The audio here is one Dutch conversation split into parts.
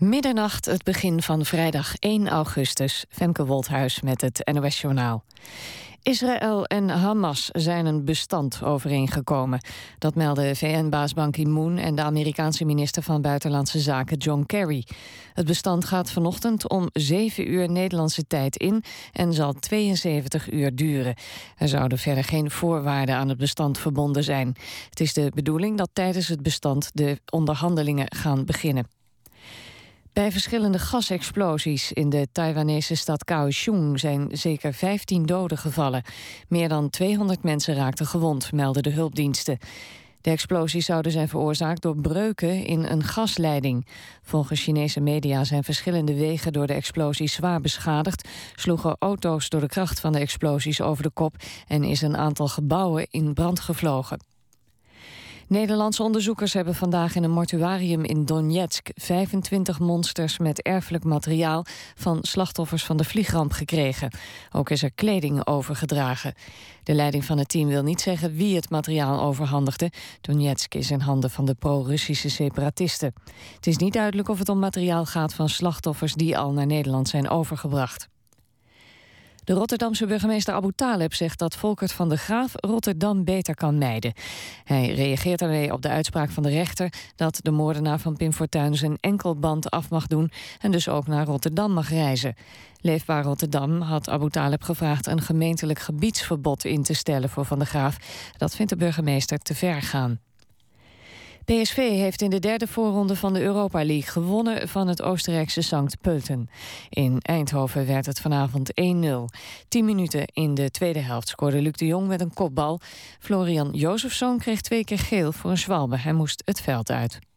Middernacht, het begin van vrijdag 1 augustus. Femke Wolthuis met het NOS Journaal. Israël en Hamas zijn een bestand overeengekomen. Dat melden VN-baas Ban Ki-moon en de Amerikaanse minister van Buitenlandse Zaken John Kerry. Het bestand gaat vanochtend om 7 uur Nederlandse tijd in en zal 72 uur duren. Er zouden verder geen voorwaarden aan het bestand verbonden zijn. Het is de bedoeling dat tijdens het bestand de onderhandelingen gaan beginnen. Bij verschillende gasexplosies in de Taiwanese stad Kaohsiung zijn zeker 15 doden gevallen. Meer dan 200 mensen raakten gewond, melden de hulpdiensten. De explosies zouden zijn veroorzaakt door breuken in een gasleiding. Volgens Chinese media zijn verschillende wegen door de explosies zwaar beschadigd, sloegen auto's door de kracht van de explosies over de kop en is een aantal gebouwen in brand gevlogen. Nederlandse onderzoekers hebben vandaag in een mortuarium in Donetsk 25 monsters met erfelijk materiaal van slachtoffers van de vliegramp gekregen. Ook is er kleding overgedragen. De leiding van het team wil niet zeggen wie het materiaal overhandigde. Donetsk is in handen van de pro-Russische separatisten. Het is niet duidelijk of het om materiaal gaat van slachtoffers die al naar Nederland zijn overgebracht. De Rotterdamse burgemeester Abu Taleb zegt dat Volkert van de Graaf Rotterdam beter kan mijden. Hij reageert daarmee op de uitspraak van de rechter dat de moordenaar van Pim Fortuyn zijn enkelband af mag doen en dus ook naar Rotterdam mag reizen. Leefbaar Rotterdam had Abu Taleb gevraagd een gemeentelijk gebiedsverbod in te stellen voor Van de Graaf. Dat vindt de burgemeester te ver gaan. PSV heeft in de derde voorronde van de Europa League gewonnen van het Oostenrijkse Sankt Pölten. In Eindhoven werd het vanavond 1-0. Tien minuten in de tweede helft scoorde Luc de Jong met een kopbal. Florian Jozefsson kreeg twee keer geel voor een zwalbe. Hij moest het veld uit.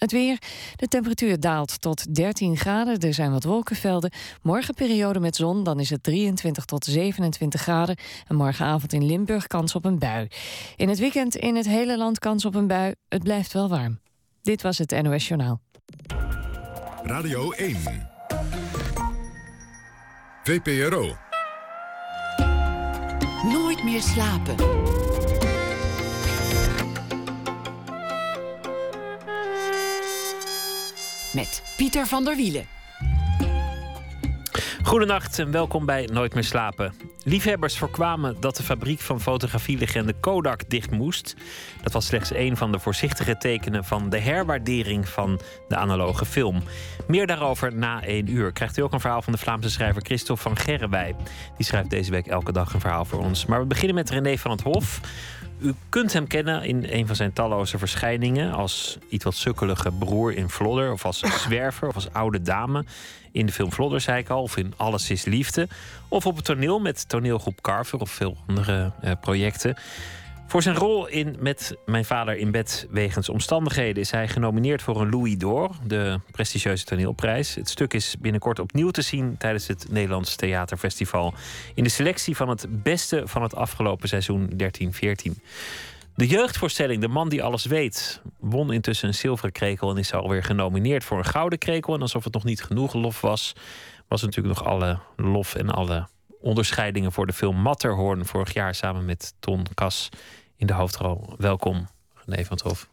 Het weer. De temperatuur daalt tot 13 graden. Er zijn wat wolkenvelden. Morgen periode met zon. Dan is het 23 tot 27 graden. En morgenavond in Limburg kans op een bui. In het weekend in het hele land kans op een bui. Het blijft wel warm. Dit was het NOS Journaal. Radio 1. VPRO. Nooit meer slapen. Met Pieter van der Wielen. Goedenacht en welkom bij Nooit meer slapen. Liefhebbers voorkwamen dat de fabriek van fotografielegende Kodak dicht moest. Dat was slechts een van de voorzichtige tekenen van de herwaardering van de analoge film. Meer daarover na één uur. Krijgt u ook een verhaal van de Vlaamse schrijver Christophe van Gerrewij. Die schrijft deze week elke dag een verhaal voor ons. Maar we beginnen met René van het Hof. U kunt hem kennen in een van zijn talloze verschijningen als iets wat sukkelige broer in Vlodder, of als zwerver, of als oude dame in de film Vlodder, zei ik al, of in Alles is Liefde, of op het toneel met toneelgroep Carver of veel andere uh, projecten. Voor zijn rol in Met Mijn Vader in Bed wegens omstandigheden is hij genomineerd voor een Louis d'Or, de prestigieuze toneelprijs. Het stuk is binnenkort opnieuw te zien tijdens het Nederlands Theaterfestival in de selectie van het beste van het afgelopen seizoen 13-14. De jeugdvoorstelling De Man die alles weet won intussen een zilveren krekel en is alweer genomineerd voor een gouden krekel. En alsof het nog niet genoeg lof was, was natuurlijk nog alle lof en alle onderscheidingen voor de film Matterhorn vorig jaar samen met Ton Kas in de hoofdrol. Welkom, René van het Hof.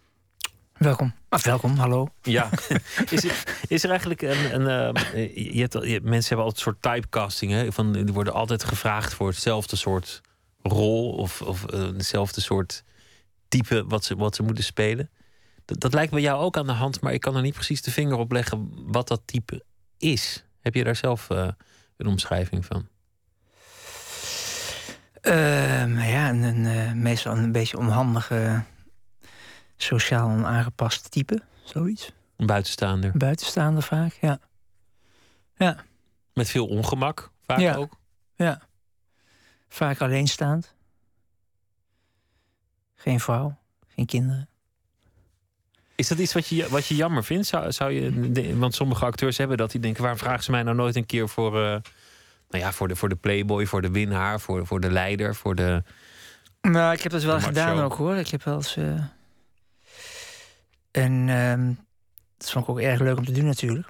Welkom. Of welkom, hallo. Ja, is, er, is er eigenlijk een. een uh, je hebt, je, mensen hebben altijd een soort typecasting. Hè? Van, die worden altijd gevraagd voor hetzelfde soort rol of, of uh, hetzelfde soort type wat ze, wat ze moeten spelen. Dat, dat lijkt bij jou ook aan de hand, maar ik kan er niet precies de vinger op leggen wat dat type is. Heb je daar zelf uh, een omschrijving van? Uh, ja, een, een, uh, meestal een beetje onhandige, sociaal onaangepast type, zoiets. Een buitenstaander. Buitenstaander vaak, ja. Ja. Met veel ongemak, vaak ja. ook. Ja. Vaak alleenstaand. Geen vrouw, geen kinderen. Is dat iets wat je, wat je jammer vindt? Zou, zou je, want sommige acteurs hebben dat die denken: waarom vragen ze mij nou nooit een keer voor, uh, nou ja, voor, de, voor de playboy, voor de winnaar, voor, voor de leider, voor de. Nou, ik heb dat wel gedaan ook hoor. Ik heb wel eens. Uh... En uh, dat vond ik ook erg leuk om te doen natuurlijk.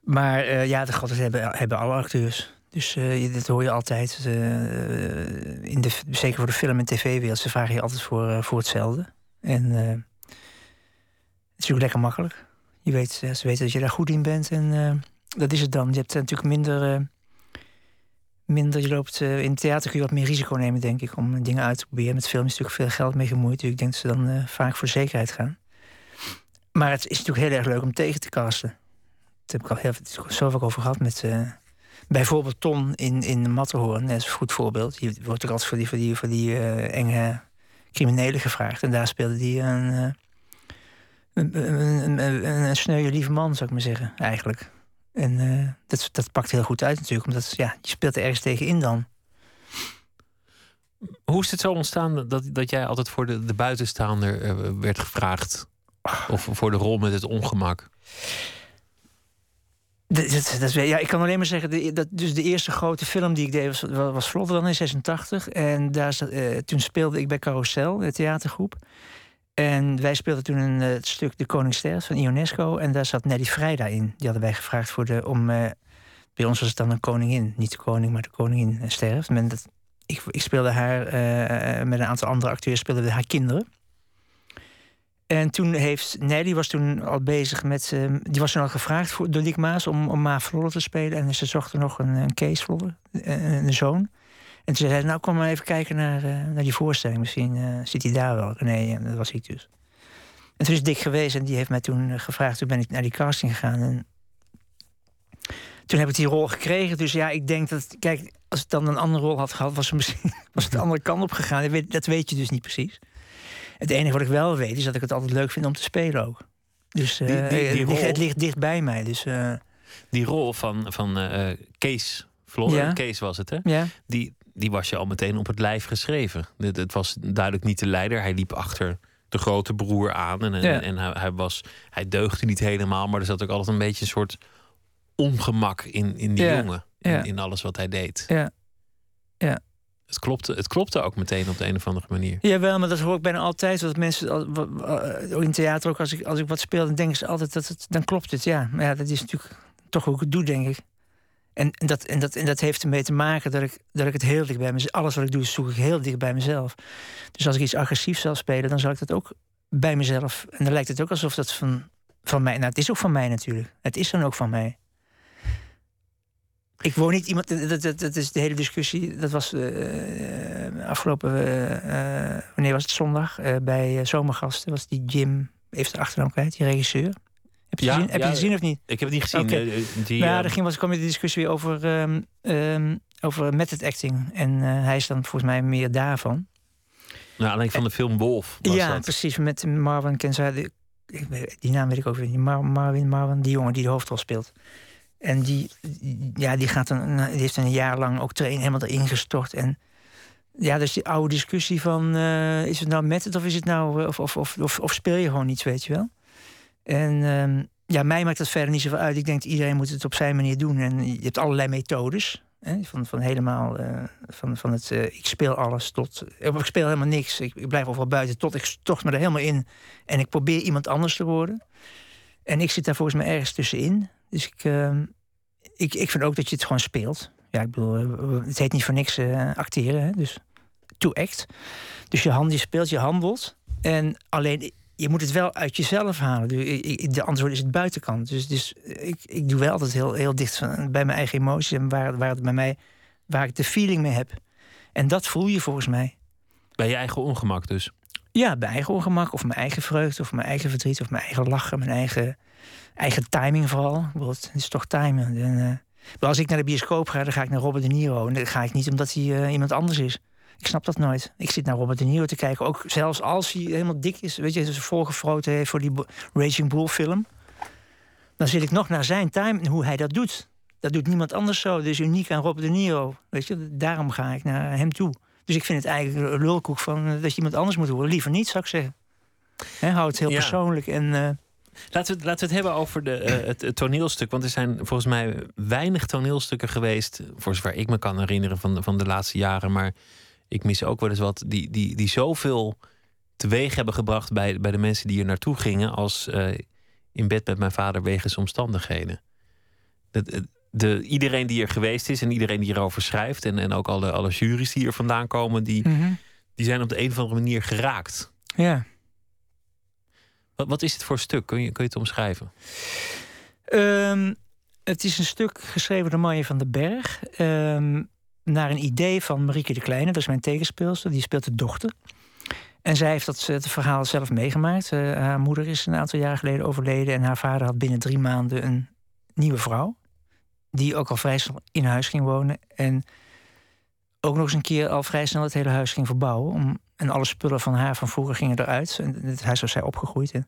Maar uh, ja, de grote hebben, hebben alle acteurs. Dus uh, dit hoor je altijd. In de, zeker voor de film- en tv-wereld. Ze vragen je altijd voor, voor hetzelfde. En het is natuurlijk lekker makkelijk. Je weet, ze weten dat je daar goed in bent en dat is het dan. Je hebt natuurlijk minder minder. Je loopt uh, in theater kun je wat meer risico nemen, denk ik, om dingen uit te proberen. Met film is natuurlijk veel geld mee gemoeid. Dus ik denk dat ze dan vaak voor zekerheid gaan. Maar het is natuurlijk heel erg leuk om tegen te casten. Daar heb ik al heel vaak over gehad met. Bijvoorbeeld Ton in, in Matterhorn, dat is een goed voorbeeld. Die wordt ook altijd voor die, voor die, voor die enge criminelen gevraagd. En daar speelde hij een, een, een, een, lieve man, zou ik maar zeggen, eigenlijk. En uh, dat, dat pakt heel goed uit natuurlijk, omdat ja, je speelt er ergens tegen in dan. Hoe is het zo ontstaan dat, dat jij altijd voor de, de buitenstaander uh, werd gevraagd? Of voor de rol met het ongemak? Dat, dat, dat, ja, ik kan alleen maar zeggen, de, dat, dus de eerste grote film die ik deed was, was Vlotter dan in 86. En daar, uh, toen speelde ik bij Carousel, de theatergroep. En wij speelden toen een, het stuk De Koning Sterft van Ionesco. En daar zat Nelly Vrijda in. Die hadden wij gevraagd voor de, om... Uh, bij ons was het dan een koningin. Niet de koning, maar de koningin uh, sterft. Men, dat, ik, ik, speelde haar met een aantal andere acteurs... speelden we haar kinderen. En toen heeft... Nelly was toen al bezig met... die was toen al gevraagd voor, door Dick Maas om, om Ma Vlodder te spelen. En ze zochten nog een, een Kees Vlodder, een zoon. En toen zei hij, nou kom maar even kijken naar, uh, naar die voorstelling. Misschien uh, zit hij daar wel. Nee, en dat was ik dus. En toen is Dick geweest en die heeft mij toen eh, gevraagd. Toen ben ik naar die casting gegaan. En toen heb ik die rol gekregen. Dus ja, ik denk dat, kijk, als ik dan een andere rol had gehad, was het misschien was het de andere kant op gegaan. Dat weet, dat weet je dus niet precies. Het enige wat ik wel weet, is dat ik het altijd leuk vind om te spelen ook. Dus die, die, die rol, het ligt dicht bij mij. Dus, die rol van, van Kees Floor, Kees was het, hè? Ja. Die, die was je al meteen op het lijf geschreven. Het, het was duidelijk niet de leider. Hij liep achter de grote broer aan. En, en, hij, hij, was, hij deugde niet helemaal, maar er zat ook altijd een beetje een soort ongemak in, in die jongen. In, in, alles wat hij deed. Ja. ja. Het klopte, het klopte ook meteen op de een of andere manier. Jawel, maar dat hoor ik bijna altijd. Dat mensen, in theater ook, als ik, als ik wat speel, dan denken ze altijd dat het, dan klopt het. Ja, maar ja, dat is natuurlijk toch hoe ik het doe, denk ik. En, en, dat, en, dat, en dat heeft ermee te maken dat ik, dat ik het heel dicht bij mezelf... Alles wat ik doe, zoek ik heel dicht bij mezelf. Dus als ik iets agressiefs zal spelen, dan zal ik dat ook bij mezelf... En dan lijkt het ook alsof dat van, van mij... Nou, het is ook van mij natuurlijk. Het is dan ook van mij. Ik woon niet iemand... Dat, dat, dat is de hele discussie. Dat was uh, afgelopen... Uh, wanneer was het? Zondag. bij Zomergasten was die Jim... Heeft de achternaam kwijt, die regisseur. Heb je, ja, gezien? Heb je gezien of niet? Ik heb het niet gezien. Okay. Eh, die, ja, er eh, ging, was, kwam de discussie weer over, um, um, over method acting. En uh, hij is dan volgens mij meer daarvan. Nou, alleen van de film Wolf. Was ja, precies. Met Marvin Kenza. Die, die naam weet ik ook niet. Mar Marvin, Marvin, die jongen die de hoofdrol speelt. En die, ja, die, gaat dan, die heeft een jaar lang ook trainen helemaal erin gestort. En ja, dus die oude discussie van... Uh, is het nou method of is het nou... Of, of, of, of, of speel je gewoon iets, weet je wel? En um, ja, mij maakt dat verder niet zoveel uit. Ik denk dat iedereen moet het op zijn manier doen. En je hebt allerlei methodes. Hè, van, van helemaal uh, van, van het uh, ik speel alles tot. Uh, ik speel helemaal niks. Ik, blijf overal buiten tot ik toch me er helemaal in. En ik probeer iemand anders te worden. En ik zit daar volgens mij ergens tussenin. Dus ik, ehm, ik, ik vind ook dat je het gewoon speelt. Ja, ik bedoel, het heet niet voor niks acteren. Hè, dus to act. Dus je hand, je speelt, je handelt. En alleen je moet het wel uit jezelf halen. De antwoord is het buitenkant. Dus, dus ik, ik doe wel altijd heel, heel dicht bij mijn eigen emoties en waar, waar, het bij mij, waar ik de feeling mee heb. En dat voel je volgens mij. Bij je eigen ongemak dus? Ja, bij eigen ongemak of mijn eigen vreugde of mijn eigen verdriet of mijn eigen lachen, mijn eigen, eigen timing vooral. Het is toch timen. En, uh, als ik naar de bioscoop ga, dan ga ik naar Robert De Niro. En dan ga ik niet omdat hij uh, iemand anders is. Ik snap dat nooit. Ik zit naar Robert De Niro te kijken. Ook zelfs als hij helemaal dik is. Weet je, ze voorgefroten heeft voor die Raging Bull film. Dan zit ik nog naar zijn time en hoe hij dat doet. Dat doet niemand anders zo. Dat is uniek aan Robert De Niro. Weet je, daarom ga ik naar hem toe. Dus ik vind het eigenlijk een lulkoek van eh, dat je iemand anders moet horen. Liever niet, zou ik zeggen. He, hou het heel persoonlijk en... Uh, Laten we, laten we het hebben over de, uh, het, toneelstuk. Want er zijn volgens mij weinig toneelstukken geweest. Voor zover ik me kan herinneren van, van de laatste jaren. Maar ik mis ook wel eens wat die, die, die zoveel teweeg hebben gebracht bij, bij de mensen die er naartoe gingen als uh, in bed met mijn vader wegens omstandigheden. De, de, iedereen die er geweest is en iedereen die erover schrijft en, en ook alle, alle juries die er vandaan komen, die, mm -hmm. die zijn op de een of andere manier geraakt. Ja. Wat, wat is het voor stuk? Kun je, kun je het omschrijven? Ehm, het is een stuk geschreven door Manje van den Berg. ehm, naar een idee van Marieke de Kleine, dat is mijn tegenspeelster. Die speelt de dochter. En zij heeft dat, het verhaal zelf meegemaakt. Eh, haar moeder is een aantal jaar geleden overleden. En haar vader had binnen drie maanden een nieuwe vrouw. Die ook al vrij snel in huis ging wonen. En ook nog eens een keer al vrij snel het hele huis ging verbouwen. Om, en alle spullen van haar van vroeger gingen eruit. En het huis was zij opgegroeid. En,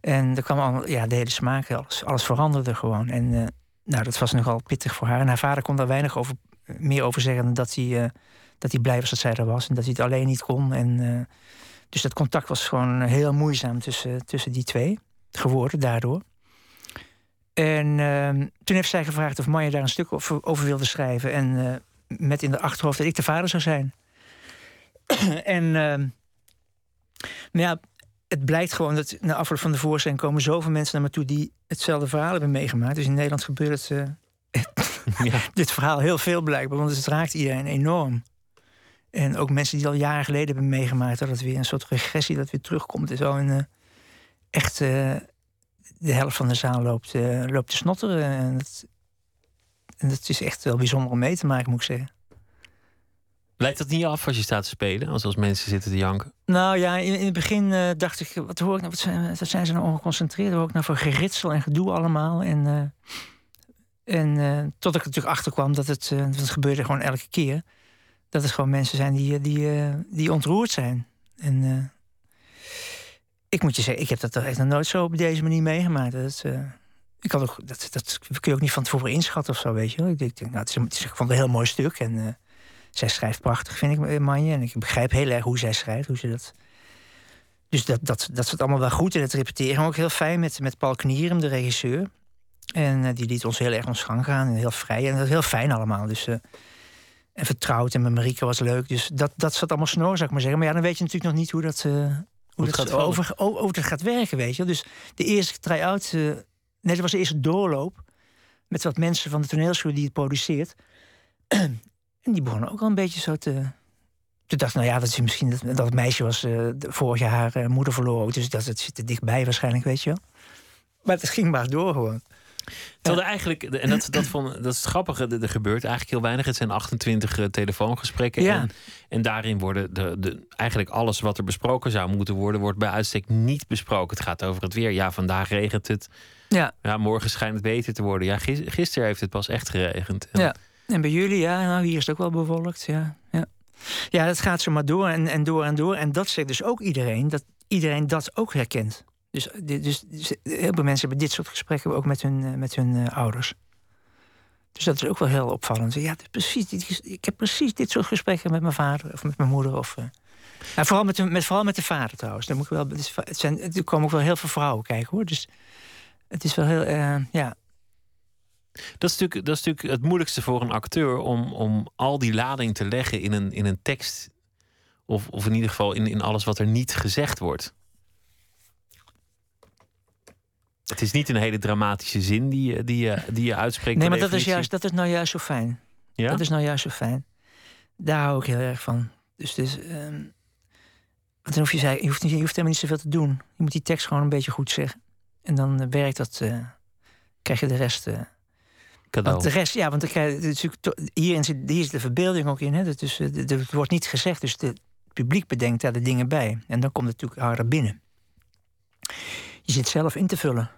en er kwam allemaal, ja, de hele smaak, alles, alles veranderde gewoon. En eh, nou, dat was nogal pittig voor haar. En haar vader kon daar weinig over, meer over zeggen dat hij, eh, dat hij blij was dat zij er was. En dat hij het alleen niet kon. En, eh, dus dat contact was gewoon heel moeizaam tussen, tussen die twee geworden daardoor. En ehm, toen heeft zij gevraagd of Maya daar een stuk over, over wilde schrijven. En eh, met in de achterhoofd dat ik de vader zou zijn. en nou ja, het blijkt gewoon dat na afloop van de voorstelling komen zoveel mensen naar me toe die hetzelfde verhaal hebben meegemaakt. Dus in Nederland gebeurt het, Ja. dit verhaal heel veel blijkbaar, want het raakt iedereen enorm. En ook mensen die al jaren geleden hebben meegemaakt, dat het weer een soort regressie dat weer terugkomt en zo. En eh, echt eh, de helft van de zaal loopt, eh, loopt te snotteren. En dat, en dat is echt wel bijzonder om mee te maken, moet ik zeggen. Leidt dat niet af als je staat te spelen? Als, als mensen zitten te janken? Nou ja, in, in het begin eh, dacht ik, wat hoor ik nou, wat zijn, wat zijn ze nou ongeconcentreerd? Wat hoor ik nou voor geritsel en gedoe allemaal? En, en eh, tot ik er natuurlijk achter kwam dat het, eh, want het gebeurde gewoon elke keer. Dat het gewoon mensen zijn die, eh, die, eh, die ontroerd zijn. En eh, ik moet je zeggen, ik heb dat echt nog nooit zo op deze manier meegemaakt. Dat, eh, ik had ook, dat, dat kun je ook niet van tevoren inschatten of zo, weet je. Ik denk, nou, het is, ik een heel mooi stuk. En eh, zij schrijft prachtig, vind ik, eh, Manje. En ik begrijp heel erg hoe zij schrijft, hoe ze dat... Dus dat, dat, dat allemaal wel goed. En het repeteren ook heel fijn met, met Paul Knierem, de regisseur. En eh, die liet ons heel erg ons gang gaan. En heel vrij. En dat was heel fijn allemaal. Dus, eh, en vertrouwd. En met Marieke was leuk. Dus dat, dat zat allemaal snor, zou ik maar zeggen. Maar ja, dan weet je natuurlijk nog niet hoe dat, eh, hoe het dat gaat over, over dat gaat werken, weet je. Dus de eerste try-out... nee, dat was de eerste doorloop. Met wat mensen van de toneelschool die het produceert. en die begonnen ook al een beetje zo te... Toen dacht nou ja, dat is misschien dat, dat meisje was vorig jaar haar moeder verloren. Dus dat het zit er dichtbij waarschijnlijk, weet je wel. Maar het ging maar door gewoon. Terwijl er eigenlijk, en dat, dat, vond, dat is het grappige, er er gebeurt eigenlijk heel weinig. Het zijn 28 eh, telefoongesprekken. Ja. En, en daarin worden de, de, eigenlijk alles wat er besproken zou moeten worden, wordt bij uitstek niet besproken. Het gaat over het weer. Ja, vandaag regent het. Ja. Ja, morgen schijnt het beter te worden. Ja, gis- gisteren heeft het pas echt geregend. En Ja. En bij jullie, ja, nou, hier is het ook wel bewolkt. Ja, ja. ja dat gaat zo maar door en, en door en door. En dat zegt dus ook iedereen, dat iedereen dat ook herkent. Dus, dus, dus heel veel mensen hebben dit soort gesprekken ook met hun, eh, met hun eh, ouders. Dus dat is ook wel heel opvallend. Ja, precies, ik heb precies dit soort gesprekken met mijn vader of met mijn moeder. Of, eh. Nou, vooral, met de, met, vooral met de vader trouwens. Dan moet ik wel, het, zijn, er komen ook wel heel veel vrouwen kijken hoor. Dus het is wel heel, eh, ja, Dat is, natuurlijk, dat is natuurlijk het moeilijkste voor een acteur om, om al die lading te leggen in een, in een tekst. Of, of in ieder geval in, in alles wat er niet gezegd wordt. Het is niet een hele dramatische zin die, je- die, je, die je uitspreekt. Nee, maar dat is, juist, dat is nou juist zo fijn. Ja? Dat is nou juist zo fijn. Daar hou ik heel erg van. Dus, dus want dan hoef je, zei- je, hoeft niet, je hoeft helemaal niet zoveel te doen. Je moet die tekst gewoon een beetje goed zeggen. En dan eh, werkt dat, eh, krijg je de rest. eh, Cadeau. want de rest, ja, want dan krijg je, is hierin zit, hier zit de verbeelding ook in. Hè? Dat is, de- het wordt niet gezegd, dus de- het publiek bedenkt daar de dingen bij. En dan komt het natuurlijk harder binnen. Je zit zelf in te vullen.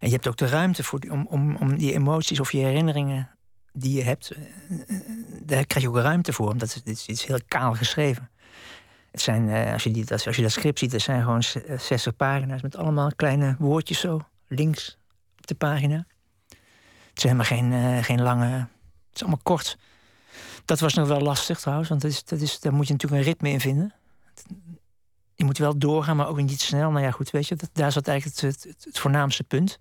En je hebt ook de ruimte voor, om, om, om die emoties of je herinneringen die je hebt, eh, eh, daar krijg je ook ruimte voor. Omdat het, is, heel kaal geschreven. Het zijn, eh, als, je die, als je dat script ziet, het zijn gewoon z- eh, 60 pagina's met allemaal kleine woordjes zo, links op de pagina. Het is helemaal geen, geen lange. Het is allemaal kort. Dat was nog wel lastig trouwens, want dat is, dat is, daar moet je natuurlijk een ritme in vinden. Je moet wel doorgaan, maar ook niet snel. Nou ja, goed, weet je, daar zat eigenlijk het voornaamste punt.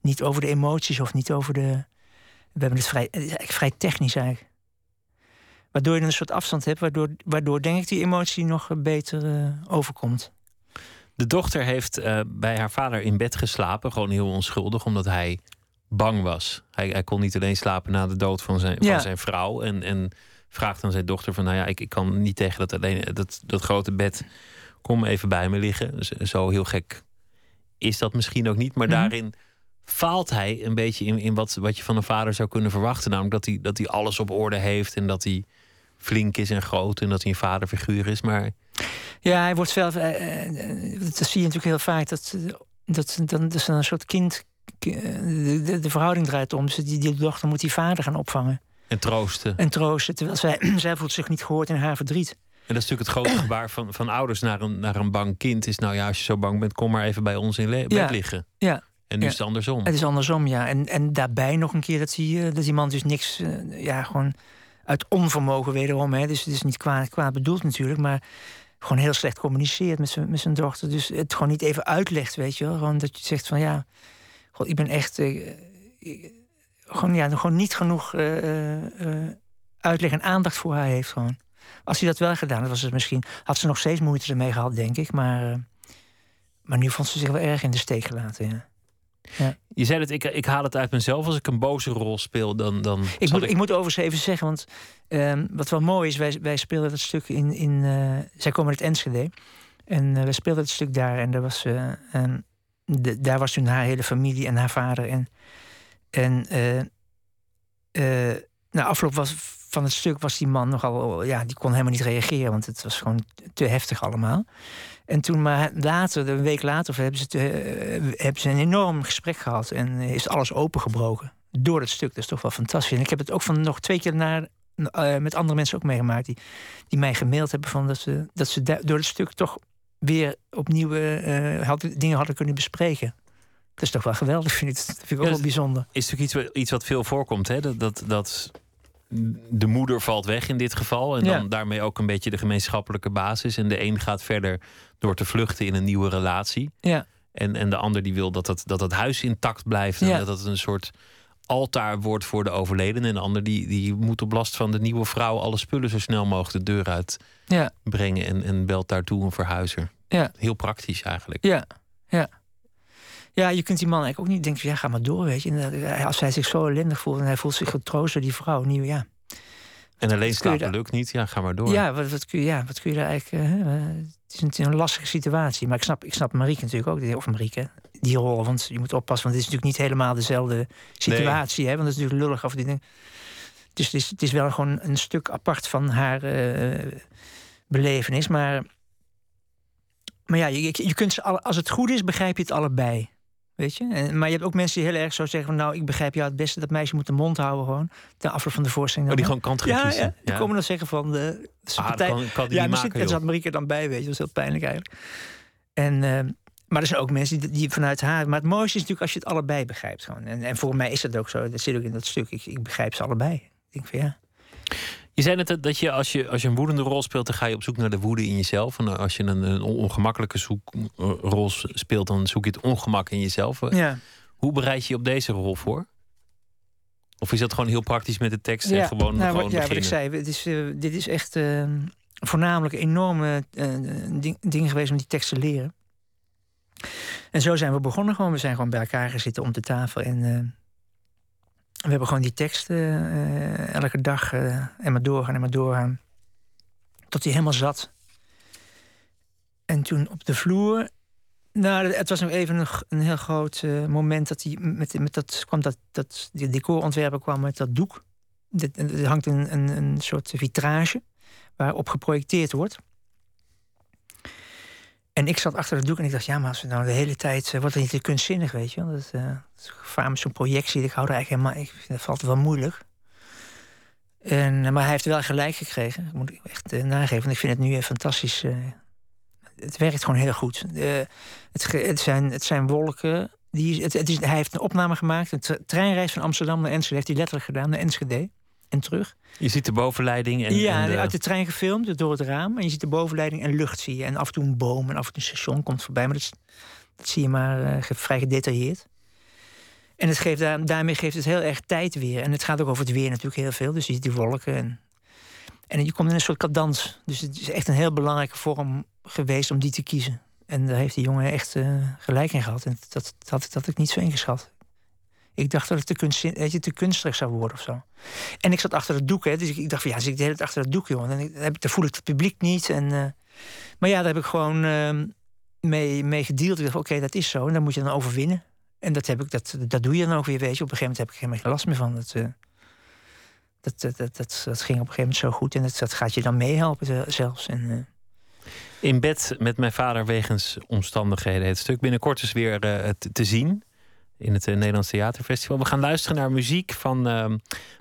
Niet over de emoties of niet over de. We hebben het vrij, eigenlijk vrij technisch eigenlijk. Waardoor je een soort afstand hebt, waardoor, waardoor denk ik die emotie nog beter eh, overkomt. De dochter heeft eh, bij haar vader in bed geslapen, gewoon heel onschuldig, omdat hij bang was. Hij, hij kon niet alleen slapen na de dood van zijn, Ja. van zijn vrouw. En, en vraagt aan zijn dochter van, nou ja, ik, ik kan niet tegen dat, alleen, dat, dat grote bed. Kom even bij me liggen. Z- Zo heel gek is dat misschien ook niet. Maar Mhm. daarin faalt hij een beetje in, in wat, wat je van een vader zou kunnen verwachten. Namelijk dat hij, dat hij alles op orde heeft en dat hij flink is en groot en dat hij een vaderfiguur is. Maar Ja, hij wordt zelf. eh, eh, dat zie je natuurlijk heel vaak. Dat, dat, dan, dat is een soort kind. ki- eh, De, de, de verhouding draait om. Dus die, die dochter moet die vader gaan opvangen en troosten. en troosten. Terwijl zij, zij voelt zich niet gehoord in haar verdriet. En dat is natuurlijk het grote gebaar van, van ouders naar een, naar een bang kind. Is nou ja, als je zo bang bent, kom maar even bij ons in le- bed Ja. liggen. Ja. En nu Ja. is het andersom. Het is andersom, ja. En, en daarbij nog een keer dat die, eh, dat die man dus niks. eh, ja, gewoon uit onvermogen wederom. Hè. Dus het is niet kwaad, kwaad bedoeld natuurlijk. Maar gewoon heel slecht communiceert met zijn, met zijn dochter. Dus het gewoon niet even uitlegt, weet je wel. Gewoon dat je zegt van ja. God, ik ben echt. eh, eh, gewoon, ja, gewoon niet genoeg uitleg en aandacht voor haar heeft. Gewoon. Als hij dat wel gedaan had, was het misschien. Had ze nog steeds moeite ermee gehad, denk ik. Maar, maar nu vond ze zich wel erg in de steek gelaten. Ja. Je zei dat ik, ik haal het uit mezelf. Als ik een boze rol speel, dan. dan Ik moet, ik moet overigens even zeggen, want ehm, wat wel mooi is, wij, wij speelden dat stuk in. in eh, zij komen uit Enschede. En eh, wij speelden het stuk daar. En daar was, ehm, de, daar was toen haar hele familie en haar vader. En, en na afloop was, van het stuk was die man nogal. Ja, die kon helemaal niet reageren, want het was gewoon te heftig allemaal. En toen, maar later, een week later, hebben ze, het, eh, hebben ze een enorm gesprek gehad. En is alles opengebroken door het stuk. Dat is toch wel fantastisch. En ik heb het ook van nog twee keer naar, eh, met andere mensen ook meegemaakt. Die, die mij gemaild hebben van dat ze, dat ze door het stuk toch weer opnieuw eh, hadden, dingen hadden kunnen bespreken. Dat is toch wel geweldig, vind ik. Dat vind ik ook Ja, wel bijzonder. is natuurlijk iets, wat- iets wat veel voorkomt. Hè? Dat, dat, dat de moeder valt weg in dit geval. En Ja. dan daarmee ook een beetje de gemeenschappelijke basis. En de een gaat verder door te vluchten in een nieuwe relatie. Ja. En, en de ander die wil dat het, dat het huis intact blijft. En Ja. dat het een soort altaar wordt voor de overledene. En de ander die, die moet op last van de nieuwe vrouw alle spullen zo snel mogelijk de deur uit Ja, brengen. En, en belt daartoe een verhuizer. Ja. Heel praktisch eigenlijk. ja, ja. Ja, je kunt die man eigenlijk ook niet denken, ja, ga maar door, weet je. En, eh, Als hij zich zo ellendig voelt en hij voelt zich getroost door die vrouw, nieuw, ja. En alleen slapen daar- lukt niet. Ja, ga maar door. Ja, wat, wat, kun je, ja, wat kun je daar eigenlijk... eh, eh, het is een, een lastige situatie. Maar ik snap, ik snap Marieke natuurlijk ook. Of Marieke, die rol. Want je moet oppassen. Want het is natuurlijk niet helemaal dezelfde situatie. Hè, want het is natuurlijk lullig. Of die dingen. Dus het is, het is wel gewoon een stuk apart van haar belevenis. Maar, maar ja, je, je kunt ze alle, als het goed is, begrijp je het allebei. Weet je? En, maar je hebt ook mensen die heel erg zo zeggen van... nou, ik begrijp jou het beste. Dat meisje moet de mond houden gewoon. De afloop van de voorstelling. Oh, die gewoon kant gaan ja, kiezen. ja, die komen dan zeggen van... De, de Ah, partij, kan, kan die ja, maar maken, zat Marieke dan bij, weet je. Dat is heel pijnlijk eigenlijk. En, eh, maar er zijn ook mensen die, die vanuit haar... Maar het mooiste is natuurlijk als je het allebei begrijpt. Gewoon. En, en voor mij is dat ook zo. Dat zit ook in dat stuk. Ik, ik begrijp ze allebei. Ik denk van ja. Je zei net dat je als, je als je een woedende rol speelt, dan ga je op zoek naar de woede in jezelf. En als je een, een ongemakkelijke zoek, eh, rol speelt, dan zoek je het ongemak in jezelf. ja. Hoe bereid je je op deze rol voor? Of is dat gewoon heel praktisch met de tekst en Ja, gewoon, nou, gewoon wat, ja, wat ik zei, het is, eh, dit is echt eh, voornamelijk een enorme eh, ding, ding geweest om die tekst te leren. En zo zijn we begonnen gewoon. We zijn gewoon bij elkaar gezeten om de tafel. En eh, we hebben gewoon die tekst eh, elke dag eh, en maar doorgaan en maar doorgaan. Tot hij helemaal zat. En toen op de vloer. Nou, het was nog even een, heel groot eh, moment dat hij met, met dat kwam dat, dat die decorontwerper kwam met dat doek. Er hangt een, een, een soort vitrage waarop geprojecteerd wordt. En ik zat achter het doek en ik dacht, ja, maar als we nou de hele tijd... eh, wordt het niet te kunstzinnig, weet je eh, dat is gevaar met zo'n projectie. Ik hou er eigenlijk helemaal... Ik dat valt wel moeilijk. En, eh, maar hij heeft wel gelijk gekregen. Dat moet ik echt eh, nageven. Want ik vind het nu fantastisch... het werkt gewoon heel goed. Het, het, zijn, het zijn wolken. Die, het, het is, hij heeft een opname gemaakt. Een treinreis van Amsterdam naar Enschede heeft hij letterlijk gedaan. Naar Enschede en terug. Je ziet de bovenleiding en, ja, en de- uit de trein gefilmd, door het raam. En je ziet de bovenleiding en lucht zie je. En af en toe een boom en af en toe een station komt voorbij. Maar dat, is- dat zie je maar eh, vrij gedetailleerd. En het geeft, daar- daarmee geeft het heel erg tijd weer. En het gaat ook over het weer natuurlijk heel veel. Dus je ziet die wolken. En, en je komt in een soort cadans. Dus het is echt een heel belangrijke vorm geweest om die te kiezen. En daar heeft die jongen echt eh, gelijk in gehad. En dat, dat, had, ik- dat had ik niet zo ingeschat. Ik dacht dat het te, kunstzin, weet je, te kunstig zou worden of zo. En ik zat achter het doek, hè, dus ik, ik dacht van ja, zit ik de hele tijd achter het doek, joh. En dan, dan voel ik het publiek niet. En, eh, maar ja, daar heb ik gewoon. ehm, mee, mee gedeeld. Ik dacht, oké, dat is zo. En dan moet je dan overwinnen. En dat, heb ik, dat, dat doe je dan ook weer, weet je. Op een gegeven moment heb ik helemaal geen last meer van. Dat, uh, dat, dat, dat, dat, ging op een gegeven moment zo goed. En dat, dat gaat je dan meehelpen zelfs. En, uh... In bed met mijn vader wegens omstandigheden. Het stuk binnenkort is weer te zien in het Nederlands Theaterfestival. We gaan luisteren naar muziek van uh,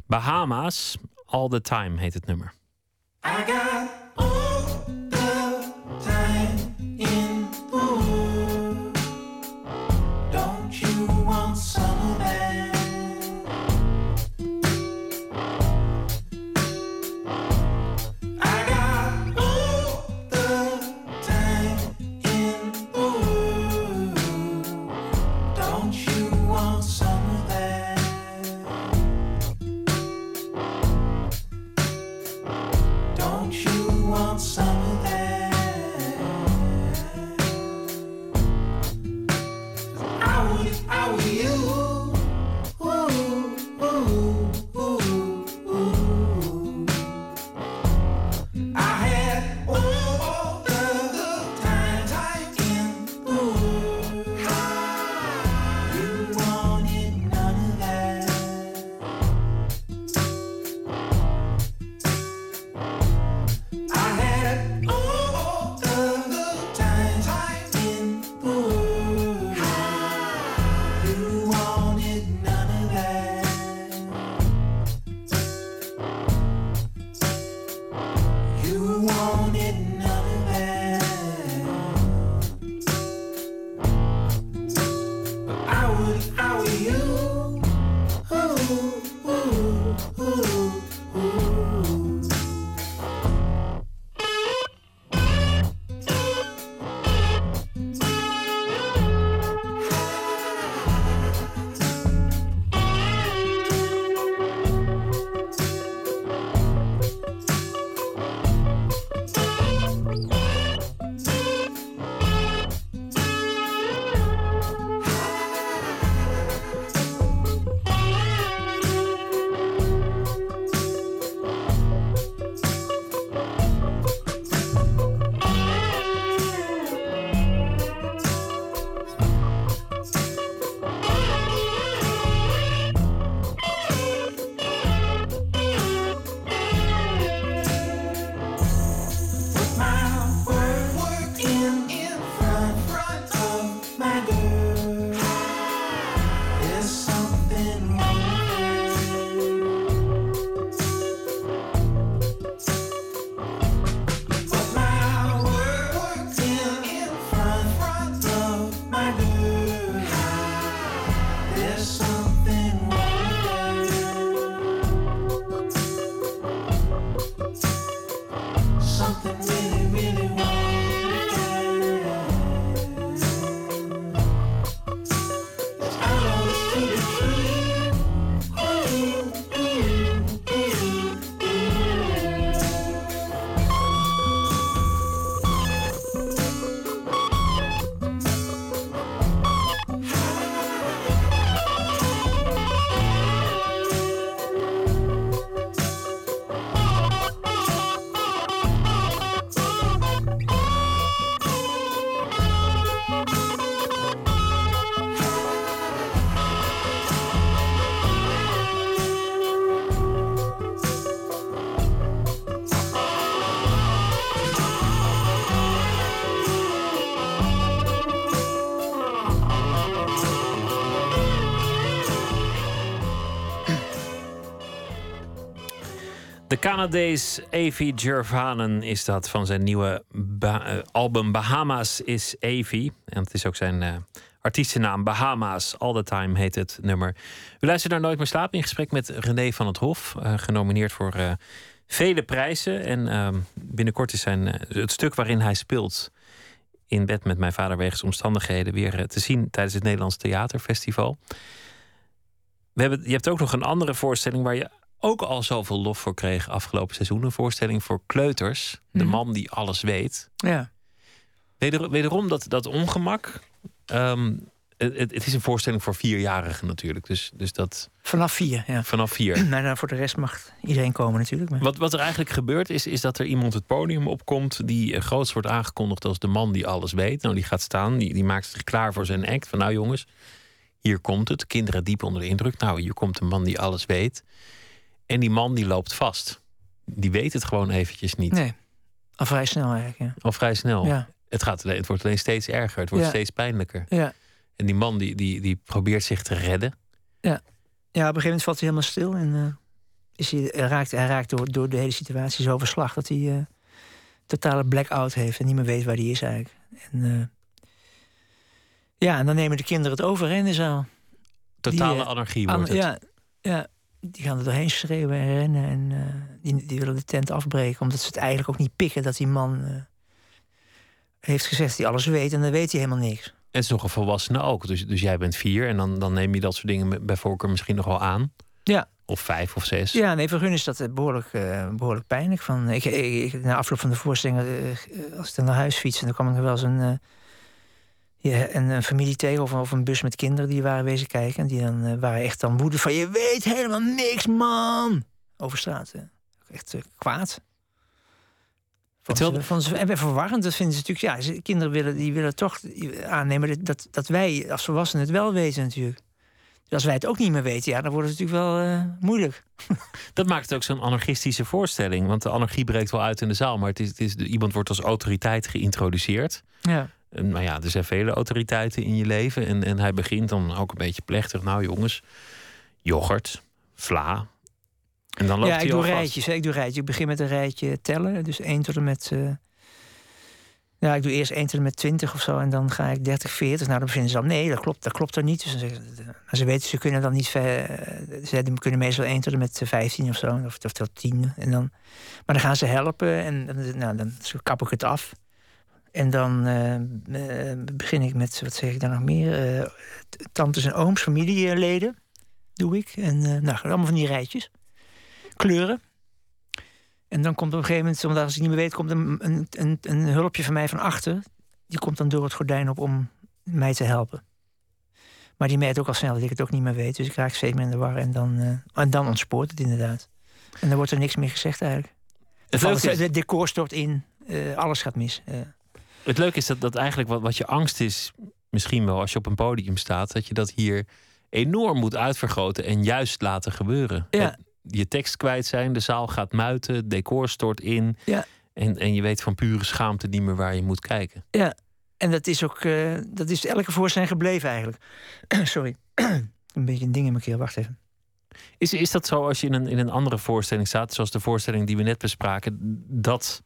Bahama's. All the Time heet het nummer. I got Canadees Avi Jervanen is dat van zijn nieuwe eh, album Bahamas is Avi. En het is ook zijn uh, artiestennaam Bahama's. All the Time heet het nummer. U luistert naar Nooit meer slapen in gesprek met René van het Hof. Uh, genomineerd voor vele prijzen. En ehm, binnenkort is zijn, het stuk waarin hij speelt... in bed met mijn vader wegens omstandigheden... weer te zien tijdens het Nederlands Theaterfestival. We hebben, je hebt ook nog een andere voorstelling... waar je ook al zoveel lof voor kreeg afgelopen seizoen. Een voorstelling voor kleuters. De mhm. man die alles weet. Ja. Weder, wederom dat, dat ongemak. Ehm, Het, het, is een voorstelling voor vierjarigen natuurlijk. Dus, dus dat Vanaf vier, ja. vanaf vier. Maar dan voor de rest mag iedereen komen natuurlijk. Maar... Wat, wat er eigenlijk gebeurt is, is dat er iemand het podium opkomt die eh, groots wordt aangekondigd als de man die alles weet. Nou, die gaat staan, die, die maakt zich klaar voor zijn act. Van nou jongens, hier komt het. Kinderen diep onder de indruk. Nou, hier komt een man die alles weet. En die man die loopt vast. Die weet het gewoon eventjes niet. Nee, al vrij snel eigenlijk, ja. Al vrij snel. Ja, Het, gaat alleen, het wordt alleen steeds erger. Het wordt Ja. steeds pijnlijker. ja. En die man die, die, die probeert zich te redden. ja, op een gegeven moment valt hij helemaal stil. En eh, is hij, hij raakt, hij raakt door, door de hele situatie zo verslag... dat hij eh, totale blackout heeft en niet meer weet waar hij is eigenlijk. En, eh, ja, en dan nemen de kinderen het over hè, in de zaal. Totale Die, anarchie An- wordt het. ja, ja, die gaan er doorheen schreeuwen en rennen. En eh, die, die willen de tent afbreken. Omdat ze het eigenlijk ook niet pikken dat die man eh, heeft gezegd dat hij alles weet. En dan weet hij helemaal niks. En het is nog een volwassene ook. Dus, dus jij bent vier en dan, dan neem je dat soort dingen bij voorkeur misschien nog wel aan. Ja. Of vijf of zes. Ja, nee, voor hun is dat eh, behoorlijk, eh, behoorlijk pijnlijk. Van, ik, na afloop van de voorstelling, als ik dan naar huis fiets... en dan kwam ik er wel eens een, ja, een, een familie tegen... Of, of een bus met kinderen die waren wezen kijken. En die dan, eh, waren echt dan woedend van... je weet helemaal niks, man! Over straat. Echt eh, kwaad. Van Terwijl- ze, van en verwarrend, dat vinden ze natuurlijk... Ja, kinderen willen, die willen toch aannemen dat, dat, wij als volwassenen het wel weten natuurlijk. Dus als wij het ook niet meer weten, ja, dan wordt het natuurlijk wel eh, moeilijk. Dat maakt het ook zo'n anarchistische voorstelling. Want de anarchie breekt wel uit in de zaal. Maar het is, het is, iemand wordt als autoriteit geïntroduceerd. Ja. Maar ja, er zijn vele autoriteiten in je leven. En, en hij begint dan ook een beetje plechtig. Nou jongens, yoghurt, vla. En dan loopt Ja, ik doe rijtjes. hè. Ik doe rijtjes. Ik begin met een rijtje tellen. Dus 1 tot en met. eh, ja, ik doe eerst 1 tot en met 20 of zo. En dan ga ik 30, 40. Nou, dan vinden ze dan. Nee, dat klopt, dat klopt er niet. Dus dan zeggen ze, maar ze weten, ze kunnen dan niet. ver- eh, Ze kunnen meestal 1 tot en met 15 of zo. Of, of tot 10. En dan, maar dan gaan ze helpen. En dan, nou, dan kap ik het af. En dan eh, eh, begin ik met, wat zeg ik dan nog meer? T- tantes en ooms, familieleden doe ik. En eh, nou, allemaal van die rijtjes. Kleuren. En dan komt op een gegeven moment, omdat als ik niet meer weet, komt een, een, een, een hulpje van mij van achter. Die komt dan door het gordijn op om mij te helpen. Maar die merkt ook al snel dat ik het ook niet meer weet. Dus ik raak steeds meer in de war. En dan, en dan ontspoort het inderdaad. En dan wordt er niks meer gezegd eigenlijk. Het decor stort in. alles gaat mis. eh. Het leuke is dat, dat eigenlijk wat, wat je angst is, misschien wel als je op een podium staat, dat je dat hier enorm moet uitvergroten en juist laten gebeuren. Ja. Het- je tekst kwijt zijn, de zaal gaat muiten, het decor stort in. Ja. En, en je weet van pure schaamte niet meer waar je moet kijken. En dat is ook, eh, dat is elke voorstelling gebleven eigenlijk. Sorry. een beetje een ding in mijn keel, wacht even. Is, is dat zo als je in een, in een andere voorstelling staat, zoals de voorstelling die we net bespraken, dat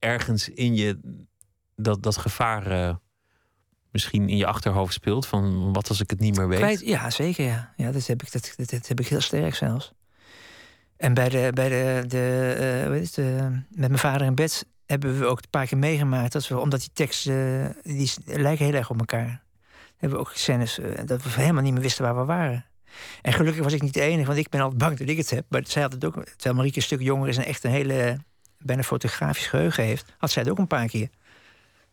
ergens in je dat, dat gevaar eh, misschien in je achterhoofd speelt? Van wat als ik het niet meer weet? Ja, zeker. Ja. Ja, dat, heb ik, dat, dat, heb ik heel sterk zelfs. En bij de, bij de, de, heet het, eh, met mijn vader in bed hebben we ook een paar keer meegemaakt. Dat we, omdat die teksten, die lijken heel erg op elkaar. Hebben we ook scènes dat we helemaal niet meer wisten waar we waren. En gelukkig was ik niet de enige, want ik ben altijd bang dat ik het heb. Maar zij had het ook, terwijl Marieke een stuk jonger is en echt een hele, bijna fotografisch geheugen heeft, had zij het ook een paar keer.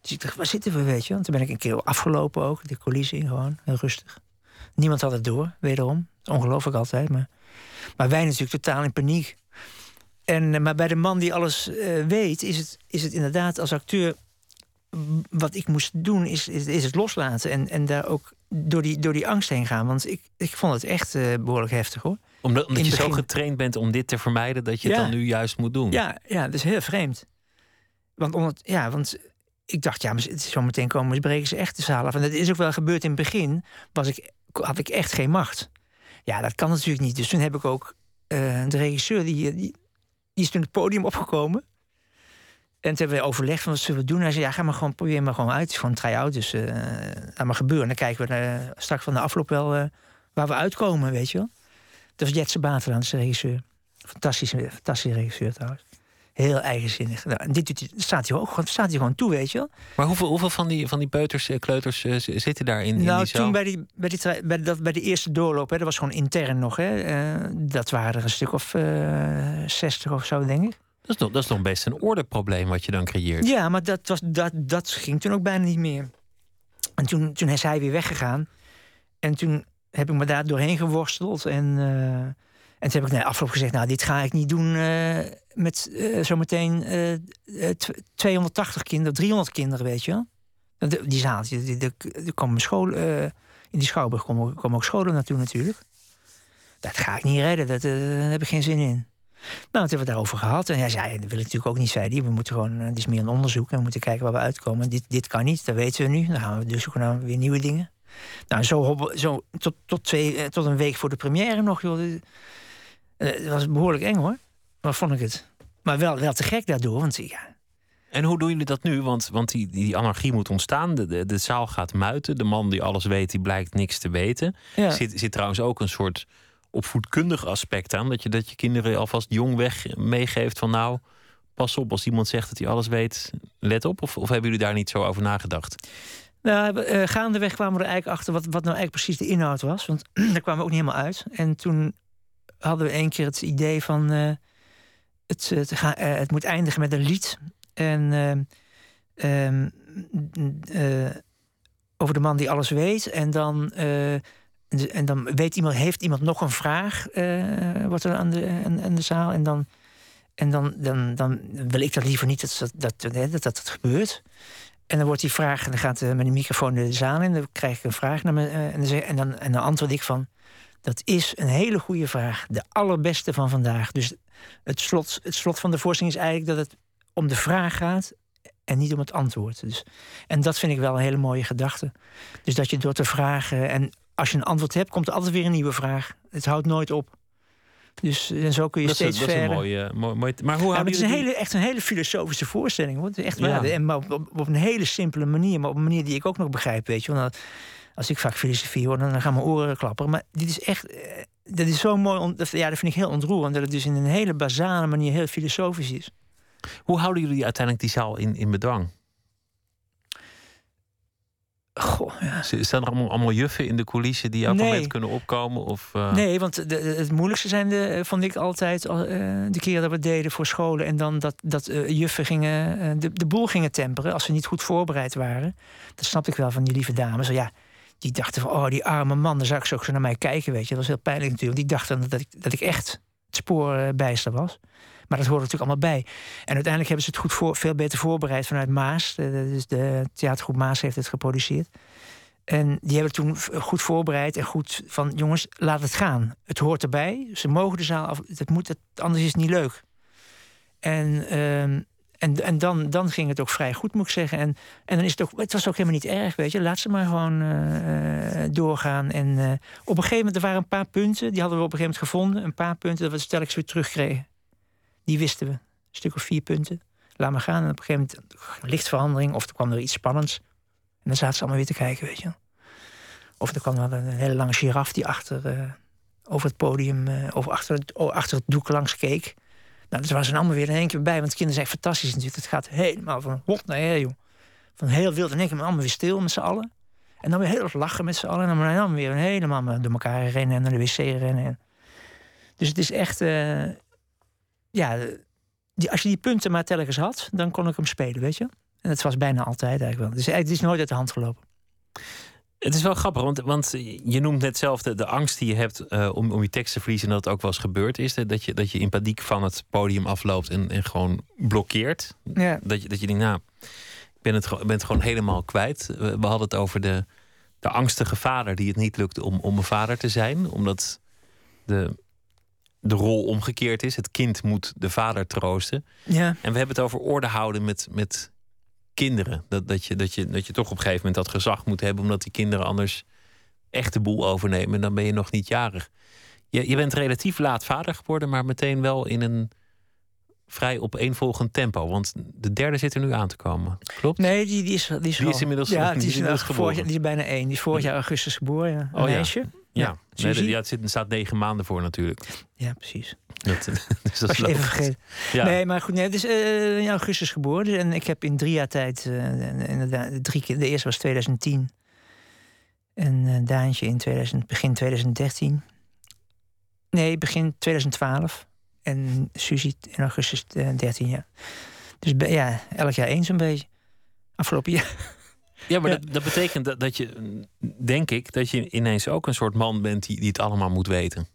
Dus ik dacht, waar zitten we, weet je? Want toen ben ik een keer afgelopen ook, de coulissen gewoon, heel rustig. Niemand had het door, wederom. Ongelooflijk altijd, maar... Maar wij natuurlijk totaal in paniek. En, eh, maar bij de man die alles eh, weet, is het, is het inderdaad als acteur... Wat ik moest doen, is, is, is het loslaten. En, en daar ook door die, door die angst heen gaan. Want ik, ik vond het echt eh, behoorlijk heftig, hoor. Omdat, omdat je zo getraind bent om dit te vermijden, dat je het dan nu juist moet doen. Ja, ja, dat is heel vreemd. Want, om het, ja, want ik dacht, ja, maar zo meteen komen ze, breken ze echt de zaal af. En dat is ook wel gebeurd in het begin. Was ik, had ik echt geen macht. Ja, dat kan natuurlijk niet. Dus toen heb ik ook eh, de regisseur, die, die, die is toen het podium opgekomen. En toen hebben we overlegd van wat zullen we doen. Hij zei, ja, ga maar gewoon, probeer maar gewoon uit. Het is gewoon een try-out, dus eh laat maar gebeuren. En dan kijken we eh, straks van de afloop wel eh, waar we uitkomen, weet je wel. Dat was Jetse Baterland, de regisseur. Fantastische, fantastische regisseur trouwens. Heel eigenzinnig. Nou, en dit staat hij ook gewoon, staat hij gewoon toe, weet je wel. Maar hoeveel, hoeveel van die, van die peuters, eh, kleuters eh, zitten daar in, in nou, die zaal? toen bij, die, bij, die, bij, dat, bij de eerste doorloop, hè, dat was gewoon intern nog. Hè, eh, dat waren er een stuk of eh 60 of zo, denk ik. Dat, is nog, dat is nog best een ordeprobleem wat je dan creëert. Ja, maar dat, was, dat, dat ging toen ook bijna niet meer. En toen, toen is hij weer weggegaan. En toen heb ik me daar doorheen geworsteld. En, uh, en toen heb ik na afloop gezegd: Nou, dit ga ik niet doen uh, met uh, zometeen 280 kinderen, 300 kinderen, weet je wel. Die zaal, er komen scholen, in die schouwburg komen, komen ook scholen naartoe natuurlijk. Dat ga ik niet redden, dat, daar heb ik geen zin in. Nou, toen hebben we het daarover gehad. En hij zei, dat wil ik natuurlijk ook niet, zei hij. We moeten gewoon, dit is meer een onderzoek. En we moeten kijken waar we uitkomen. Dit, dit kan niet, dat weten we nu. Dan gaan we dus zoeken naar weer nieuwe dingen. Nou, zo, zo tot, tot, twee, eh, tot een week voor de première nog, joh. Het eh, was behoorlijk eng hoor. Maar vond ik het. Maar wel, wel te gek daardoor, want ja. En hoe doen jullie dat nu? Want, want die, die anarchie moet ontstaan. De, de, de zaal gaat muiten. De man die alles weet, die blijkt niks te weten. Ja. Zit, zit trouwens ook een soort opvoedkundig aspect aan. Dat je, dat je kinderen alvast jong weg meegeeft van nou, pas op als iemand zegt dat hij alles weet, let op. Of, of hebben jullie daar niet zo over nagedacht? Nou, uh, gaandeweg kwamen we er eigenlijk achter wat, wat nou eigenlijk precies de inhoud was. Want daar kwamen we ook niet helemaal uit. En toen hadden we een keer het idee van... Uh, het, het, uh, het, moet eindigen met een lied. En ehm, over de man die alles weet. En dan, en dan weet iemand, heeft iemand nog een vraag... wat er aan de, aan de zaal. En dan... En dan, dan, dan wil ik dat liever niet dat dat, dat, dat, dat, dat gebeurt. En dan wordt die vraag, en dan gaat met de microfoon de zaal in. Dan krijg ik een vraag naar me, uh, en, dan, en, dan, en dan antwoord ik van... Dat is een hele goede vraag. De allerbeste van vandaag. Dus het slot, het slot van de voorstelling is eigenlijk dat het om de vraag gaat en niet om het antwoord. Dus, en dat vind ik wel een hele mooie gedachte. Dus dat je door te vragen en als je een antwoord hebt, komt er altijd weer een nieuwe vraag. Het houdt nooit op. Dus en zo kun je steeds verder. Dat is een mooie, maar hoe ja, het is een hele, echt een hele filosofische voorstelling. Hoor. Echt, ja. en, maar op, op, een hele simpele manier. Maar op een manier die ik ook nog begrijp. Weet je. Want als ik vaak filosofie hoor, dan gaan mijn oren klapperen. Maar dit is echt... Eh, dat is zo mooi. Ja, dat vind ik heel ontroerend. Dat het dus in een hele basale manier heel filosofisch is. Hoe houden jullie uiteindelijk die zaal in, in bedwang? Goh, ja. Staan er allemaal, allemaal juffen in de coulissen die elk moment kunnen opkomen? Of, uh... Nee, want de, het moeilijkste zijn de, vond ik altijd uh, de keer dat we deden voor scholen. En dan dat, dat uh, juffen gingen, de, de boel gingen temperen als ze niet goed voorbereid waren. Dat snapte ik wel van die lieve dames. Ja, die dachten van, oh, die arme man, dan zag ze ook zo naar mij kijken, weet je. Dat was heel pijnlijk natuurlijk. Die dachten dat ik, dat ik echt het spoor bijster was. Maar dat hoort natuurlijk allemaal bij. En uiteindelijk hebben ze het goed voor, veel beter voorbereid vanuit Maas. Dus de theatergroep Maas heeft het geproduceerd. En die hebben toen goed voorbereid en goed van... jongens, laat het gaan. Het hoort erbij. Ze mogen de zaal af... Het moet, het, anders is het niet leuk. En, ehm, en, en dan, dan ging het ook vrij goed, moet ik zeggen. En, en dan is het ook... Het was ook helemaal niet erg, weet je. Laat ze maar gewoon uh, doorgaan. En uh, op een gegeven moment... Er waren een paar punten. Die hadden we op een gegeven moment gevonden. Een paar punten dat we telkens weer terugkregen. Die wisten we. Een stuk of vier punten. Laat maar gaan. En op een gegeven moment lichtverandering of er kwam er iets spannends. En dan zaten ze allemaal weer te kijken, weet je. Of er kwam een hele lange giraf die achter, uh, over het podium, uh, of achter het, achter het doek langs keek. Nou, dus waren ze allemaal weer in één keer bij, want kinderen zijn fantastisch natuurlijk. Het gaat helemaal van hot naar her, joh. Van heel wild in één keer allemaal weer stil met z'n allen. En dan weer heel lachen met z'n allen. En dan weer helemaal door elkaar rennen en naar de wc rennen. Dus het is echt, uh, ja, die, als je die punten maar telkens had, dan kon ik hem spelen, weet je. En dat was bijna altijd eigenlijk wel. Dus het is nooit uit de hand gelopen. Het is wel grappig, want, want je noemt net zelf de, de angst die je hebt uh, om, om je tekst te verliezen. En dat het ook wel eens gebeurd is. Dat je, dat je in paniek van het podium afloopt en, en gewoon blokkeert. Ja. Dat, je, dat je denkt, nou, ik ben het, ben het gewoon helemaal kwijt. We, we hadden het over de, de angstige vader die het niet lukte om, om een vader te zijn. Omdat de, de rol omgekeerd is. Het kind moet de vader troosten. Ja. En we hebben het over orde houden met, met kinderen. Dat, dat, je, dat, je, dat je toch op een gegeven moment dat gezag moet hebben, omdat die kinderen anders echt de boel overnemen. En dan ben je nog niet jarig. Je, je bent relatief laat vader geworden, maar meteen wel in een vrij opeenvolgend tempo. Want de derde zit er nu aan te komen. Klopt? Nee, die, die, is, die, is, die is inmiddels, ja, die, is, die is bijna één. Die is vorig jaar augustus geboren. Ja. Een oh, meisje. Ja, ja. Nee, ja het zit, er staat negen maanden voor natuurlijk. Ja, precies. Dat, dus dat je even vergeten. Ja. Nee, maar goed, nee, het is uh, in augustus geboren. Dus, en ik heb in drie jaar tijd, uh, inderdaad, drie keer, de eerste was 2010. En uh, Daantje in 2000, begin 2013. Nee, begin 2012. En Suzy in augustus 13 jaar. Dus ja, elk jaar eens een beetje. Afgelopen jaar. Ja, maar Dat, dat betekent dat, dat je, denk ik, dat je ineens ook een soort man bent die, die het allemaal moet weten.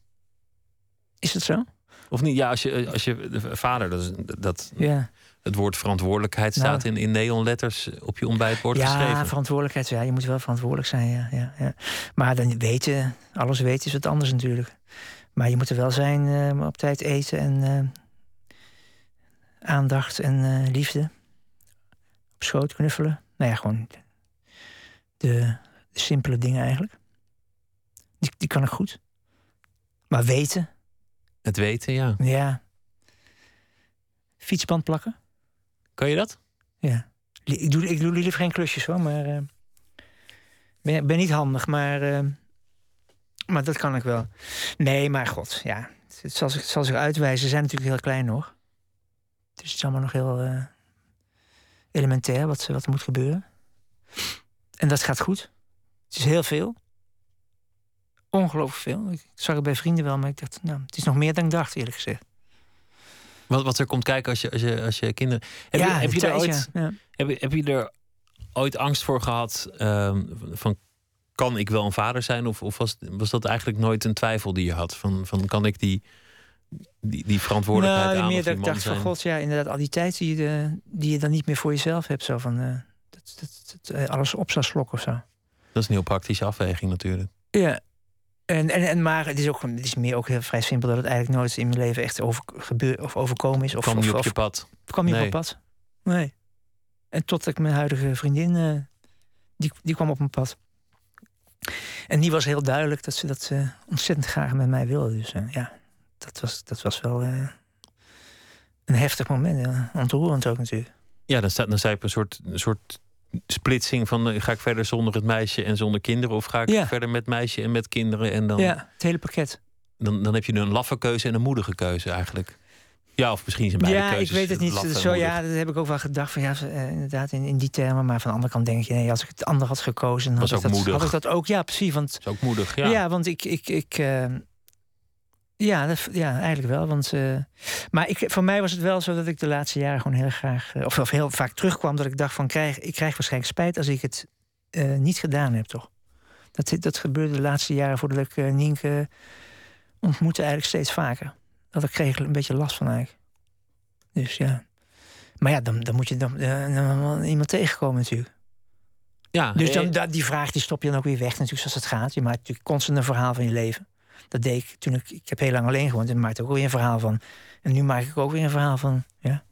Is het zo? Of niet? Ja, als je, als je de vader, dat, dat Ja. het woord verantwoordelijkheid Nou. staat in, in neonletters op je ontbijtbord ja, geschreven. verantwoordelijkheid. Ja, je moet wel verantwoordelijk zijn. Ja, ja, ja. Maar dan weten, alles weten is wat anders natuurlijk. Maar je moet er wel zijn, eh, op tijd eten en eh, aandacht en eh, liefde. Op schoot knuffelen. Nou ja, gewoon de, de simpele dingen eigenlijk. Die, die kan ik goed. Maar weten, Het weten, ja. ja. Fietsband plakken. Kan je dat? Ja. Ik doe, ik doe liever geen klusjes hoor, maar. eh, ben, ben niet handig, maar. eh, maar dat kan ik wel. Nee, maar god, ja. Het zal, het zal zich uitwijzen. Ze zijn natuurlijk heel klein nog. Dus het is allemaal nog heel eh, elementair wat, wat er moet gebeuren. En dat gaat goed. Het is heel veel. Ongelooflijk veel. Ik zag het bij vrienden wel, maar ik dacht, nou, het is nog meer dan ik dacht, eerlijk gezegd. Wat, wat er komt kijken als je, als je, als je kinderen. Heb ja, je, heb, je er ooit, ja. heb, je, heb je er ooit angst voor gehad? ehm, van kan ik wel een vader zijn? Of, of was, was dat eigenlijk nooit een twijfel die je had? Van, van kan ik die, die, die verantwoordelijkheid nou, aan meer dat ik dacht van god, ja, inderdaad, al die tijd die je, eh, die je dan niet meer voor jezelf hebt. Zo van eh, eh, alles op zou slokken of zo. Dat is een heel praktische afweging natuurlijk. Ja. En, en, en, maar het is, ook, het is meer ook heel vrij simpel dat het eigenlijk nooit in mijn leven echt over, gebeur, of overkomen is. Of, kwam niet op of- je pad. kwam niet Nee. op mijn pad. Nee. En tot ik mijn huidige vriendin, eh, die, die kwam op mijn pad. En die was heel duidelijk dat ze dat ze ontzettend graag met mij wilde. Dus eh, ja, dat was, dat was wel een heftig moment. Ja. Ontroerend ook natuurlijk. Ja, dan sta je op een soort, een soort splitsing van eh, ga ik verder zonder het meisje en zonder kinderen? Of ga ik Ja. verder met meisje en met kinderen? En dan, Ja, het hele pakket. dan, dan heb je een laffe keuze en een moedige keuze eigenlijk. Ja, of misschien zijn beide ja, keuzes ik weet het niet. Zo, ja, dat heb ik ook wel gedacht. Van, ja, eh, inderdaad, in, in die termen. Maar van de andere kant denk je, nee, als ik het ander had gekozen, dan Was had ik, ook dat, moedig. had ik dat ook. Ja, precies. Want is ook moedig, ja. Ja, want ik. ik, ik eh, ja, dat, ja, eigenlijk wel. Want, eh, maar ik, voor mij was het wel zo dat ik de laatste jaren gewoon heel graag. eh, of, of heel vaak terugkwam dat ik dacht: van krijg, ik krijg waarschijnlijk spijt als ik het eh, niet gedaan heb, toch? Dat, dat gebeurde de laatste jaren voordat ik eh, Nienke ontmoette, eigenlijk steeds vaker. Dat ik kreeg een beetje last van eigenlijk. Dus ja. Maar ja, dan, dan moet je dan, iemand tegenkomen natuurlijk. ja Dus dan, da- die vraag die stop je dan ook weer weg, natuurlijk, zoals het gaat. Je maakt natuurlijk constant een verhaal van je leven. Dat deed ik toen ik... Ik heb heel lang alleen gewoond en maakte ook weer een verhaal van. En nu maak ik ook weer een verhaal van, ja.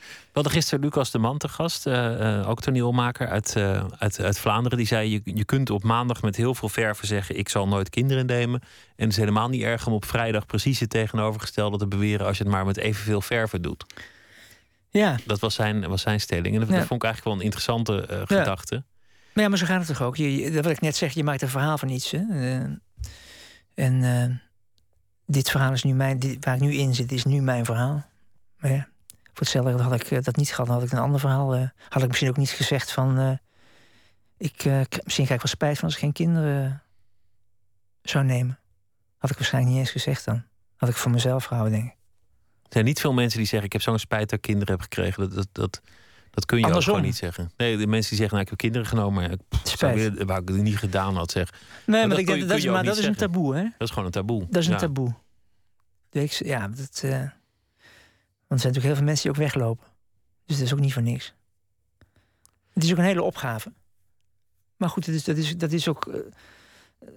We hadden gisteren Lucas de Man te gast, eh, eh, ook toneelmaker uit, eh, uit, uit Vlaanderen. Die zei: je, je kunt op maandag met heel veel verven zeggen: Ik zal nooit kinderen nemen. En het is helemaal niet erg om op vrijdag precies het tegenovergestelde te beweren. als je het maar met evenveel verven doet. Ja, Dat was zijn, was zijn stelling. En dat, Ja. dat vond ik eigenlijk wel een interessante eh, Ja. gedachte. maar, ja, maar zo gaat het toch ook. Je, je- wat ik net zeg, je maakt een verhaal van iets. Hè? En eh, dit verhaal is nu mijn... Waar ik nu in zit, is nu mijn verhaal. Maar ja, voor hetzelfde had ik eh, dat niet gehad. Dan had ik een ander verhaal... eh, had ik misschien ook niet gezegd van... ik, misschien krijg ik wel spijt van als ik geen kinderen zou nemen. Had ik waarschijnlijk niet eens gezegd dan. Had ik voor mezelf gehouden, denk ik. Er zijn niet veel mensen die zeggen: Ik heb zo'n spijt dat ik kinderen heb gekregen. Dat, dat, dat, dat kun je ook Andersom. gewoon niet zeggen. Nee, de mensen die zeggen: nou, Ik heb kinderen genomen. pff, Spijt. waar ik het niet gedaan had, zeg. Nee, maar, ik je- dat, is, je ook maar dat niet is een taboe, hè? Dat is gewoon een taboe. Dat is een Ja. taboe. Ja, dat, eh, want er zijn natuurlijk heel veel mensen die ook weglopen. Dus dat is ook niet voor niks. Het is ook een hele opgave. Maar goed, dat is, dat is, dat is ook. eh,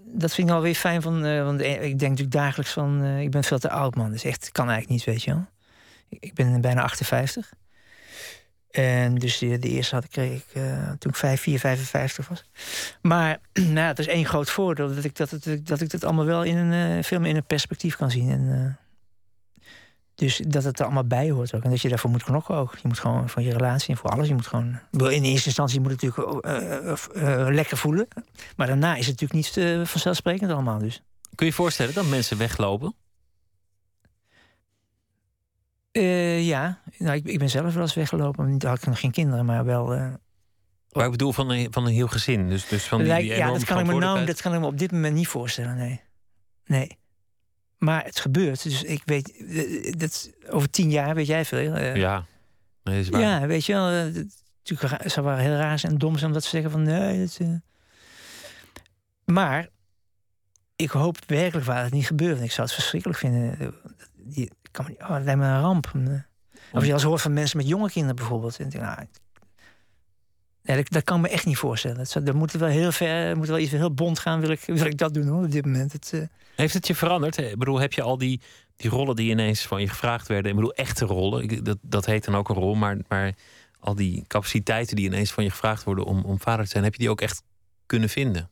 dat vind ik alweer fijn van. eh, want ik denk natuurlijk dagelijks van. ik ben veel te oud, man. Dus echt, kan eigenlijk niet, weet je wel. Ik ben bijna 58. En dus de, de eerste had kreeg ik eh, toen ik 5, 4, 55 was. Maar nou, het is één groot voordeel dat ik dat, het- dat ik dat allemaal wel in een, eh, veel meer in een perspectief kan zien. En, eh, dus dat het er allemaal bij hoort ook. En dat je daarvoor moet knokken ook. Je moet gewoon voor je relatie en voor alles. Je moet gewoon. In eerste instantie moet het natuurlijk lekker voelen. Maar daarna is het natuurlijk niet vanzelfsprekend allemaal. Dus. Kun je je voorstellen dat mensen weglopen? Eh, ja, nou, ik, ik ben zelf wel eens weggelopen. Niet had ik nog geen kinderen, maar wel. eh, Maar ik bedoel van een, van een heel gezin. Dus, dus van die, Lijkt- die ja, enorme dat kan, ik me nou, dat kan ik me op dit moment niet voorstellen, nee. Nee. Maar het gebeurt, dus ik weet... eh, Dat, over tien jaar weet jij veel. Ja, nee, dat is waar. ja, weet je wel. dat- natuurlijk het zou wel heel raar zijn en dom zijn om dat te zeggen van nee. Dat, uh... Maar ik hoop werkelijk waar het niet gebeurt. Ik zou het verschrikkelijk vinden. Die, kan me, oh, dat lijkt me een ramp. Of je als hoort van mensen met jonge kinderen bijvoorbeeld. En denk, nou, Nee, dat, dat, kan me echt niet voorstellen. Dat, moet wel heel ver, moet wel iets heel bond gaan, wil ik, wil ik dat doen hoor, op dit moment. Het, uh... Heeft het je veranderd? Ik bedoel, heb je al die, die rollen die ineens van je gevraagd werden, ik bedoel, echte rollen, dat, dat heet dan ook een rol, maar, maar al die capaciteiten die ineens van je gevraagd worden om, om vader te zijn, heb je die ook echt kunnen vinden?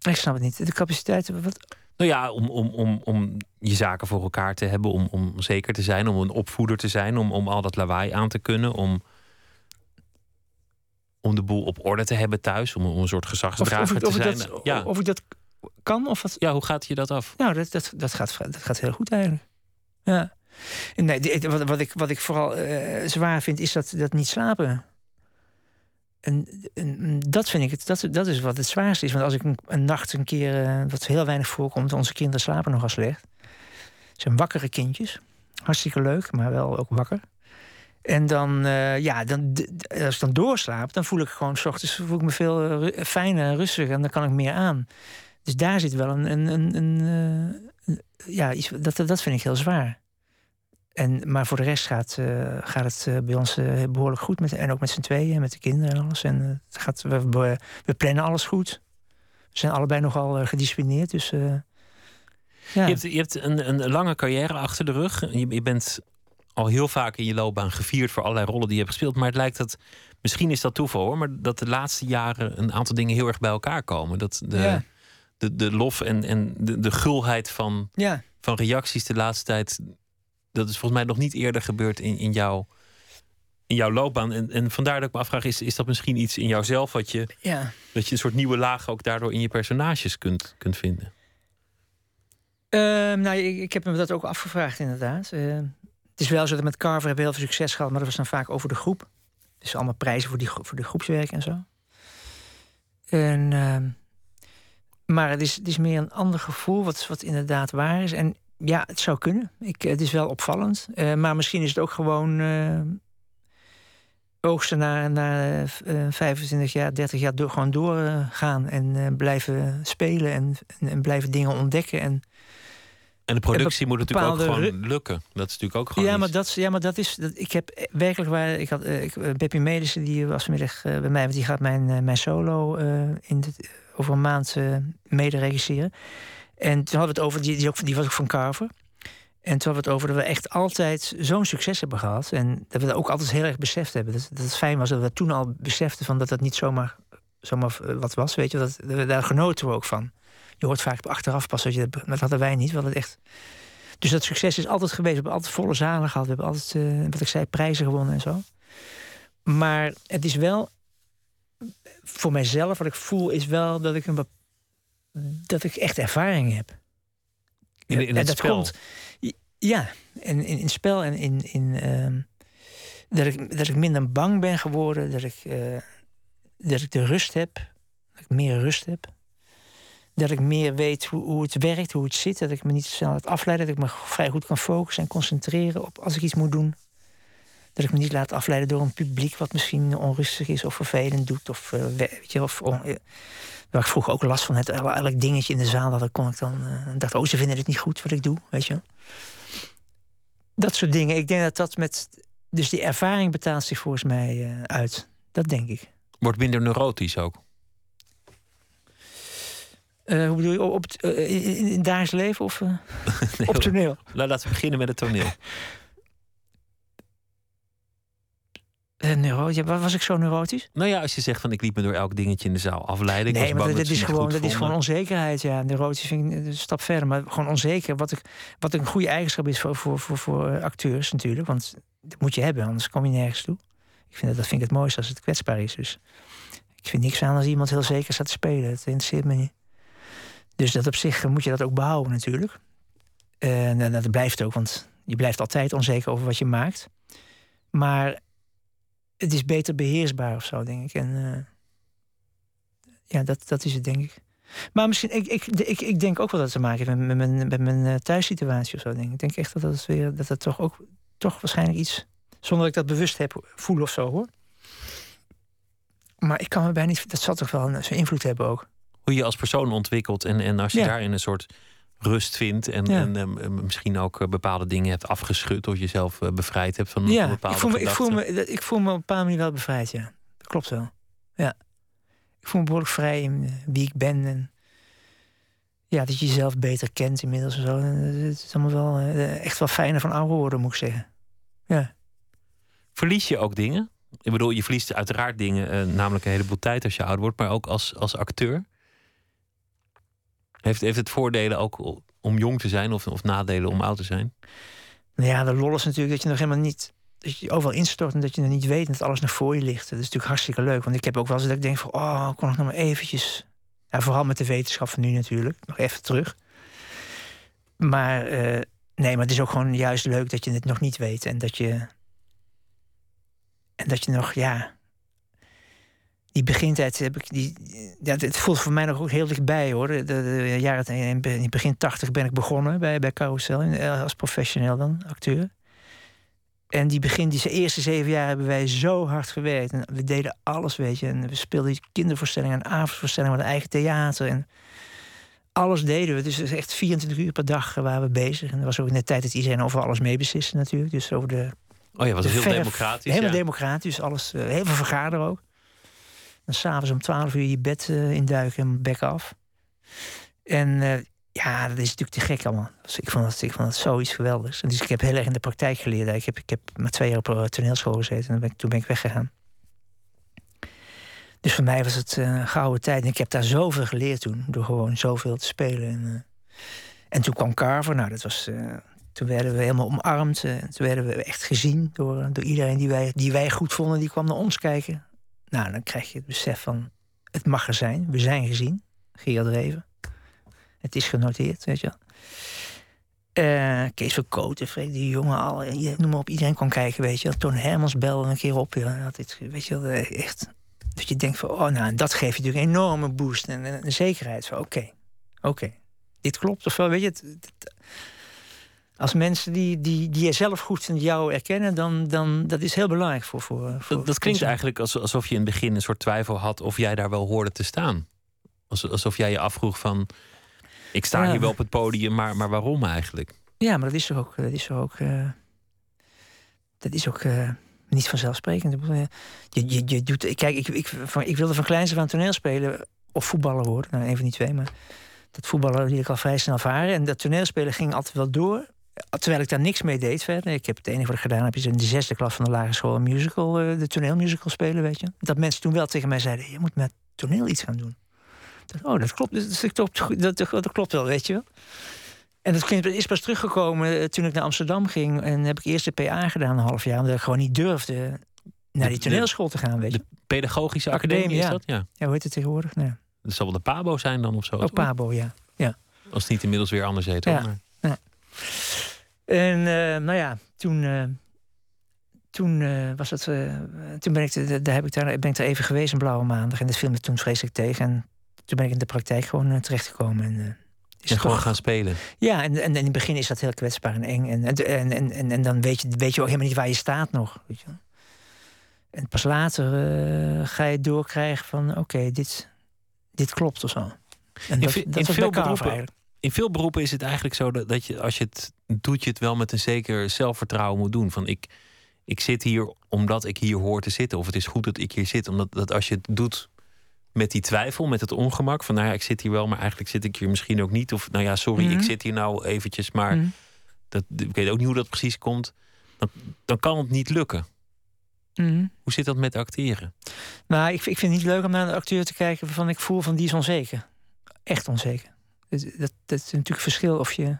Ik snap het niet. De capaciteiten, wat? Nou ja, om, om, om, om je zaken voor elkaar te hebben, om, om zeker te zijn, om een opvoeder te zijn, om, om al dat lawaai aan te kunnen, om om de boel op orde te hebben thuis, om, om een soort gezagsdrager te zijn. Dat, ja. Of ik dat kan? Of wat? Ja, hoe gaat je dat af? Nou, dat, dat, dat, gaat, dat gaat heel goed eigenlijk. Ja. Nee, wat, wat, ik, wat ik vooral uh, zwaar vind, is dat, dat niet slapen. En, en, dat vind ik het, dat, dat is wat het zwaarste is. Want als ik een, nacht een keer, wat heel weinig voorkomt, onze kinderen slapen nogal slecht. Het zijn wakkere kindjes. Hartstikke leuk, maar wel ook wakker. En dan, uh, ja, dan, als ik dan doorslaap, dan voel ik gewoon, s ochtends voel ik me veel uh, fijner en rustiger en dan kan ik meer aan. Dus daar zit wel een, een, een, een ja, iets, dat, dat vind ik heel zwaar. En, maar voor de rest gaat, gaat het bij ons behoorlijk goed. Met, en ook met z'n tweeën, met de kinderen en alles. En het gaat, we, we, plannen alles goed. We zijn allebei nogal gedisciplineerd. Dus, ja. Je hebt, je hebt een, een lange carrière achter de rug. Je, je bent al heel vaak in je loopbaan gevierd voor allerlei rollen die je hebt gespeeld. Maar het lijkt dat, misschien is dat toeval hoor, maar dat de laatste jaren een aantal dingen heel erg bij elkaar komen. Dat de, de, de lof en, en de, de gulheid van, ja. van reacties de laatste tijd, dat is volgens mij nog niet eerder gebeurd in, in, jouw, in jouw loopbaan. En, en vandaar dat ik me afvraag, is, is dat misschien iets in jouzelf wat je, ja. dat je een soort nieuwe laag ook daardoor in je personages kunt, kunt vinden? Uh, nou, ik, ik, heb me dat ook afgevraagd, inderdaad. Uh, het is wel zo dat met Carver hebben heel veel succes gehad, maar dat was dan vaak over de groep. Dus allemaal prijzen voor, die, voor de groepswerk en zo. En, uh, maar het is, het is meer een ander gevoel, wat, wat inderdaad waar is. En ja, het zou kunnen. Ik, het is wel opvallend. Uh, maar misschien is het ook gewoon uh, oogsten na, na 25 jaar, 30 jaar door, gewoon doorgaan en blijven spelen en, en, en, blijven dingen ontdekken. En en de productie moet natuurlijk ook gewoon lukken. Dat is natuurlijk ook gewoon. Ja, maar dat, ja, maar dat is. Dat, ik heb werkelijk waar. Ik had ik, Beppie Medissen, die was vanmiddag bij mij, want die gaat mijn, mijn solo in de, over een maand mede regisseren. En toen hadden we het over, die, die, ook, die was ook van Carver. En toen hadden we het over dat we echt altijd zo'n succes hebben gehad. En dat we dat ook altijd heel erg beseft hebben. Dat, dat het fijn was dat we toen al beseften van dat dat niet zomaar, zomaar wat was. Weet je, dat, dat, daar genoten we ook van. Je hoort vaak achteraf pas, dat, je, dat hadden wij niet. We echt... Dus dat succes is altijd geweest. We hebben altijd volle zalen gehad. We hebben altijd, uh, wat ik zei, prijzen gewonnen en zo. Maar het is wel, voor mijzelf, wat ik voel, is wel dat ik, een, dat ik echt ervaring heb. In, in het dat spel? Komt, ja, in, in, in spel en in. in uh, dat, ik, dat ik minder bang ben geworden. Dat ik, uh, dat ik de rust heb. Dat ik meer rust heb dat ik meer weet hoe, hoe, het werkt, hoe het zit. Dat ik me niet snel laat afleiden. Dat ik me vrij goed kan focussen en concentreren op als ik iets moet doen. Dat ik me niet laat afleiden door een publiek wat misschien onrustig is of vervelend doet. Of, uh, weet je, of uh, waar ik vroeger ook last van had. Elk dingetje in de zaal dat kon ik dan. Uh, dacht, oh, ze vinden het niet goed wat ik doe. Weet je. Dat soort dingen. Ik denk dat dat met. Dus die ervaring betaalt zich volgens mij uit. Dat denk ik. Wordt minder neurotisch ook. Uh, hoe bedoel je, op, uh, in, in dagelijks leven of uh, nee, op toneel? Nou, laten we beginnen met het toneel. neurotisch, was ik zo neurotisch? Nou ja, als je zegt van ik liep me door elk dingetje in de zaal afleiden. Nee, maar dat, is gewoon, dat is gewoon onzekerheid. Ja, neurotisch vind ik een stap verder, maar gewoon onzeker. Wat, ik, wat een goede eigenschap is voor, voor, voor, voor acteurs natuurlijk, want dat moet je hebben, anders kom je nergens toe. Ik vind dat, dat vind ik het mooiste als het kwetsbaar is. Dus ik vind niks aan als iemand heel zeker staat te spelen. Dat interesseert me niet. Dus dat op zich moet je dat ook behouden natuurlijk. En dat blijft ook, want je blijft altijd onzeker over wat je maakt. Maar het is beter beheersbaar of zo, denk ik. En uh, ja, dat, dat is het, denk ik. Maar misschien, ik, ik, ik, ik denk ook wel dat het te maken heeft met, met, mijn, met mijn uh, thuissituatie of zo. Denk ik. ik denk echt dat dat weer, dat het toch ook, toch waarschijnlijk iets, zonder dat ik dat bewust heb, voel of zo hoor. Maar ik kan me bijna niet... Dat zal toch wel zijn invloed hebben ook. Hoe je als persoon ontwikkelt en, en als je Ja. daarin een soort rust vindt... en, Ja. en ehm, misschien ook eh, bepaalde dingen hebt afgeschud... of jezelf eh, bevrijd hebt van, Ja, bepaalde ik voel, me, ik, voel me, ik voel me op een bepaalde manier wel bevrijd, ja. Dat klopt wel. Ja. Ik voel me behoorlijk vrij in eh, wie ik ben. En ja, dat je jezelf beter kent inmiddels en zo. En Het is allemaal wel echt wel fijner van ouder worden, moet ik zeggen. Ja. Verlies je ook dingen? Ik bedoel, je verliest uiteraard dingen, eh, namelijk een heleboel tijd als je ouder wordt, maar ook als, als acteur. Heeft, heeft het voordelen ook om jong te zijn of, of nadelen om oud te zijn? Nou ja, de lol is natuurlijk dat je nog helemaal niet... Dat je overal instort en dat je nog niet weet dat alles nog voor je ligt. Dat is natuurlijk hartstikke leuk. Want ik heb ook wel eens dat ik denk van... Oh, kon nog maar eventjes... Ja, vooral met de wetenschap van nu natuurlijk. Nog even terug. Maar eh, nee, maar het is ook gewoon juist leuk dat je het nog niet weet. En dat je... En dat je nog, ja... Die begintijd heb ik... Die, ja, het voelt voor mij nog ook heel dichtbij hoor. De, de, jaren, in in begin tachtig ben ik begonnen bij, bij Carousel. eh, Als professioneel dan, acteur. En die begin, die eerste zeven jaar hebben wij zo hard gewerkt. En we deden alles, weet je. En we speelden kindervoorstellingen en avondvoorstellingen met een eigen theater. En alles deden we. Dus echt 24 uur per dag waren we bezig. En dat was ook in de tijd dat iedereen over alles meebesliste natuurlijk. Dus over de Oh ja, was de heel verf- democratisch. Helemaal ja. democratisch. Alles, eh, heel veel vergaderen ook. Dan s'avonds om 12 uur je bed eh, induiken en bek af. En eh, ja, dat is natuurlijk te gek allemaal. Dus ik vond dat, ik vond dat zoiets geweldigs. En dus ik heb heel erg in de praktijk geleerd. Ik heb, ik heb maar twee jaar op een toneelschool gezeten. En ben ik, toen ben ik weggegaan. Dus voor mij was het eh, een gouden tijd. En ik heb daar zoveel geleerd toen. Door gewoon zoveel te spelen. En, eh, en toen kwam Carver. Nou, dat was... eh, toen werden we helemaal omarmd. eh, toen werden we echt gezien door, door iedereen die wij, die wij goed vonden. Die kwam naar ons kijken. Nou, dan krijg je het besef van... Het mag er zijn. We zijn gezien. Gerard Reven. Het is genoteerd, weet je wel. Eh, Kees van Kooten, Freek de Jonge, al, je- noem maar op. Iedereen kwam kijken, weet je wel. Toon Hermans belde een keer op. Ja, altijd, weet je wel, eh, echt... Dat je denkt van, oh, nou, dat geeft je natuurlijk een enorme boost. En een, zekerheid van, oké, oké. Dit klopt, of wel, weet je... als mensen die, die, die je zelf goed vindt jou erkennen, dan, dan dat is heel belangrijk voor. voor, voor Dat, dat klinkt mensen. eigenlijk als- alsof je in het begin een soort twijfel had of jij daar wel hoorde te staan. Als- Alsof jij je afvroeg van, ik sta Ja. hier wel op het podium, maar, maar waarom eigenlijk? Ja, maar dat is toch ook. Dat is toch ook, eh, dat is ook eh, niet vanzelfsprekend. Je, je, je doet, kijk, ik, ik, van, ik wilde van kleins af aan toneel spelen of voetballer worden. Nou, een van die twee. Maar dat voetballen liet ik al vrij snel varen. En dat toneelspelen ging altijd wel door. Terwijl ik daar niks mee deed verder. Ik heb het enige wat ik gedaan heb is in de zesde klas van de lagere school een musical, eh, de toneelmusical spelen, weet je. Dat mensen toen wel tegen mij zeiden: je moet met toneel iets gaan doen. Dacht, oh, dat klopt. Dat, dat, klopt, dat, dat, dat klopt wel, weet je wel. En dat is pas teruggekomen eh, toen ik naar Amsterdam ging. En heb ik eerst de PA gedaan een half jaar. Omdat ik gewoon niet durfde naar die De- toneelschool te gaan, weet je. Pedagogische Academie, academie, is ja. dat? Ja. Ja, hoe heet het tegenwoordig? Nee. Dat zal wel de Pabo zijn dan of zo. Toch? Pabo, ja. Als het niet inmiddels weer anders heet. hoor, Ja. En eh, nou ja, toen, eh, toen was was het. eh, toen ben ik, de- daar heb ik daar, ben ik daar even geweest, een blauwe maandag. En dat viel me toen vreselijk tegen. En toen ben ik in de praktijk gewoon eh, terechtgekomen. En, eh, is En gewoon gaan spelen. Ja, en, en in het begin is dat heel kwetsbaar en eng. En, en, en, en, en dan weet je, weet je ook helemaal niet waar je staat nog. Weet je. En pas later eh, ga je doorkrijgen van oké, dit, dit klopt of zo. En dat, ve- dat in veel beroepen- eigenlijk. In veel beroepen is het eigenlijk zo dat, dat je, als je het doet, je het wel met een zeker zelfvertrouwen moet doen. Van ik, ik zit hier omdat ik hier hoor te zitten. Of het is goed dat ik hier zit. Omdat dat als je het doet met die twijfel, met het ongemak. Van nou ja, ik zit hier wel, maar eigenlijk zit ik hier misschien ook niet. Of nou ja, sorry, Mhm. ik zit hier nou eventjes, maar Mhm. dat, ik weet ook niet hoe dat precies komt. Dan, dan kan het niet lukken. Mhm. Hoe zit dat met acteren? Nou, ik, ik vind het niet leuk om naar een acteur te kijken waarvan ik voel van die is onzeker. Echt onzeker. Dat, dat, is natuurlijk een verschil of je.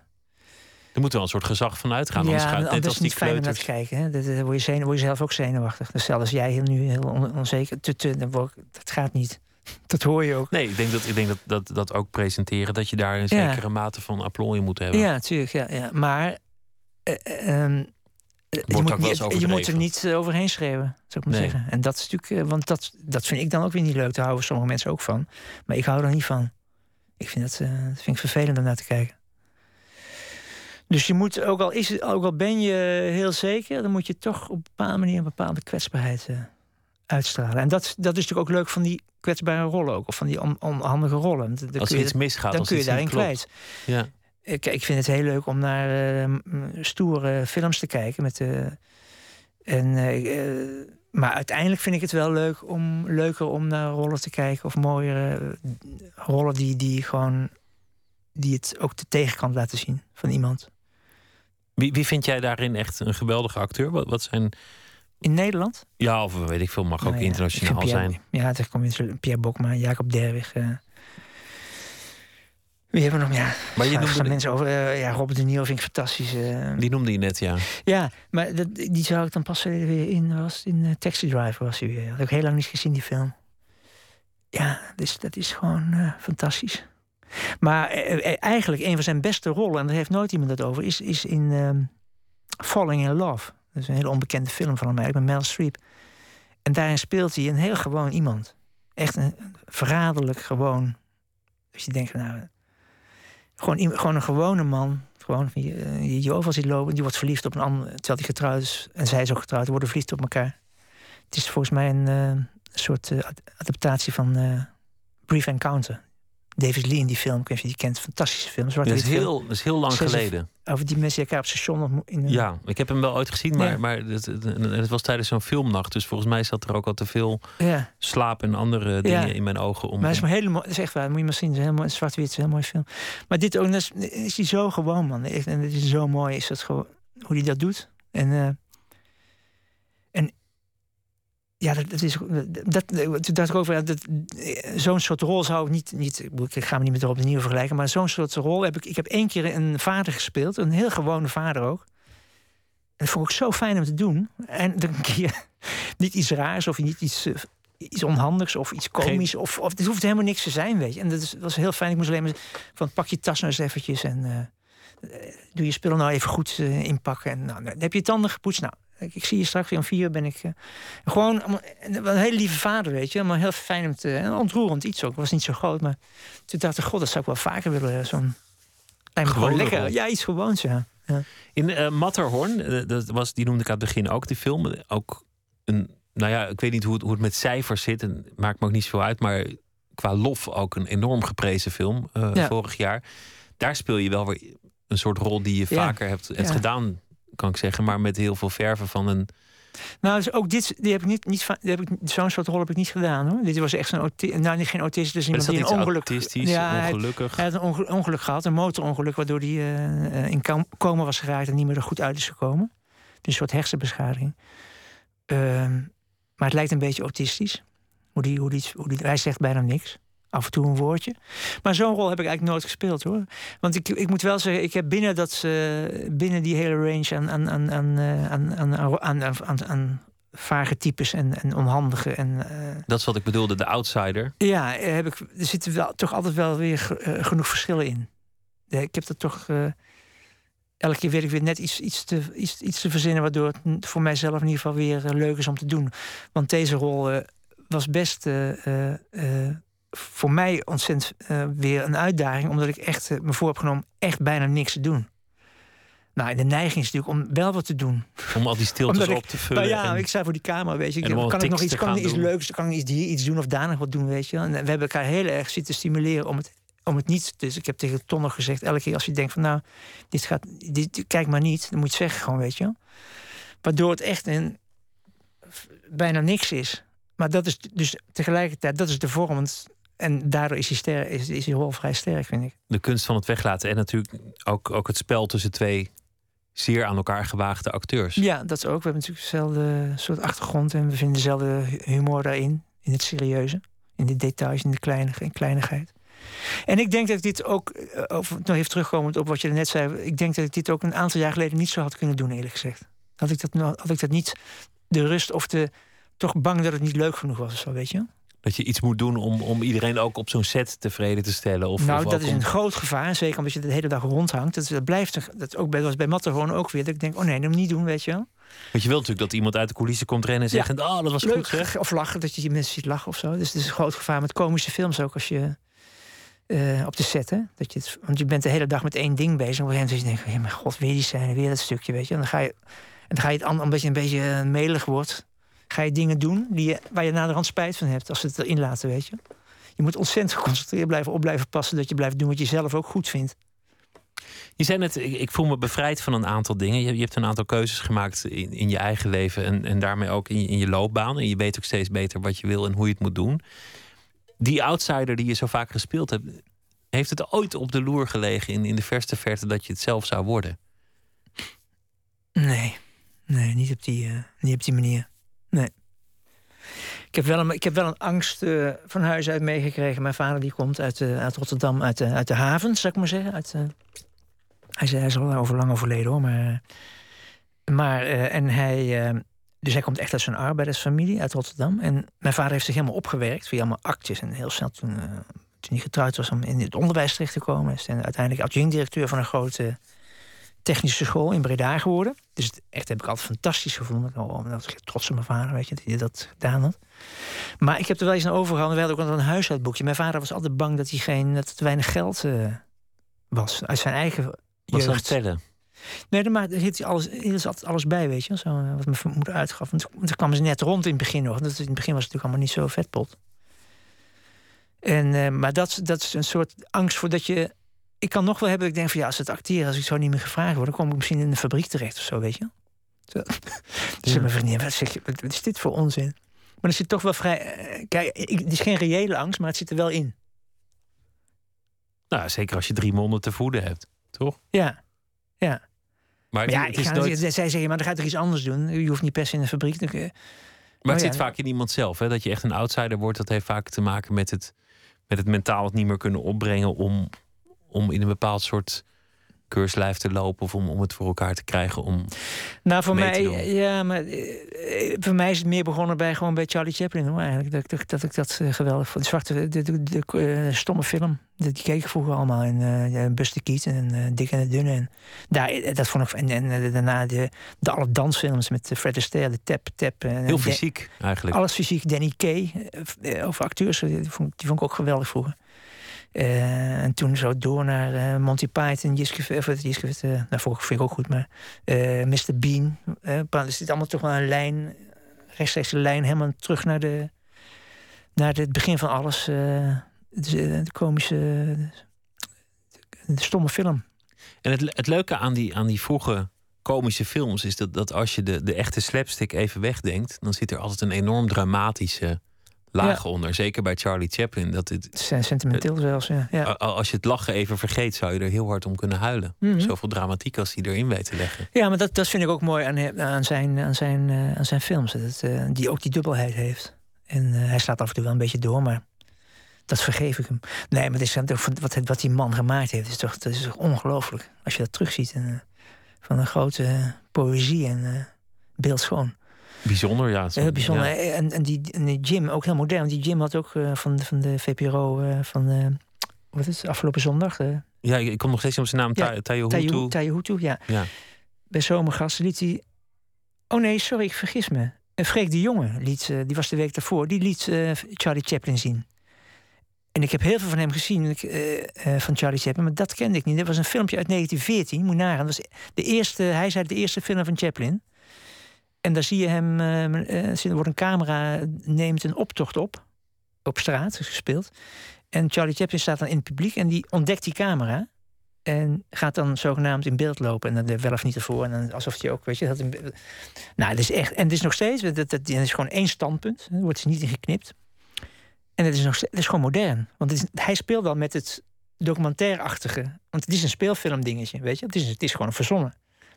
Er moet wel een soort gezag van uitgaan. anders gaat het net is als die niet fijn om naar te kleuters. kijken. Hè? Dat, dat word, je zenu- word je zelf ook zenuwachtig. Dus zelfs jij heel nu heel on- onzeker. Dat gaat niet. Dat hoor je ook. Nee, ik denk dat ik denk dat, dat dat ook presenteren, dat je daar een Ja. zekere mate van applaus in moet hebben. Ja, natuurlijk. Ja, ja. Maar eh, eh, ehm, eh, je, moet, niet- je moet er niet eh, overheen schreeuwen, zou ik maar Nee. zeggen. En dat is natuurlijk, eh, want dat, dat vind ik dan ook weer niet leuk. Daar houden sommige mensen ook van. Maar ik hou er niet van. Ik vind dat, eh, dat vind ik vervelend om naar te kijken. Dus je moet, ook al, is het, ook al ben je heel zeker, dan moet je toch op een bepaalde manier een bepaalde kwetsbaarheid eh, uitstralen. En dat, dat is natuurlijk ook leuk van die kwetsbare rollen ook. Of van die on, onhandige rollen. Dan als er iets misgaat, dan kun je daarin kwijt. Ja. Ik, ik vind het heel leuk om naar uh, stoere films te kijken. Met, uh, en, maar uiteindelijk vind ik het wel leuk om, leuker om naar rollen te kijken. Of mooiere rollen die, die gewoon die het ook de tegenkant laten zien van iemand. Wie, wie vind jij daarin echt een geweldige acteur? Wat, wat zijn. In Nederland? Ja, of weet ik veel, mag nou ook internationaal Pierre, zijn. Ja, er komt Pierre Bokma, Jacob Derwig. Uh, wie hebben we nog? Ja, maar je noemde mensen over. Uh, ja, Robert De Niro vind ik fantastisch. Uh, die noemde je net, ja. Ja, maar dat, die zou ik dan pas weer in. Was in uh, Taxi Driver was hij weer. Had ik heel lang niet gezien, die film. Ja, dus dat is gewoon fantastisch. Maar eigenlijk een van zijn beste rollen, en daar heeft nooit iemand het over, is, is in um, Falling in Love. Dat is een hele onbekende film van hem eigenlijk, met Mel Streep. En daarin speelt hij een heel gewoon iemand. Echt een verraderlijk gewoon. Dus je denkt, nou, gewoon, gewoon een gewone man. Gewoon je, je overal ziet lopen. Die wordt verliefd op een ander. Terwijl hij getrouwd is. En zij is ook getrouwd. worden verliefd op elkaar. Het is volgens mij een uh, soort uh, adaptatie van Brief Encounter. David Lee in die film, ik weet je die kent, fantastische film. Dat is, heel, dat is heel lang geleden. Over die mensen die elkaar op station in Ja, ik heb hem wel ooit gezien, maar, ja. maar het, het, was tijdens zo'n filmnacht. Dus volgens mij zat er ook al te veel ja. slaap en andere dingen ja. in mijn ogen. Om, maar het is, maar helemaal, is echt waar, moet je maar zien. Het is helemaal zwart-wit, een heel mooi film. Maar dit ook, is, is hij zo gewoon, man. En het is zo mooi, is dat gewoon, hoe hij dat doet. En, uh, en ja, dat, dat is. Dat, dat, dat ik over. Zo'n soort rol zou ik niet. niet ik ga me niet met Rob de Nieuw vergelijken. Maar zo'n soort rol heb ik. Ik heb één keer een vader gespeeld. Een heel gewone vader ook. En dat vond ik zo fijn om te doen. En dan keer niet iets raars of niet iets, iets onhandigs of iets komisch. Of, of het hoeft helemaal niks te zijn, weet je. En dat, is, dat was heel fijn. Ik moest alleen maar van pak je tas nou eens eventjes en uh, doe je spullen nou even goed uh, inpakken. En nou, dan heb je je tanden gepoetst. Nou, ik zie je straks weer om vier ben ik. Uh, gewoon een hele lieve vader, weet je. Maar heel fijn om te. En ontroerend iets ook. was niet zo groot. Maar toen dacht ik, god, dat zou ik wel vaker willen. Zo'n. Gewoon lekker. Ja, iets gewoons, ja. ja. In uh, Matterhorn, uh, dat was, die noemde ik aan het begin ook, die film. Ook een. Nou ja, ik weet niet hoe het, hoe het met cijfers zit. En maakt me ook niet zoveel uit. Maar qua lof ook een enorm geprezen film ja. vorig jaar. Daar speel je wel weer een soort rol die je vaker ja. hebt, hebt gedaan kan ik zeggen, maar met heel veel verven van een. Nou, dus ook dit, die heb ik niet, niet die heb ik, zo'n soort rol heb ik niet gedaan hoor. Dit was echt zo'n nou niet geen autist, dus iemand die een ongeluk, ja, ongelukkig. Hij, hij, had een ongeluk gehad, een motorongeluk, waardoor hij uh, in coma was geraakt en niet meer er goed uit is gekomen. Dus een soort hersenbeschadiging. Uh, maar het lijkt een beetje autistisch. Hoe die, hoe die, hoe die, hij zegt bijna niks af en toe een woordje. Maar zo'n rol heb ik eigenlijk nooit gespeeld hoor. Want ik, ik moet wel zeggen, ik heb binnen, dat, uh, binnen die hele range aan, aan, aan, aan, aan, aan, aan, aan, aan vage types en, en onhandige. En, uh, dat is wat ik bedoelde, de outsider. Ja, heb ik, er zitten wel, toch altijd wel weer uh, genoeg verschillen in. ik heb dat toch. elke keer weet ik weer net iets, iets, te, iets, iets te verzinnen, waardoor het voor mijzelf in ieder geval weer leuk is om te doen. Want deze rol was best voor mij ontzettend uh, weer een uitdaging, omdat ik echt uh, me voor heb genomen echt bijna niks te doen. Nou, de neiging is natuurlijk om wel wat te doen. Om al die stiltes op te vullen. Nou ja, en, ik zei voor die camera, weet je, ik, kan ik nog iets, kan iets leuks, kan ik iets hier iets doen of daar nog wat doen, weet je. En we hebben elkaar heel erg zitten stimuleren om het, om het niet. Dus ik heb tegen Ton nog gezegd, elke keer als je denkt van, nou, dit gaat, dit, kijk maar niet, dan moet je het zeggen gewoon, weet je. Waardoor het echt een bijna niks is. Maar dat is dus tegelijkertijd, dat is de vorm. Want en daardoor is die, ster, is, is die rol vrij sterk, vind ik. De kunst van het weglaten en natuurlijk ook, ook het spel tussen twee zeer aan elkaar gewaagde acteurs. Ja, dat is ook. We hebben natuurlijk dezelfde soort achtergrond en we vinden dezelfde humor daarin, in het serieuze, in de details, in de kleine, in kleinigheid. En ik denk dat ik dit ook, eh, of nog even terugkomend op wat je net zei, ik denk dat ik dit ook een aantal jaar geleden niet zo had kunnen doen, eerlijk gezegd. Had ik dat, had ik dat niet de rust of de toch bang dat het niet leuk genoeg was of zo, weet je? Dat je iets moet doen om, om iedereen ook op zo'n set tevreden te stellen? Of, nou, of dat is om... een groot gevaar. Zeker omdat je de hele dag rondhangt. Dat, dat blijft. Dat ook bij, was bij Matterhorn ook weer. Dat ik denk, oh nee, dat moet niet doen, weet je wel. Want je wilt natuurlijk dat iemand uit de coulissen komt rennen en zegt... Ja, oh, dat was leuk, goed zeg. Of lachen, dat je die mensen ziet lachen of zo. Dus het is een groot gevaar met komische films ook als je... Uh, op de set, hè? Dat je het, want je bent de hele dag met één ding bezig. En op een gegeven moment denk je, mijn god, weer die scène, weer dat stukje, weet je. En dan ga je, en dan ga je het an, omdat je een beetje melig wordt ga je dingen doen die je, waar je naderhand spijt van hebt als ze het erin laten, weet je. Je moet ontzettend geconcentreerd blijven op blijven passen dat je blijft doen wat je zelf ook goed vindt. Je zei net, ik, voel me bevrijd van een aantal dingen. Je, je hebt een aantal keuzes gemaakt in, in je eigen leven en, en daarmee ook in, in je loopbaan. En je weet ook steeds beter wat je wil en hoe je het moet doen. Die outsider die je zo vaak gespeeld hebt, heeft het ooit op de loer gelegen in, in de verste verte dat je het zelf zou worden? Nee, nee niet, op die, uh, niet op die manier. Nee. Ik heb wel een, ik heb wel een angst uh, van huis uit meegekregen. Mijn vader die komt uit, uh, uit Rotterdam, uit, uh, uit de haven, zou ik maar zeggen. Uit, hij, hij is al over lang overleden hoor. Maar, maar en hij, dus hij komt echt uit zijn arbeidersfamilie uit Rotterdam. En mijn vader heeft zich helemaal opgewerkt via allemaal actjes. En heel snel toen, toen hij getrouwd was om in het onderwijs terecht te komen. Is en uiteindelijk adjunct-directeur van een grote technische school in Breda geworden. Dus het, echt heb ik altijd fantastisch gevonden. Oh, dat ik trots op mijn vader, weet je, dat hij dat gedaan had. Maar ik heb er wel eens een overgehouden. We hadden ook een huishoudboekje. Mijn vader was altijd bang dat hij geen, dat het weinig geld uh, was uit zijn eigen was jeugd. tellen? Nee, maar er zit alles, er altijd alles bij, weet je. Zo, wat mijn moeder uitgaf. Want toen kwam ze net rond in het begin nog. Dat, in het begin was het natuurlijk allemaal niet zo vetpot. En, uh, maar dat, dat is een soort angst voor dat je ik kan nog wel hebben, ik denk van ja, als het acteren, als ik zo niet meer gevraagd word, dan kom ik misschien in de fabriek terecht of zo, weet je. Zo. Dus ja. mijn vriendin, wat, zeg je, wat is dit voor onzin? Maar er zit toch wel vrij. Kijk, ik, het is geen reële angst, maar het zit er wel in. Nou, zeker als je drie monden te voeden hebt, toch? Ja, ja. Maar, Maar ja, het ik is ga, nooit... zij zeggen, maar dan ga je toch iets anders doen. Je hoeft niet per se in de fabriek. te- Maar het Oh, zit ja. vaak in iemand zelf. Hè? Dat je echt een outsider wordt. Dat heeft vaak te maken met het, met het mentaal het niet meer kunnen opbrengen om, om in een bepaald soort keurslijf te lopen. Of om, om het voor elkaar te krijgen. Om... Nou, voor mij, ja, maar eh, eh, voor mij is het meer begonnen bij gewoon bij Charlie Chaplin, hoor, eigenlijk. Dat, dat, dat ik dat eh, geweldig vond. De zwarte, de, de, de, stomme film. Dat die keek ik vroeger allemaal. En ja, Buster Keaton en Dick en de Dunne. En daar, dat vond ik. En, en daarna de, de alle dansfilms met Fred Astaire, de Tap Tap. En, Heel fysiek eigenlijk. Alles fysiek. Danny Kay, over acteurs, die vond, die vond ik ook geweldig vroeger. Eh, en toen zo door naar eh, Monty Python, Jiske, of eh, nou, vind ik ook goed, maar Mr. Bean. er zit allemaal toch wel een lijn, rechtstreeks een lijn, helemaal terug naar, de, naar het begin van alles. de, komische, de, de stomme film. En het, het leuke aan die, aan die vroege komische films is dat, dat als je de, de echte slapstick even wegdenkt, dan zit er altijd een enorm dramatische laag onder. Zeker bij Charlie Chaplin. Dat het, sentimenteel zelfs, ja. als je het lachen even vergeet, zou je er heel hard om kunnen huilen. Mhm. Zoveel dramatiek als hij erin weet te leggen. Ja, maar dat, dat vind ik ook mooi aan, aan, zijn, aan, zijn, eh, aan zijn films. Dat het, eh, die ook die dubbelheid heeft. En eh, hij slaat af en toe wel een beetje door, maar dat vergeef ik hem. Nee, maar het is wat, wat die man gemaakt heeft, is toch, dat is toch ongelooflijk. Als je dat terugziet. En, van een grote poëzie en beeldschoon. Bijzonder, ja. Heel bijzonder. ja. En, en, die, en die Jim, ook heel modern. Die Jim had ook eh, van, van de VPRO eh, van eh, wat is het, afgelopen zondag. Ja, ik kom nog steeds op zijn naam. Ja, Ta- Tayo Tayo Hutu. Tayo Hutu, ja. Ja. Bij Zomergasten liet hij... Oh nee, sorry, ik vergis me. En Freek de Jonge, liet, die was de week daarvoor... die liet Charlie Chaplin zien. En ik heb heel veel van hem gezien, ik, van Charlie Chaplin... maar dat kende ik niet. Dat was een filmpje uit 1914, moet nagaan. Dat was de eerste, hij zei de eerste film van Chaplin. En daar zie je hem... eh, eh, er wordt een camera, neemt een optocht op. Op straat, gespeeld. En Charlie Chaplin staat dan in het publiek... en die ontdekt die camera... En gaat dan zogenaamd in beeld lopen. En dan de welf niet ervoor. En alsof je ook, weet je, dat Nou, het is echt. En het is nog steeds. Dat, dat, is gewoon één standpunt. Er wordt er niet in geknipt. En het is, nog, het is gewoon modern. Want hij speelt dan met het documentaire-achtige. Want het is een speelfilm dingetje, weet je. Het is, het is gewoon verzonnen.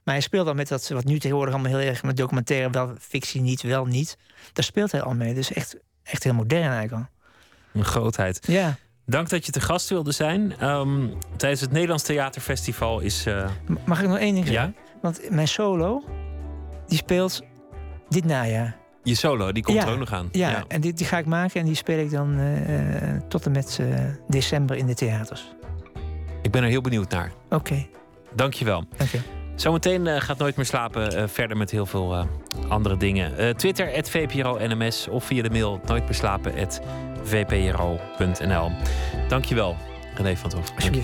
Maar hij speelt dan met dat, wat nu tegenwoordig allemaal heel erg met documentaire, wel fictie niet, wel niet. Daar speelt hij al mee. Dus echt, echt heel modern eigenlijk al. Een grootheid. Ja. Dank dat je te gast wilde zijn. Ehm, tijdens het Nederlands Theaterfestival is... eh, Mag ik nog één ding Ja? zeggen? Want mijn solo, die speelt dit najaar. je solo, die komt Ja, er ook nog aan. Ja, en die, die ga ik maken en die speel ik dan eh, eh, tot en met december in de theaters. Ik ben er heel benieuwd naar. Oké, Dank je wel. dank je. Zometeen eh, gaat Nooit meer slapen eh, verder met heel veel eh, andere dingen. Twitter, at VPRO NMS of via de mail nooitmeerslapen.vpro.nl. Dank je wel, René van het Hof. Dank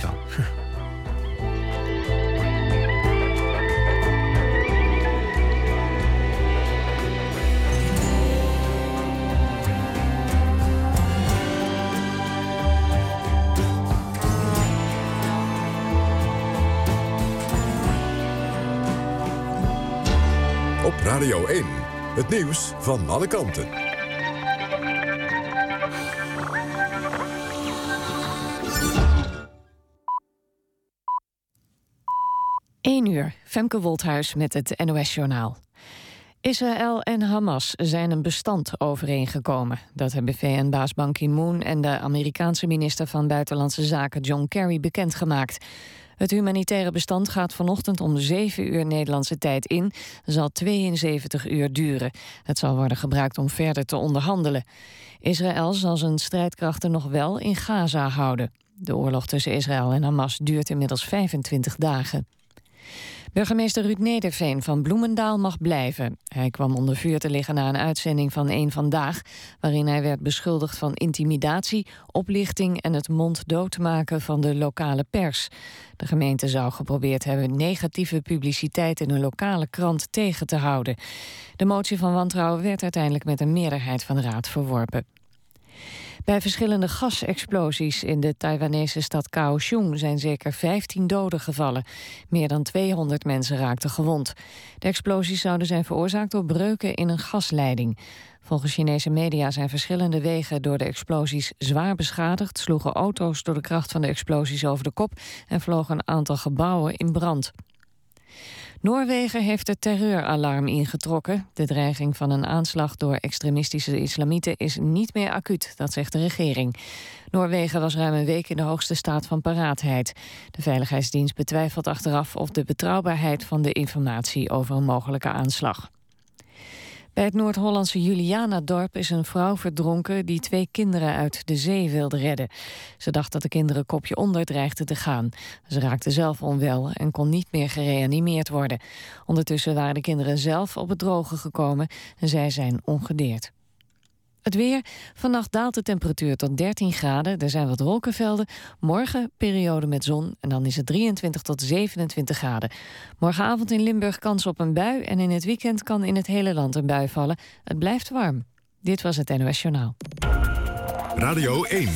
Radio 1. Het nieuws van alle kanten. 1 uur, Femke Wolthuis met het NOS-journaal. Israël en Hamas zijn een bestand overeengekomen. Dat hebben VN-baas Ban Ki-moon en de Amerikaanse minister van Buitenlandse Zaken John Kerry bekendgemaakt. Het humanitaire bestand gaat vanochtend om 7 uur Nederlandse tijd in. zal 72 uur duren. Het zal worden gebruikt om verder te onderhandelen. Israël zal zijn strijdkrachten nog wel in Gaza houden. De oorlog tussen Israël en Hamas duurt inmiddels 25 dagen. Burgemeester Ruud Nederveen van Bloemendaal mag blijven. Hij kwam onder vuur te liggen na een uitzending van Eén Vandaag... waarin hij werd beschuldigd van intimidatie, oplichting... en het monddood maken van de lokale pers. De gemeente zou geprobeerd hebben negatieve publiciteit... in een lokale krant tegen te houden. De motie van wantrouwen werd uiteindelijk met een meerderheid van raad verworpen. Bij verschillende gasexplosies in de Taiwanese stad Kaohsiung zijn zeker 15 doden gevallen. Meer dan 200 mensen raakten gewond. De explosies zouden zijn veroorzaakt door breuken in een gasleiding. Volgens Chinese media zijn verschillende wegen door de explosies zwaar beschadigd, sloegen auto's door de kracht van de explosies over de kop en vlogen een aantal gebouwen in brand. Noorwegen heeft het terreuralarm ingetrokken. De dreiging van een aanslag door extremistische islamieten is niet meer acuut, dat zegt de regering. Noorwegen was ruim een week in de hoogste staat van paraatheid. De Veiligheidsdienst betwijfelt achteraf of de betrouwbaarheid van de informatie over een mogelijke aanslag. Bij het Noord-Hollandse Julianadorp is een vrouw verdronken die twee kinderen uit de zee wilde redden. Ze dacht dat de kinderen kopje onder dreigden te gaan. Ze raakte zelf onwel en kon niet meer gereanimeerd worden. Ondertussen waren de kinderen zelf op het droge gekomen en zij zijn ongedeerd. Het weer. Vannacht daalt de temperatuur tot 13 graden. Er zijn wat wolkenvelden. Morgen periode met zon. En dan is het 23 tot 27 graden. Morgenavond in Limburg kans op een bui. En in het weekend kan in het hele land een bui vallen. Het blijft warm. Dit was het NOS Journaal. Radio 1.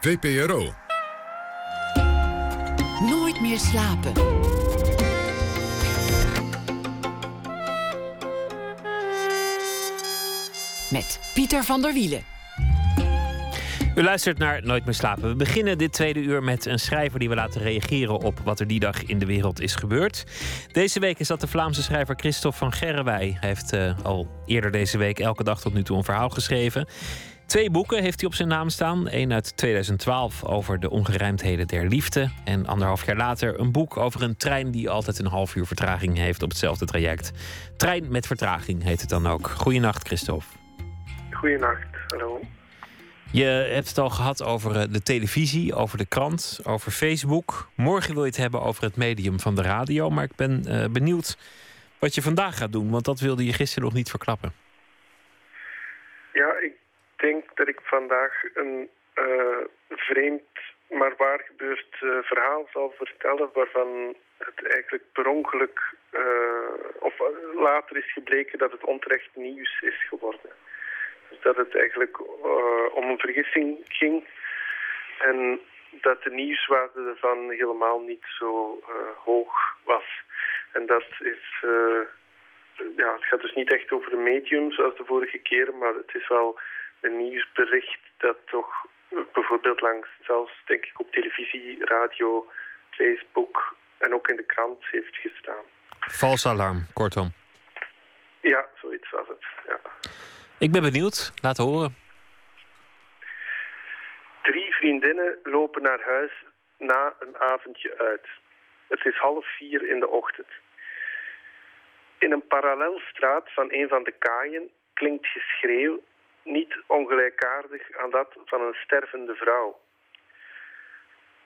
VPRO. Nooit meer slapen. Met Pieter van der Wielen. U luistert naar Nooit meer slapen. We beginnen dit tweede uur met een schrijver die we laten reageren op wat er die dag in de wereld is gebeurd. Deze week is dat de Vlaamse schrijver Christophe van Gerrewij. Hij heeft uh, al eerder deze week elke dag tot nu toe een verhaal geschreven. Twee boeken heeft hij op zijn naam staan. Eén uit 2012 over de ongerijmdheden der liefde. En anderhalf jaar later een boek over een trein die altijd een half uur vertraging heeft op hetzelfde traject. Trein met vertraging heet het dan ook. Goedenacht, Christophe. Goedenacht, hallo. Je hebt het al gehad over eh, de televisie, over de krant, over Facebook. Morgen wil je het hebben over het medium van de radio. Maar ik ben uh, benieuwd wat je vandaag gaat doen, want dat wilde je gisteren nog niet verklappen. Ja, ik denk dat ik vandaag een uh, vreemd, maar waar gebeurd verhaal zal vertellen... waarvan het eigenlijk per ongeluk, of later is gebleken dat het onterecht nieuws is geworden dat het eigenlijk uh, om een vergissing ging. En dat de nieuwswaarde ervan helemaal niet zo uh, hoog was. En dat is... Uh, ja, het gaat dus niet echt over de medium zoals de vorige keren, maar het is wel een nieuwsbericht dat toch bijvoorbeeld langs, zelfs denk ik op televisie, radio, Facebook en ook in de krant heeft gestaan. Vals alarm, kortom. Ja, zoiets was het, ja. Ik ben benieuwd. Laat horen. Drie vriendinnen lopen naar huis na een avondje uit. Het is half vier in de ochtend. In een parallelstraat van een van de kaaien klinkt geschreeuw niet ongelijkaardig aan dat van een stervende vrouw.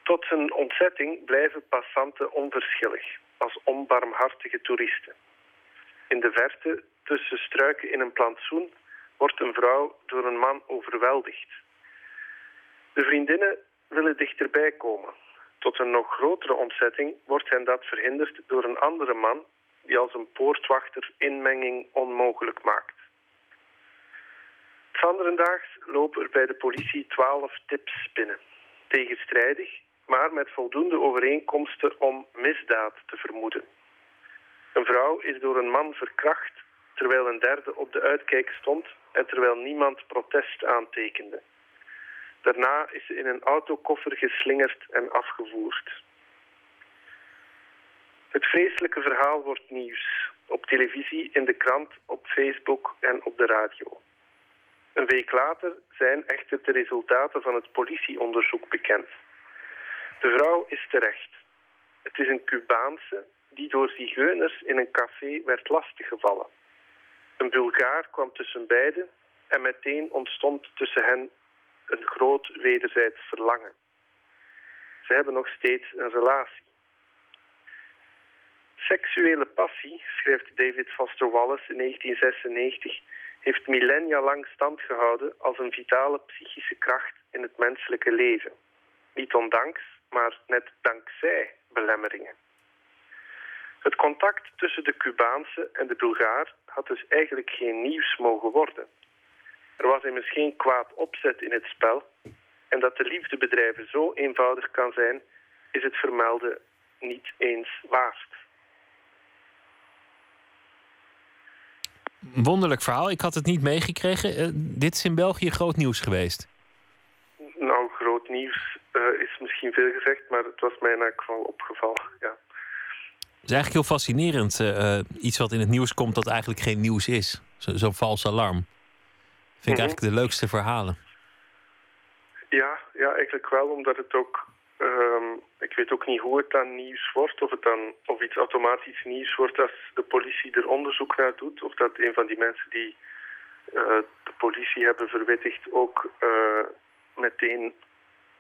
Tot zijn ontzetting blijven passanten onverschillig, als onbarmhartige toeristen. In de verte, tussen struiken in een plantsoen, wordt een vrouw door een man overweldigd. De vriendinnen willen dichterbij komen. Tot een nog grotere ontzetting wordt hen dat verhinderd door een andere man die als een poortwachter inmenging onmogelijk maakt. Sanderendaags lopen er bij de politie twaalf tips binnen. Tegenstrijdig, maar met voldoende overeenkomsten om misdaad te vermoeden. Een vrouw is door een man verkracht terwijl een derde op de uitkijk stond en terwijl niemand protest aantekende. Daarna is ze in een autokoffer geslingerd en afgevoerd. Het vreselijke verhaal wordt nieuws. Op televisie, in de krant, op Facebook en op de radio. Een week later zijn echter de resultaten van het politieonderzoek bekend. De vrouw is terecht. Het is een Cubaanse die door zigeuners in een café werd lastiggevallen. Een Bulgaar kwam tussen beiden en meteen ontstond tussen hen een groot wederzijds verlangen. Ze hebben nog steeds een relatie. Seksuele passie, schrijft David Foster Wallace in 1996, heeft millennia lang stand gehouden als een vitale psychische kracht in het menselijke leven. Niet ondanks, maar net dankzij belemmeringen. Het contact tussen de Cubaanse en de Bulgaar had dus eigenlijk geen nieuws mogen worden. Er was immers geen kwaad opzet in het spel en dat de liefdebedrijven zo eenvoudig kan zijn, is het vermelden niet eens waard. Wonderlijk verhaal. Ik had het niet meegekregen. Uh, dit is in België groot nieuws geweest. Nou, groot nieuws uh, is misschien veel gezegd, maar het was mij in elk geval opgevallen. Ja. Het is eigenlijk heel fascinerend. Uh, iets wat in het nieuws komt dat eigenlijk geen nieuws is. Zo'n zo vals alarm. Vind ik Mhm. eigenlijk de leukste verhalen. Ja, ja, eigenlijk wel, omdat het ook... ehm, ik weet ook niet hoe het dan nieuws wordt, of het dan of iets automatisch nieuws wordt als de politie er onderzoek naar doet, of dat een van die mensen die eh, de politie hebben verwittigd ook eh, meteen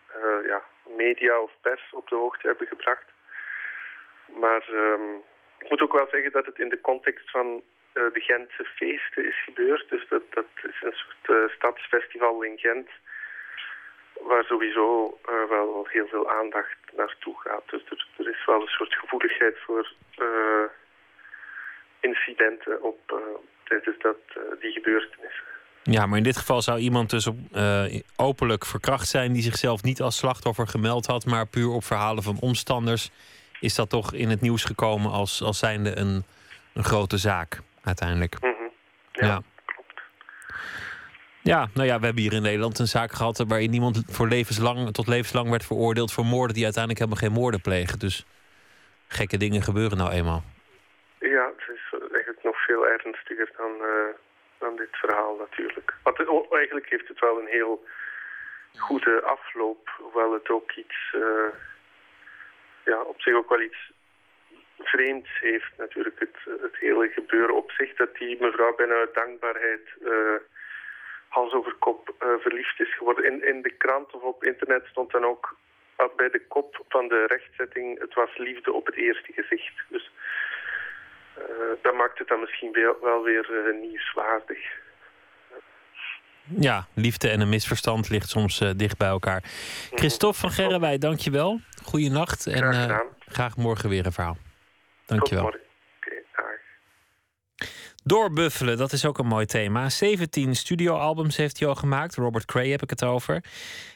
eh, ja, media of pers op de hoogte hebben gebracht. Maar ehm, ik moet ook wel zeggen dat het in de context van eh, de Gentse feesten is gebeurd. Dus dat, dat is een soort eh, stadsfestival in Gent waar sowieso eh, wel heel veel aandacht naartoe gaat. Dus er, er is wel een soort gevoeligheid voor incidenten op, tijdens dat, die gebeurtenissen. Ja, maar in dit geval zou iemand dus op, openlijk verkracht zijn die zichzelf niet als slachtoffer gemeld had, maar puur op verhalen van omstanders. Is dat toch in het nieuws gekomen als, als zijnde een, een grote zaak uiteindelijk? Mhm. Ja, Ja. klopt. Ja, nou ja, we hebben hier in Nederland een zaak gehad waarin iemand voor levenslang, tot levenslang werd veroordeeld voor moorden die uiteindelijk helemaal geen moorden plegen. Dus gekke dingen gebeuren nou eenmaal. Ja, het is eigenlijk nog veel ernstiger dan, eh, dan dit verhaal natuurlijk. Want het- eigenlijk heeft het wel een heel goede afloop, hoewel het ook iets, eh, ja, op zich ook wel iets vreemds heeft natuurlijk. Het, het hele gebeuren op zich, dat die mevrouw bijna uit dankbaarheid eh, hals over kop eh, verliefd is geworden. In, in de krant of op internet stond dan ook uh, bij de kop van de rechtzetting, het was liefde op het eerste gezicht. Dus uh, dat maakt het dan misschien wel, wel weer uh, nieuwswaardig. Ja, liefde en een misverstand ligt soms uh, dicht bij elkaar. Christophe van Gerrewij, dankjewel. Goeienacht en graag, uh, graag morgen weer een verhaal. Dankjewel. Doorbuffelen, dat is ook een mooi thema. 17 studioalbums heeft hij al gemaakt. Robert Cray heb ik het over.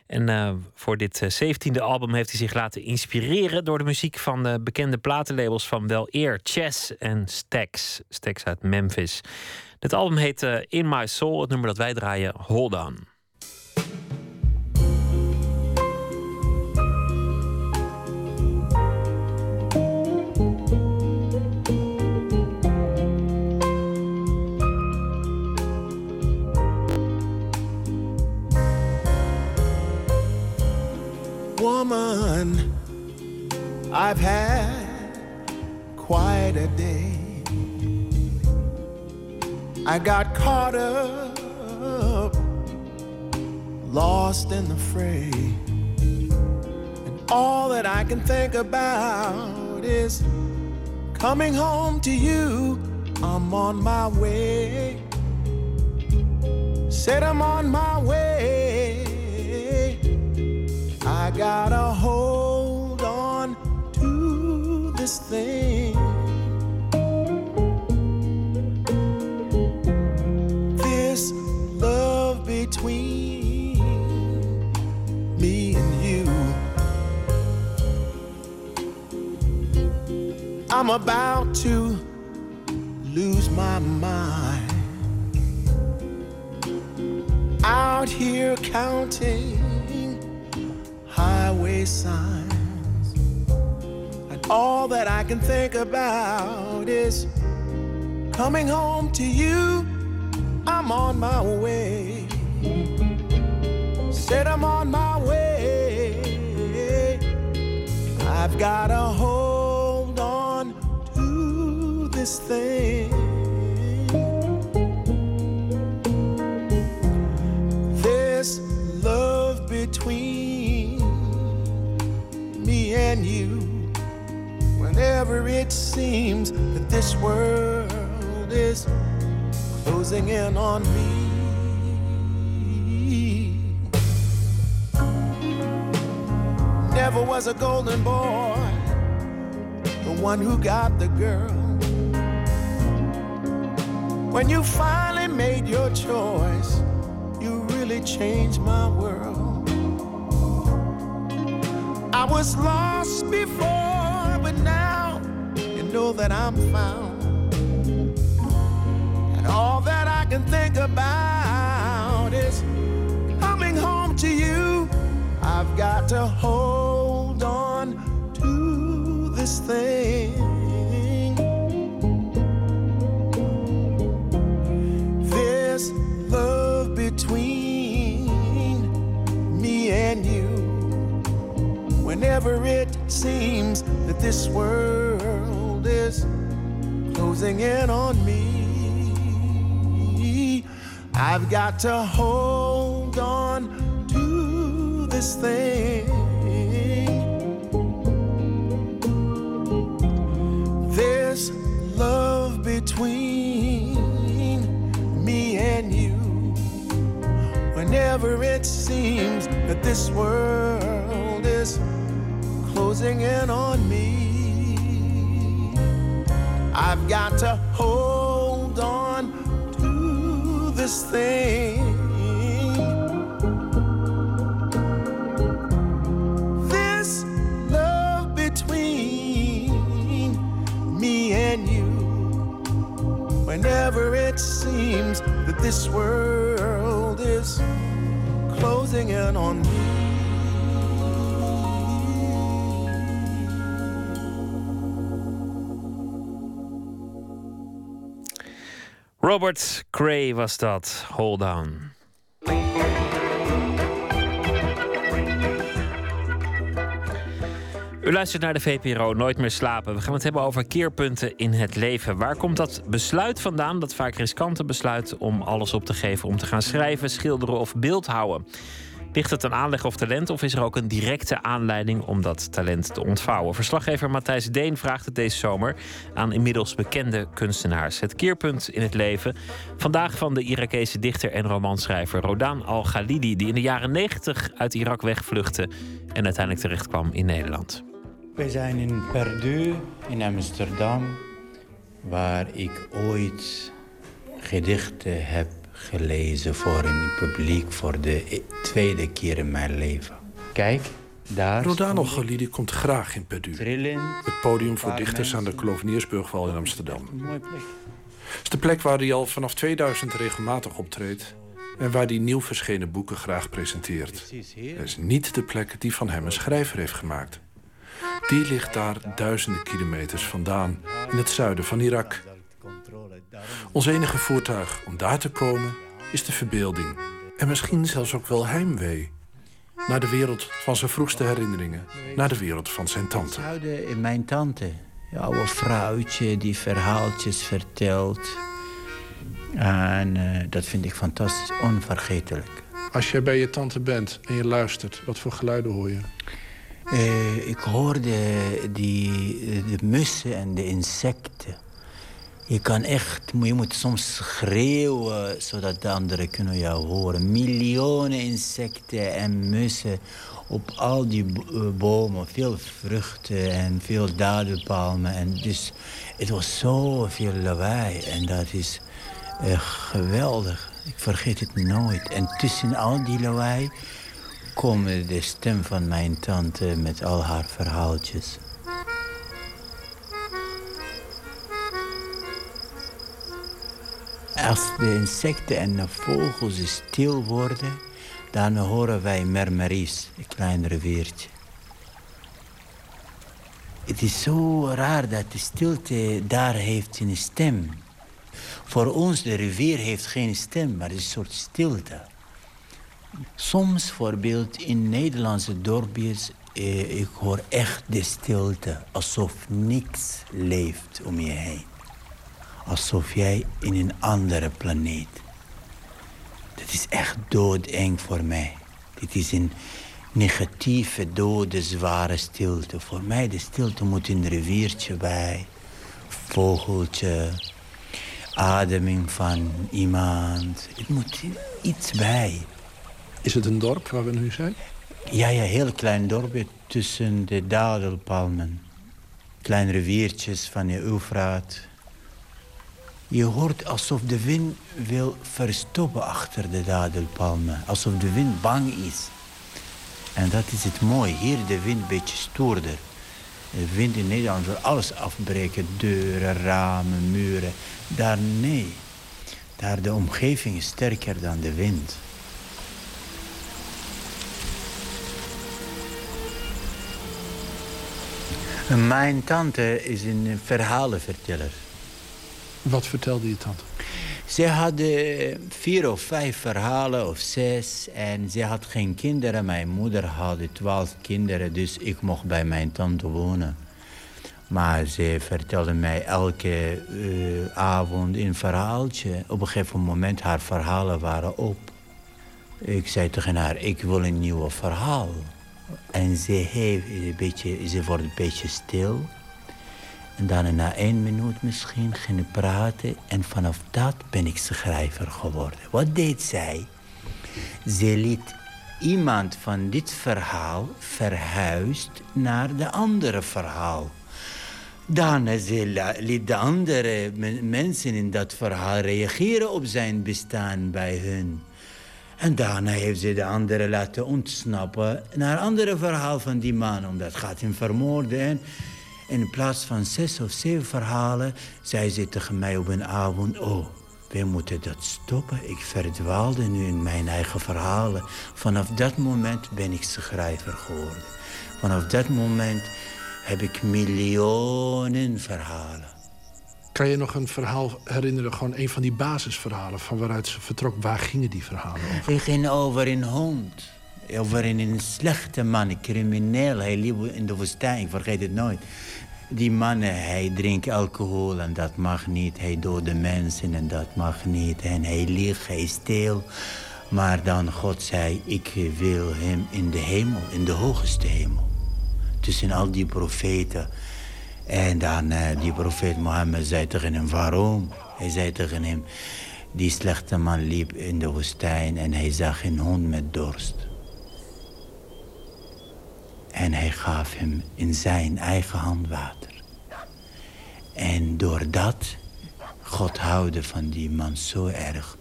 En uh, voor dit zeventiende album heeft hij zich laten inspireren door de muziek van de bekende platenlabels van Wel Eer, Chess en Stax. Stax uit Memphis. Het album heet uh, In My Soul, het nummer dat wij draaien, Hold On. Woman, I've had quite a day. I got caught up, lost in the fray. And all that I can think about is coming home to you. I'm on my way. Said I'm on my way. I gotta hold on to this thing. This love between me and you. I'm about to lose my mind. Out here counting highway signs, and all that I can think about is coming home to you. I'm on my way. Said I'm on my way. I've got to hold on to this thing. This love between and you. Whenever it seems that this world is closing in on me. Never was a golden boy, the one who got the girl. When you finally made your choice, you really changed my world. I was lost before, but now you know that I'm found. And all that I can think about is coming home to you. I've got to hold on to this thing. Got to hold on to this thing. This love between me and you. Whenever it seems that this world is closing in on me, I've got to this thing. This love between me and you. Whenever it seems that this world is closing in on Robert Gray was dat. Hold on. U luistert naar de VPRO Nooit meer slapen. We gaan het hebben over keerpunten in het leven. Waar komt dat besluit vandaan, dat vaak riskante besluit om alles op te geven, om te gaan schrijven, schilderen of beeldhouden? Ligt het aan aanleg of talent of is er ook een directe aanleiding om dat talent te ontvouwen? Verslaggever Matthijs Deen vraagt het deze zomer aan inmiddels bekende kunstenaars. Het keerpunt in het leven. Vandaag van de Irakese dichter en romanschrijver Rodan Al-Ghalidi, die in de jaren 90 uit Irak wegvluchtte en uiteindelijk terechtkwam in Nederland. We zijn in Perdue in Amsterdam, waar ik ooit gedichten heb gelezen voor een publiek voor de tweede keer in mijn leven. Kijk, daar. Rodano Galidi komt graag in Perdue. Trillend. Het podium voor dichters aan de. Kloveniersburgwal in Amsterdam. Een mooie plek. Het is de plek waar hij al vanaf 2000 regelmatig optreedt. En waar hij nieuw verschenen boeken graag presenteert. Het is niet de plek die van hem een schrijver heeft gemaakt. Die ligt daar duizenden kilometers vandaan, in het zuiden van Irak. Ons enige voertuig om daar te komen is de verbeelding. En misschien zelfs ook wel heimwee. Naar de wereld van zijn vroegste herinneringen. Naar de wereld van zijn tante. Mijn tante. Een oude vrouwtje die verhaaltjes vertelt. En eh, dat vind ik fantastisch, onvergetelijk. Als je bij je tante bent en je luistert, wat voor geluiden hoor je? Eh, ik hoorde die, de mussen en de insecten. Je kan echt, je moet soms schreeuwen zodat de anderen kunnen jou horen. Miljoenen insecten en mussen op al die eh, bomen. Veel vruchten en veel dadelpalmen. En dus het was zoveel lawaai en dat is eh, geweldig. Ik vergeet het nooit. En tussen al die lawaai komen de stem van mijn tante met al haar verhaaltjes. Als de insecten en de vogels stil worden, dan horen wij mermeries, een klein riviertje. Het is zo raar dat de stilte daar heeft een stem. Voor ons, de rivier heeft geen stem, maar het is een soort stilte. Soms, voorbeeld in Nederlandse dorpjes, eh, ik hoor echt de stilte. Alsof niks leeft om je heen. Alsof jij in een andere planeet. Dat is echt doodeng voor mij. Dit is een negatieve, dode, zware stilte. Voor mij de stilte moet een riviertje bij. Vogeltje. Ademing van iemand. Het moet iets bij. Is het een dorp waar we nu zijn? Ja, ja, heel klein dorpje tussen de dadelpalmen. Kleine riviertjes van de Eufraat. Je hoort alsof de wind wil verstoppen achter de dadelpalmen. Alsof de wind bang is. En dat is het mooi. Hier de wind een beetje stoerder. De wind in Nederland wil alles afbreken. Deuren, ramen, muren. Daar nee. Daar de omgeving is sterker dan de wind. Mijn tante is een verhalenverteller. Wat vertelde je tante? Ze hadden vier of vijf verhalen of zes. En ze had geen kinderen. Mijn moeder had twaalf kinderen. Dus ik mocht bij mijn tante wonen. Maar ze vertelde mij elke uh, avond een verhaaltje. Op een gegeven moment haar verhalen waren op. Ik zei tegen haar, ik wil een nieuw verhaal. En ze, heeft een beetje, ze wordt een beetje stil. En dan na één minuut misschien ging praten. En vanaf dat ben ik schrijver geworden. Wat deed zij? Ze liet iemand van dit verhaal verhuisd naar de andere verhaal. Daarna ze liet de andere mensen in dat verhaal reageren op zijn bestaan bij hun. En daarna heeft ze de andere laten ontsnappen naar een andere verhaal van die man. Omdat gaat hem vermoorden. En in plaats van zes of zeven verhalen, zei ze tegen mij op een avond... Oh, we moeten dat stoppen. Ik verdwaalde nu in mijn eigen verhalen. Vanaf dat moment ben ik schrijver geworden. Vanaf dat moment heb ik miljoenen verhalen. Kan je nog een verhaal herinneren, gewoon een van die basisverhalen... van waaruit ze vertrok? Waar gingen die verhalen over? Die gingen over een hond. Over een slechte man, crimineel. Hij liep in de woestijn, ik vergeet het nooit. Die man, hij drinkt alcohol en dat mag niet. Hij doodt mensen en dat mag niet. En hij liegt, hij steelt. Maar dan God zei, ik wil hem in de hemel, in de hoogste hemel. Tussen al die profeten en dan uh, die profeet Mohammed zei tegen hem, waarom? Hij zei tegen hem, die slechte man liep in de woestijn en hij zag een hond met dorst. En hij gaf hem in zijn eigen hand water. En doordat God houden van die man zo erg.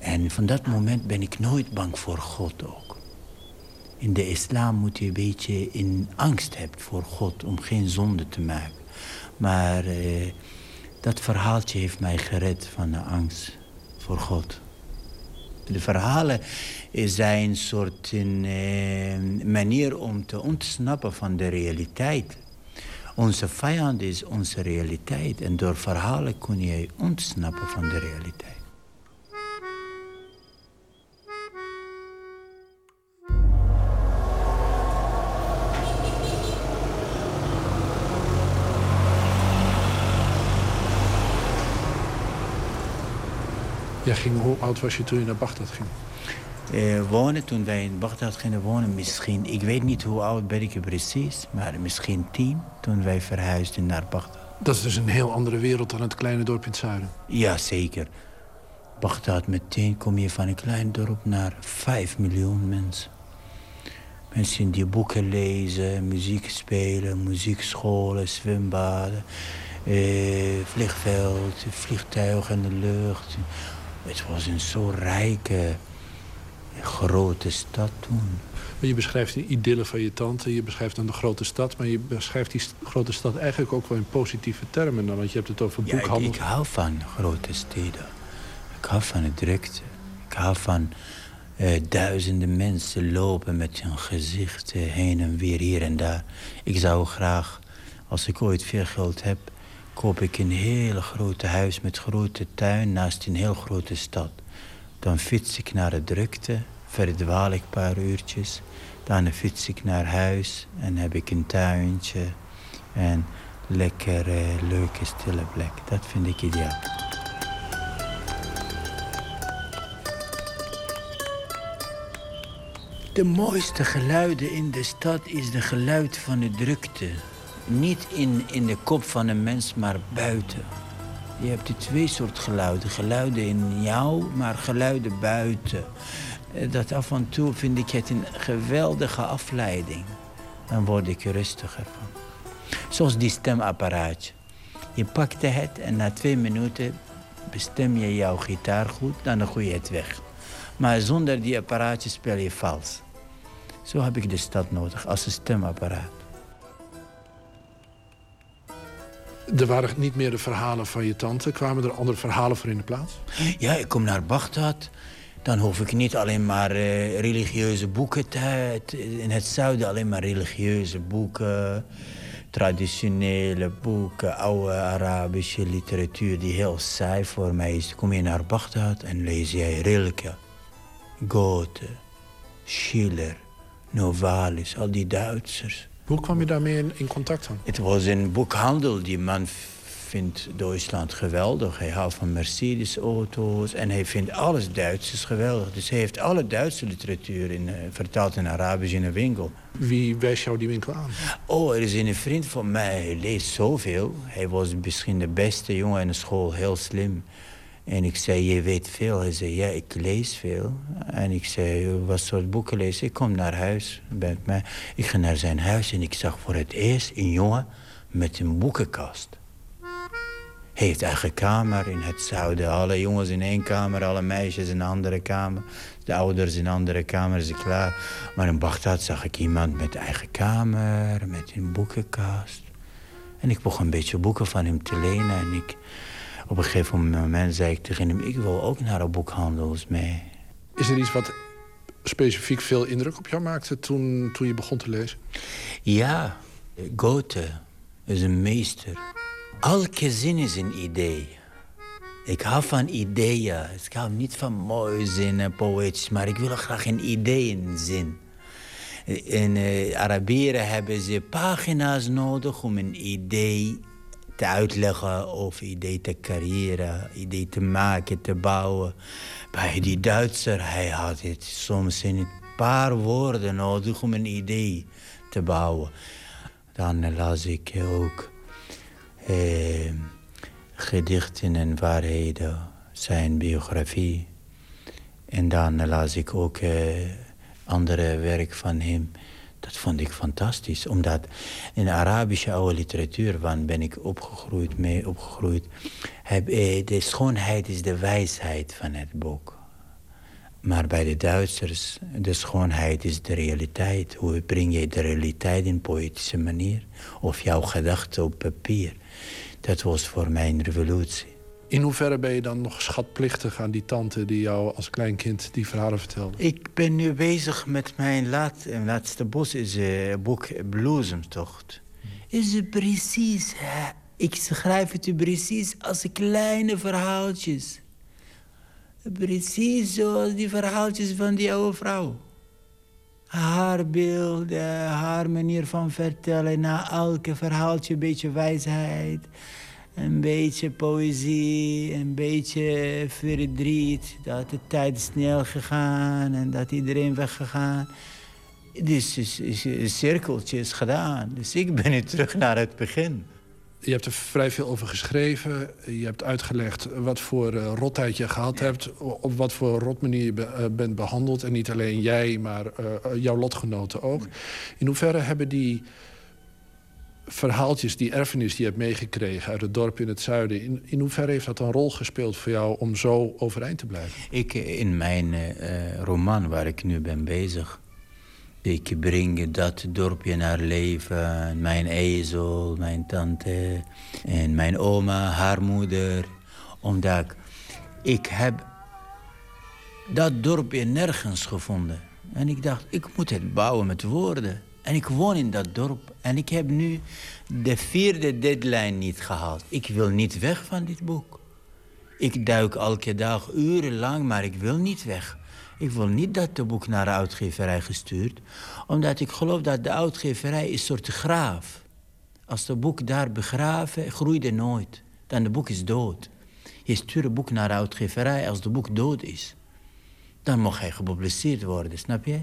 En van dat moment ben ik nooit bang voor God ook. In de islam moet je een beetje in angst hebben voor God om geen zonde te maken. Maar eh, dat verhaaltje heeft mij gered van de angst voor God. De verhalen zijn soort eh, manier om te ontsnappen van de realiteit. Onze vijand is onze realiteit. En door verhalen kun je ontsnappen van de realiteit. Ja, ging, hoe oud was je toen je naar Bagdad ging? Uh, wonen, toen wij in Bagdad gingen wonen, misschien... Ik weet niet hoe oud ben ik precies, maar misschien tien... toen wij verhuisden naar Bagdad. Dat is dus een heel andere wereld dan het kleine dorp in het zuiden? Ja, zeker. Bagdad, meteen kom je van een klein dorp naar vijf miljoen mensen. Mensen die boeken lezen, muziek spelen, muziekscholen, zwembaden... Eh, vliegveld, vliegtuigen in de lucht. Het was een zo rijke, grote stad toen. Maar je beschrijft de idylle van je tante, je beschrijft dan de grote stad... maar je beschrijft die grote stad eigenlijk ook wel in positieve termen. Want je hebt het over boekhandel. Ja, ik, ik hou van grote steden. hou van de drukte. Ik hou van eh, duizenden mensen lopen met hun gezicht eh, heen en weer hier en daar. Ik zou graag, als ik ooit veel geld heb, koop ik een hele grote huis met grote tuin naast een heel grote stad. Dan fiets ik naar de drukte, verdwaal ik een paar uurtjes. Dan fiets ik naar huis en heb ik een tuintje en lekker eh, leuke stille plek. Dat vind ik ideaal. De mooiste geluiden in de stad is de geluid van de drukte. Niet in, in de kop van een mens, maar buiten. Je hebt die twee soorten geluiden. Geluiden in jou, maar geluiden buiten. Eh, Dat af en toe vind ik het een geweldige afleiding. Dan word ik er rustiger van. Zoals die stemapparaatje. Je pakte het en na twee minuten bestem je jouw gitaar goed, dan gooi je het weg. Maar zonder die apparaatje speel je vals. Zo heb ik de stad nodig als een stemapparaat. Er waren niet meer de verhalen van je tante. Kwamen er andere verhalen voor in de plaats? Ja, ik kom naar Bagdad. Dan hoef ik niet alleen maar eh, religieuze boeken te... In het zuiden alleen maar religieuze boeken. Traditionele boeken, oude Arabische literatuur... die heel saai voor mij is. Kom je naar Bagdad en lees jij Rilke, Goethe, Schiller, Novalis, al die Duitsers. Hoe kwam je daarmee in, in contact dan? Het was een boekhandel. Die man vindt Duitsland geweldig. Hij houdt van Mercedes-auto's en hij vindt alles Duitsers geweldig. Dus hij heeft alle Duitse literatuur in, eh, vertaald in Arabisch in een winkel. Wie wijst jou die winkel aan? Oh, er is een vriend van mij, hij leest zoveel. Hij was misschien de beste jongen in de school, heel slim. En ik zei, je weet veel. Hij zei, ja, ik lees veel. En ik zei, wat soort boeken lees? Ik kom naar huis met mij. Ik ga naar zijn huis en ik zag voor het eerst een jongen met een boekenkast. Hij heeft eigen kamer in het zuiden. Alle jongens in één kamer, alle meisjes in een andere kamer. De ouders in een andere kamer, is klaar. Maar in Bagdad zag ik iemand met eigen kamer, met een boekenkast. En ik begon een beetje boeken van hem te lenen. En ik, op een gegeven moment zei ik tegen hem... ik wil ook naar de boekhandels mee. Is er iets wat specifiek veel indruk op jou maakte toen, toen je begon te lezen? Ja, Goethe is een meester. Elke zin is een idee. Ik hou van ideeën. Ik hou niet van mooie zinnen, poëtisch, maar ik wil graag een idee in een zin. In eh, Arabieren hebben ze pagina's nodig om een idee te uitleggen of idee te creëren, idee te maken, te bouwen. Bij die Duitser, hij had het soms in een paar woorden nodig om een idee te bouwen. Dan las ik ook eh, gedichten en waarheden, zijn biografie. En dan las ik ook eh, andere werk van hem. Dat vond ik fantastisch, omdat in de Arabische oude literatuur, waar ben ik opgegroeid, mee opgegroeid, heb, eh, de schoonheid is de wijsheid van het boek. Maar bij de Duitsers, de schoonheid is de realiteit. Hoe breng je de realiteit in poëtische manier? Of jouw gedachten op papier? Dat was voor mij een revolutie. In hoeverre ben je dan nog schatplichtig aan die tante die jou als klein kind die verhalen vertelde? Ik ben nu bezig met mijn laat, eh, laatste boek, is het boek Bloesemtocht. Is het precies, hè? ik schrijf het u precies als kleine verhaaltjes. Precies zoals die verhaaltjes van die oude vrouw. Haar beelden, haar manier van vertellen. Na elke verhaaltje een beetje wijsheid. Een beetje poëzie, een beetje verdriet. Dat de tijd snel gegaan en dat iedereen weggegaan. Dus is, is, een cirkeltje is gedaan. Dus ik ben nu terug naar het begin. Je hebt er vrij veel over geschreven. Je hebt uitgelegd wat voor uh, rottijd je gehad hebt. Op wat voor rotmanier je be, uh, bent behandeld. En niet alleen jij, maar uh, jouw lotgenoten ook. In hoeverre hebben die verhaaltjes, die erfenis die je hebt meegekregen... uit het dorp in het zuiden... in, in hoeverre heeft dat een rol gespeeld voor jou om zo overeind te blijven? Ik, in mijn roman waar ik nu ben bezig... Ik breng dat dorpje naar leven. Mijn ezel, mijn tante en mijn oma, haar moeder. Omdat ik, ik heb dat dorp weer nergens gevonden. En ik dacht, ik moet het bouwen met woorden. En ik woon in dat dorp. En ik heb nu de vierde deadline niet gehaald. Ik wil niet weg van dit boek. Ik duik elke dag urenlang, maar ik wil niet weg. Ik wil niet dat de boek naar de uitgeverij gestuurd. Omdat ik geloof dat de uitgeverij is een soort graaf. Als de boek daar begraven, groeit er nooit. Dan de boek is dood. Je stuurt een boek naar de uitgeverij als de boek dood is. Dan mag hij gepubliceerd worden, snap je?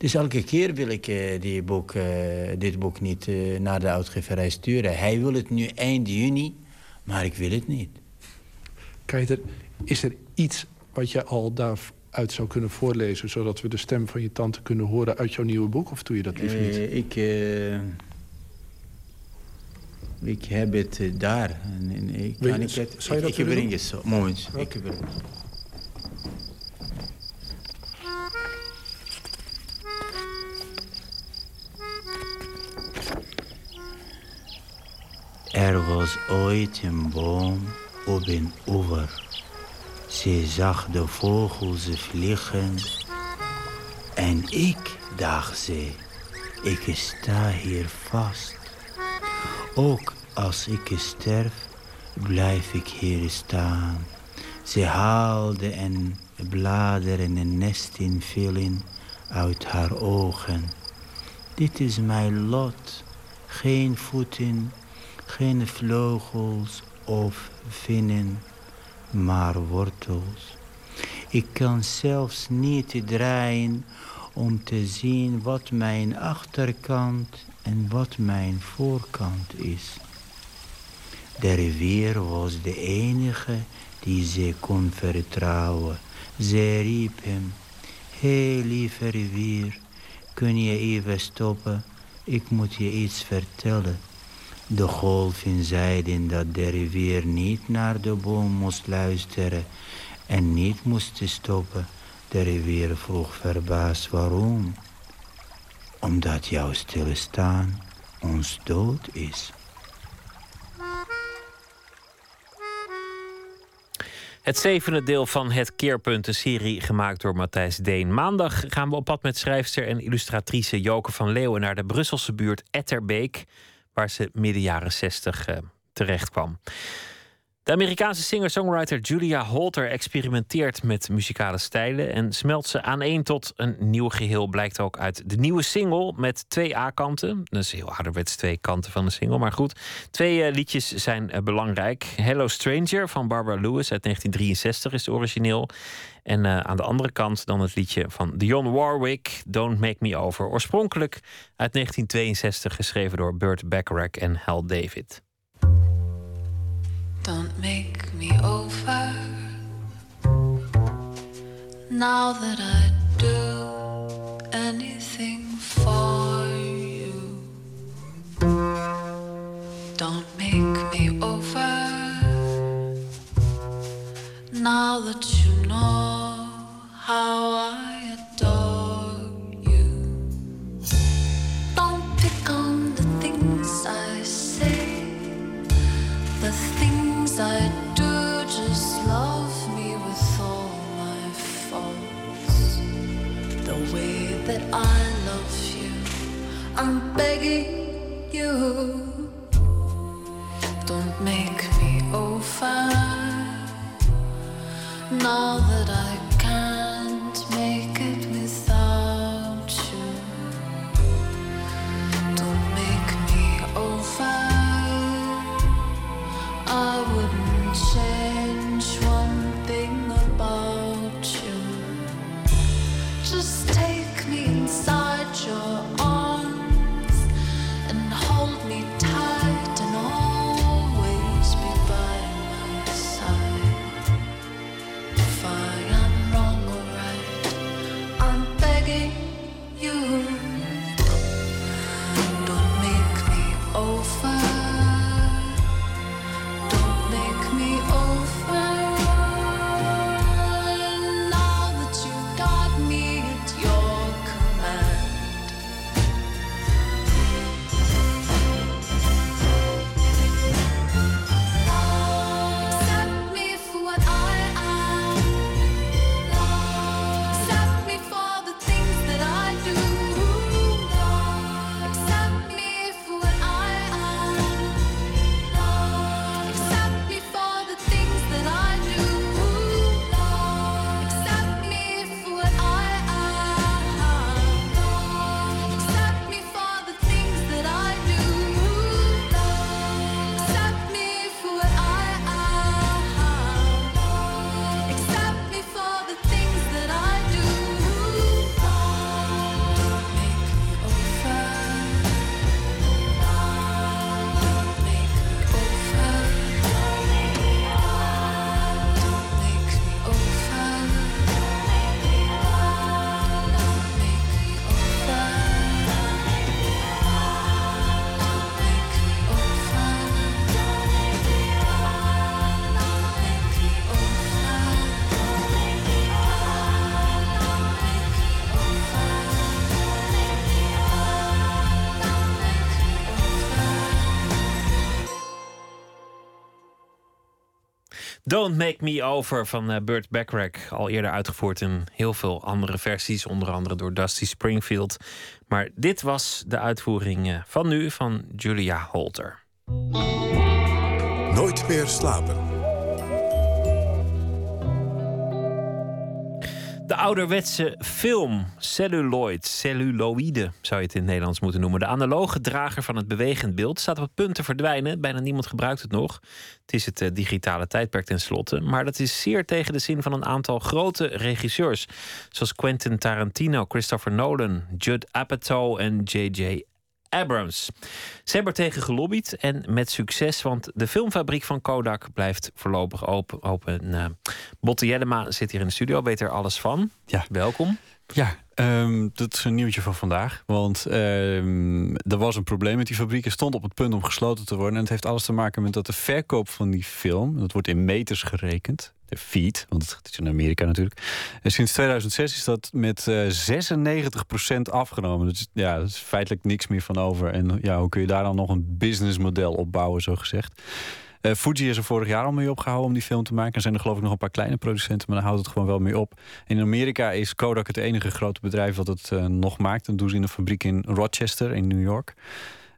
Dus elke keer wil ik uh, die boek, uh, dit boek niet uh, naar de uitgeverij sturen. Hij wil het nu eind juni, maar ik wil het niet. Kijk, is er iets wat je al daaruit zou kunnen voorlezen... zodat we de stem van je tante kunnen horen uit jouw nieuwe boek? Of doe je dat liever niet? ik, ik heb het daar. Ik, kan ik, het, zou je dat ik, ik breng het zo. Moment, ik breng Er was ooit een boom op een oever. Ze zag de vogels vliegen. En ik, dacht ze, ik sta hier vast. Ook als ik sterf, blijf ik hier staan. Ze haalde en bladeren en nesten vielen uit haar ogen. Dit is mijn lot, geen voeten geen vleugels of vinnen, maar wortels. Ik kan zelfs niet draaien om te zien wat mijn achterkant en wat mijn voorkant is. De rivier was de enige die ze kon vertrouwen. Ze riep hem, Hé lieve rivier, kun je even stoppen? Ik moet je iets vertellen. De golven zeiden dat de rivier niet naar de boom moest luisteren en niet moest stoppen. De rivier vroeg verbaasd waarom. Omdat jouw stilstaan ons dood is. Het zevende deel van Het Keerpunt, een serie gemaakt door Matthijs Deen. Maandag gaan we op pad met schrijfster en illustratrice Joke van Leeuwen naar de Brusselse buurt Etterbeek waar ze midden jaren 60 uh, terecht kwam. De Amerikaanse singer-songwriter Julia Holter experimenteert met muzikale stijlen en smelt ze aan één tot een nieuw geheel. Blijkt ook uit de nieuwe single met twee A-kanten. Dat is heel ouderwets twee kanten van de single, maar goed. Twee uh, liedjes zijn uh, belangrijk. Hello Stranger van Barbara Lewis uit 1963 is origineel. En uh, aan de andere kant dan het liedje van Dionne Warwick, Don't Make Me Over. Oorspronkelijk uit 1962 geschreven door Burt Bacharach en Hal David. Don't make me over now that I do anything for you. Don't make me over now that you know how I now that I can't Make Me Over van eh, Burt Bacharach. Al eerder uitgevoerd in heel veel andere versies. Onder andere door Dusty Springfield. Maar dit was de uitvoering eh, van nu van Julia Holter. Nooit meer slapen. De ouderwetse film, celluloid, celluloïde zou je het in het Nederlands moeten noemen. De analoge drager van het bewegend beeld staat op het punt te verdwijnen. Bijna niemand gebruikt het nog. Het is het eh, digitale tijdperk tenslotte. Maar dat is zeer tegen de zin van een aantal grote regisseurs. Zoals Quentin Tarantino, Christopher Nolan, Judd Apatow en J.J. Abrams. Ze hebben er tegen gelobbyd en met succes, want de filmfabriek van Kodak blijft voorlopig open. open. Uh, Botte Jellema zit hier in de studio, weet er alles van. Ja. Welkom. Ja, ehm, dat is een nieuwtje van vandaag. Want ehm, er was een probleem met die fabriek. Er stond op het punt om gesloten te worden. En het heeft alles te maken met dat de verkoop van die film... dat wordt in meters gerekend, de feed, want het is in Amerika natuurlijk. En sinds 2006 is dat met uh, 96% afgenomen. Dus ja, er is feitelijk niks meer van over. En ja, hoe kun je daar dan nog een businessmodel op bouwen, zo gezegd? Uh, Fuji is er vorig jaar al mee opgehouden om die film te maken. Er zijn er geloof ik nog een paar kleine producenten, maar dan houdt het gewoon wel mee op. In Amerika is Kodak het enige grote bedrijf wat het nog maakt. En doen ze in een fabriek in Rochester in New York.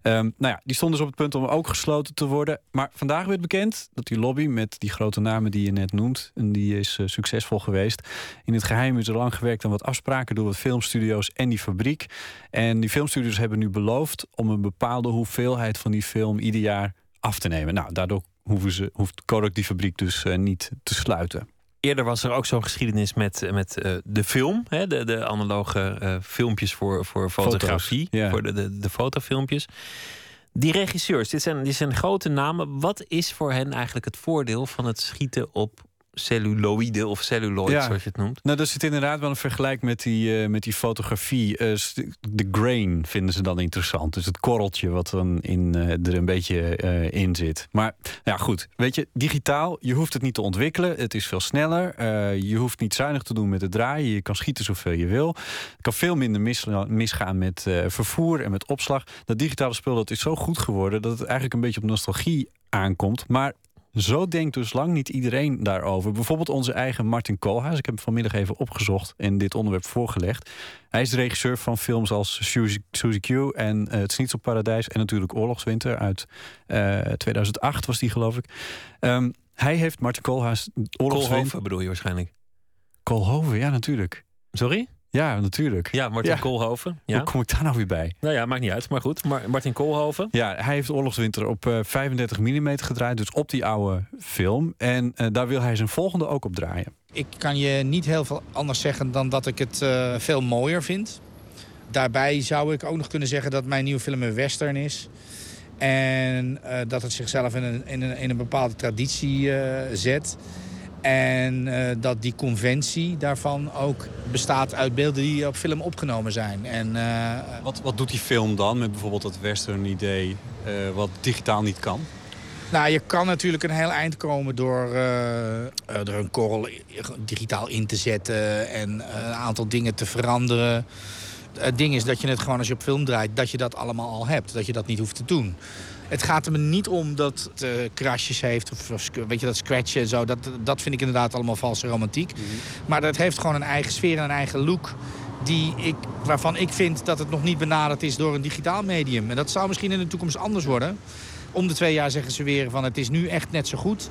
Um, nou ja, die stond dus op het punt om ook gesloten te worden. Maar vandaag werd bekend dat die lobby met die grote namen die je net noemt, en die is uh, succesvol geweest. In het geheim is er lang gewerkt aan wat afspraken door wat filmstudio's en die fabriek. En die filmstudio's hebben nu beloofd om een bepaalde hoeveelheid van die film ieder jaar af te nemen. Nou, daardoor hoeven ze, hoeft Kodak die fabriek dus uh, niet te sluiten. Eerder was er ook zo'n geschiedenis met, met uh, de film, hè, de, de analoge uh, filmpjes voor, voor fotografie, Foto's, ja. voor de, de, de fotofilmpjes. Die regisseurs, dit zijn, dit zijn grote namen. Wat is voor hen eigenlijk het voordeel van het schieten op celluloïde of celluloid, Ja. zoals je het noemt? Nou, er zit inderdaad wel een vergelijk met die, eh, met die fotografie. Eh, de grain vinden ze dan interessant. Dus het korreltje wat dan in, eh, er een beetje in zit. Maar ja, goed. Weet je, digitaal, je hoeft het niet te ontwikkelen. Het is veel sneller. Je hoeft niet zuinig te doen met het draaien. Je kan schieten zoveel je wil. Het kan veel minder mis, misgaan met vervoer en met opslag. Dat digitale spul dat is zo goed geworden... dat het eigenlijk een beetje op nostalgie aankomt. Maar zo denkt dus lang niet iedereen daarover. Bijvoorbeeld onze eigen Martin Koolhaas. Ik heb hem vanmiddag even opgezocht en dit onderwerp voorgelegd. Hij is de regisseur van films als Suzy, Q en uh, Het Snitselparadijs... en natuurlijk Oorlogswinter uit eh, 2008 was die, geloof ik. Ehm, hij heeft Martin Koolhaas... Oorlogswinter... Bedoel je waarschijnlijk. Koolhoven, ja, natuurlijk. Sorry? Ja, natuurlijk. Ja, Martin Ja. Koolhoven. Ja. Hoe kom ik daar nou weer bij? Nou ja, maakt niet uit. Maar goed, maar Martin Koolhoven. Ja, hij heeft Oorlogswinter op eh, 35 mm gedraaid, dus op die oude film. En eh, daar wil hij zijn volgende ook op draaien. Ik kan je niet heel veel anders zeggen dan dat ik het eh, veel mooier vind. Daarbij zou ik ook nog kunnen zeggen dat mijn nieuwe film een western is. En eh, dat het zichzelf in een, in een, in een bepaalde traditie eh, zet. En eh, dat die conventie daarvan ook bestaat uit beelden die op film opgenomen zijn. En, eh, Wat, wat doet die film dan met bijvoorbeeld dat western idee eh, wat digitaal niet kan? Nou, je kan natuurlijk een heel eind komen door er een korrel digitaal in te zetten en een aantal dingen te veranderen. Het ding is dat je het gewoon als je op film draait, dat je dat allemaal al hebt. Dat je dat niet hoeft te doen. Het gaat er me niet om dat het eh, krasjes heeft of, weet je, dat scratchen en zo. Dat, dat vind ik inderdaad allemaal valse romantiek. Maar dat heeft gewoon een eigen sfeer en een eigen look. Die ik, waarvan ik vind dat het nog niet benaderd is door een digitaal medium. En dat zou misschien in de toekomst anders worden. Om de twee jaar zeggen ze weer van het is nu echt net zo goed.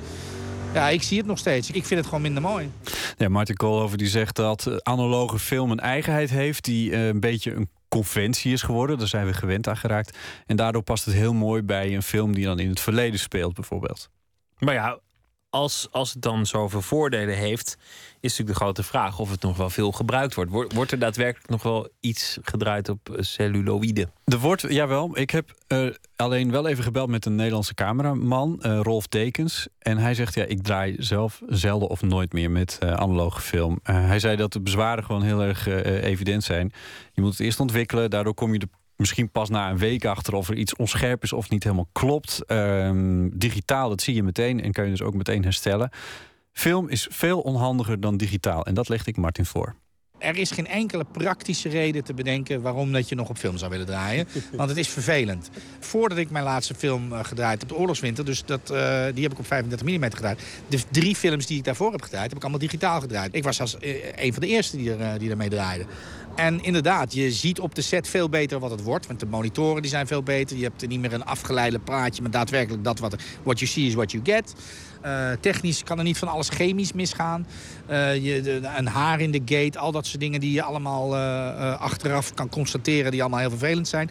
Ja, ik zie het nog steeds. Ik vind het gewoon minder mooi. Ja, Martin Koolhoven die zegt dat eh, analoge film een eigenheid heeft die eh, een beetje een conventie is geworden. Daar zijn we gewend aan geraakt. En daardoor past het heel mooi bij een film die dan in het verleden speelt, bijvoorbeeld. Maar ja, als, als het dan zoveel voordelen heeft, is natuurlijk de grote vraag of het nog wel veel gebruikt wordt. Wordt, er daadwerkelijk nog wel iets gedraaid op eh, celluloïde? Er wordt, jawel, ik heb eh, alleen wel even gebeld met een Nederlandse cameraman, eh, Rolf Dekens. En hij zegt, ja, ik draai zelf zelden of nooit meer met analoge film. Hij zei dat de bezwaren gewoon heel erg evident zijn. Je moet het eerst ontwikkelen, daardoor kom je er misschien pas na een week achter of er iets onscherp is of niet helemaal klopt. Ehm, digitaal, dat zie je meteen en kan je dus ook meteen herstellen. Film is veel onhandiger dan digitaal en dat legde ik Martin voor. Er is geen enkele praktische reden te bedenken waarom dat je nog op film zou willen draaien. Want het is vervelend. Voordat ik mijn laatste film uh, gedraaid heb, de Oorlogswinter, dus dat, uh, die heb ik op 35 mm gedraaid. De drie films die ik daarvoor heb gedraaid, heb ik allemaal digitaal gedraaid. Ik was als uh, een van de eerste die, er, die ermee draaiden. En inderdaad, je ziet op de set veel beter wat het wordt. Want de monitoren die zijn veel beter. Je hebt niet meer een afgeleide plaatje, maar daadwerkelijk dat wat... What you see is what you get. Uh, technisch kan er niet van alles chemisch misgaan. Uh, je, een haar in de gate, al dat soort dingen die je allemaal uh, achteraf kan constateren... die allemaal heel vervelend zijn.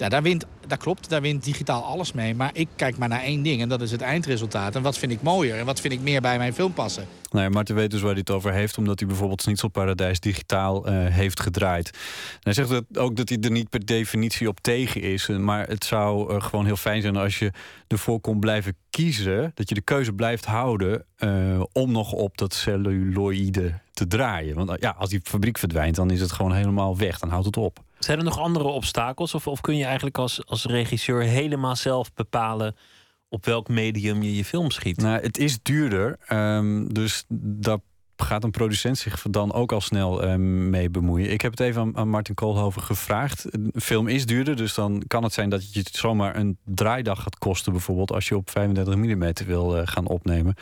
Ja, daar wint, dat klopt, daar wint digitaal alles mee. Maar ik kijk maar naar één ding en dat is het eindresultaat. En wat vind ik mooier en wat vind ik meer bij mijn film passen. Nee, Martin weet dus waar hij het over heeft... omdat hij bijvoorbeeld Snitselparadijs digitaal uh, heeft gedraaid. hij zegt dat ook dat hij er niet per definitie op tegen is. Maar het zou uh, gewoon heel fijn zijn als je ervoor kon blijven kiezen... dat je de keuze blijft houden om nog op dat celluloïde te draaien. Want ja, als die fabriek verdwijnt, dan is het gewoon helemaal weg. Dan houdt het op. Zijn er nog andere obstakels? Of, of kun je eigenlijk als, als regisseur helemaal zelf bepalen op welk medium je je film schiet? Nou, het is duurder. Um, dus daar gaat een producent zich dan ook al snel um, mee bemoeien. Ik heb het even aan, aan Martin Koolhoven gevraagd. Een film is duurder, dus dan kan het zijn dat je het zomaar een draaidag gaat kosten, bijvoorbeeld als je op 35 mm wil uh, gaan opnemen.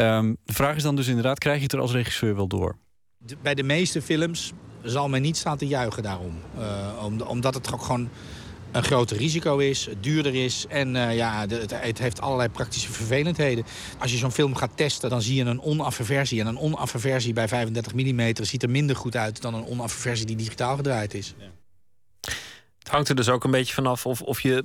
Um, de vraag is dan dus inderdaad, krijg je het er als regisseur wel door? De, bij de meeste films zal men niet staan te juichen daarom. Uh, om, omdat het ook gewoon een groter risico is, duurder is en uh, ja, de, het, het, heeft allerlei praktische vervelendheden. Als je zo'n film gaat testen, dan zie je een onaffe versie. En een onaffe versie bij 35 mm ziet er minder goed uit dan een onaffe versie die digitaal gedraaid is. Ja. Het hangt er dus ook een beetje vanaf of, of je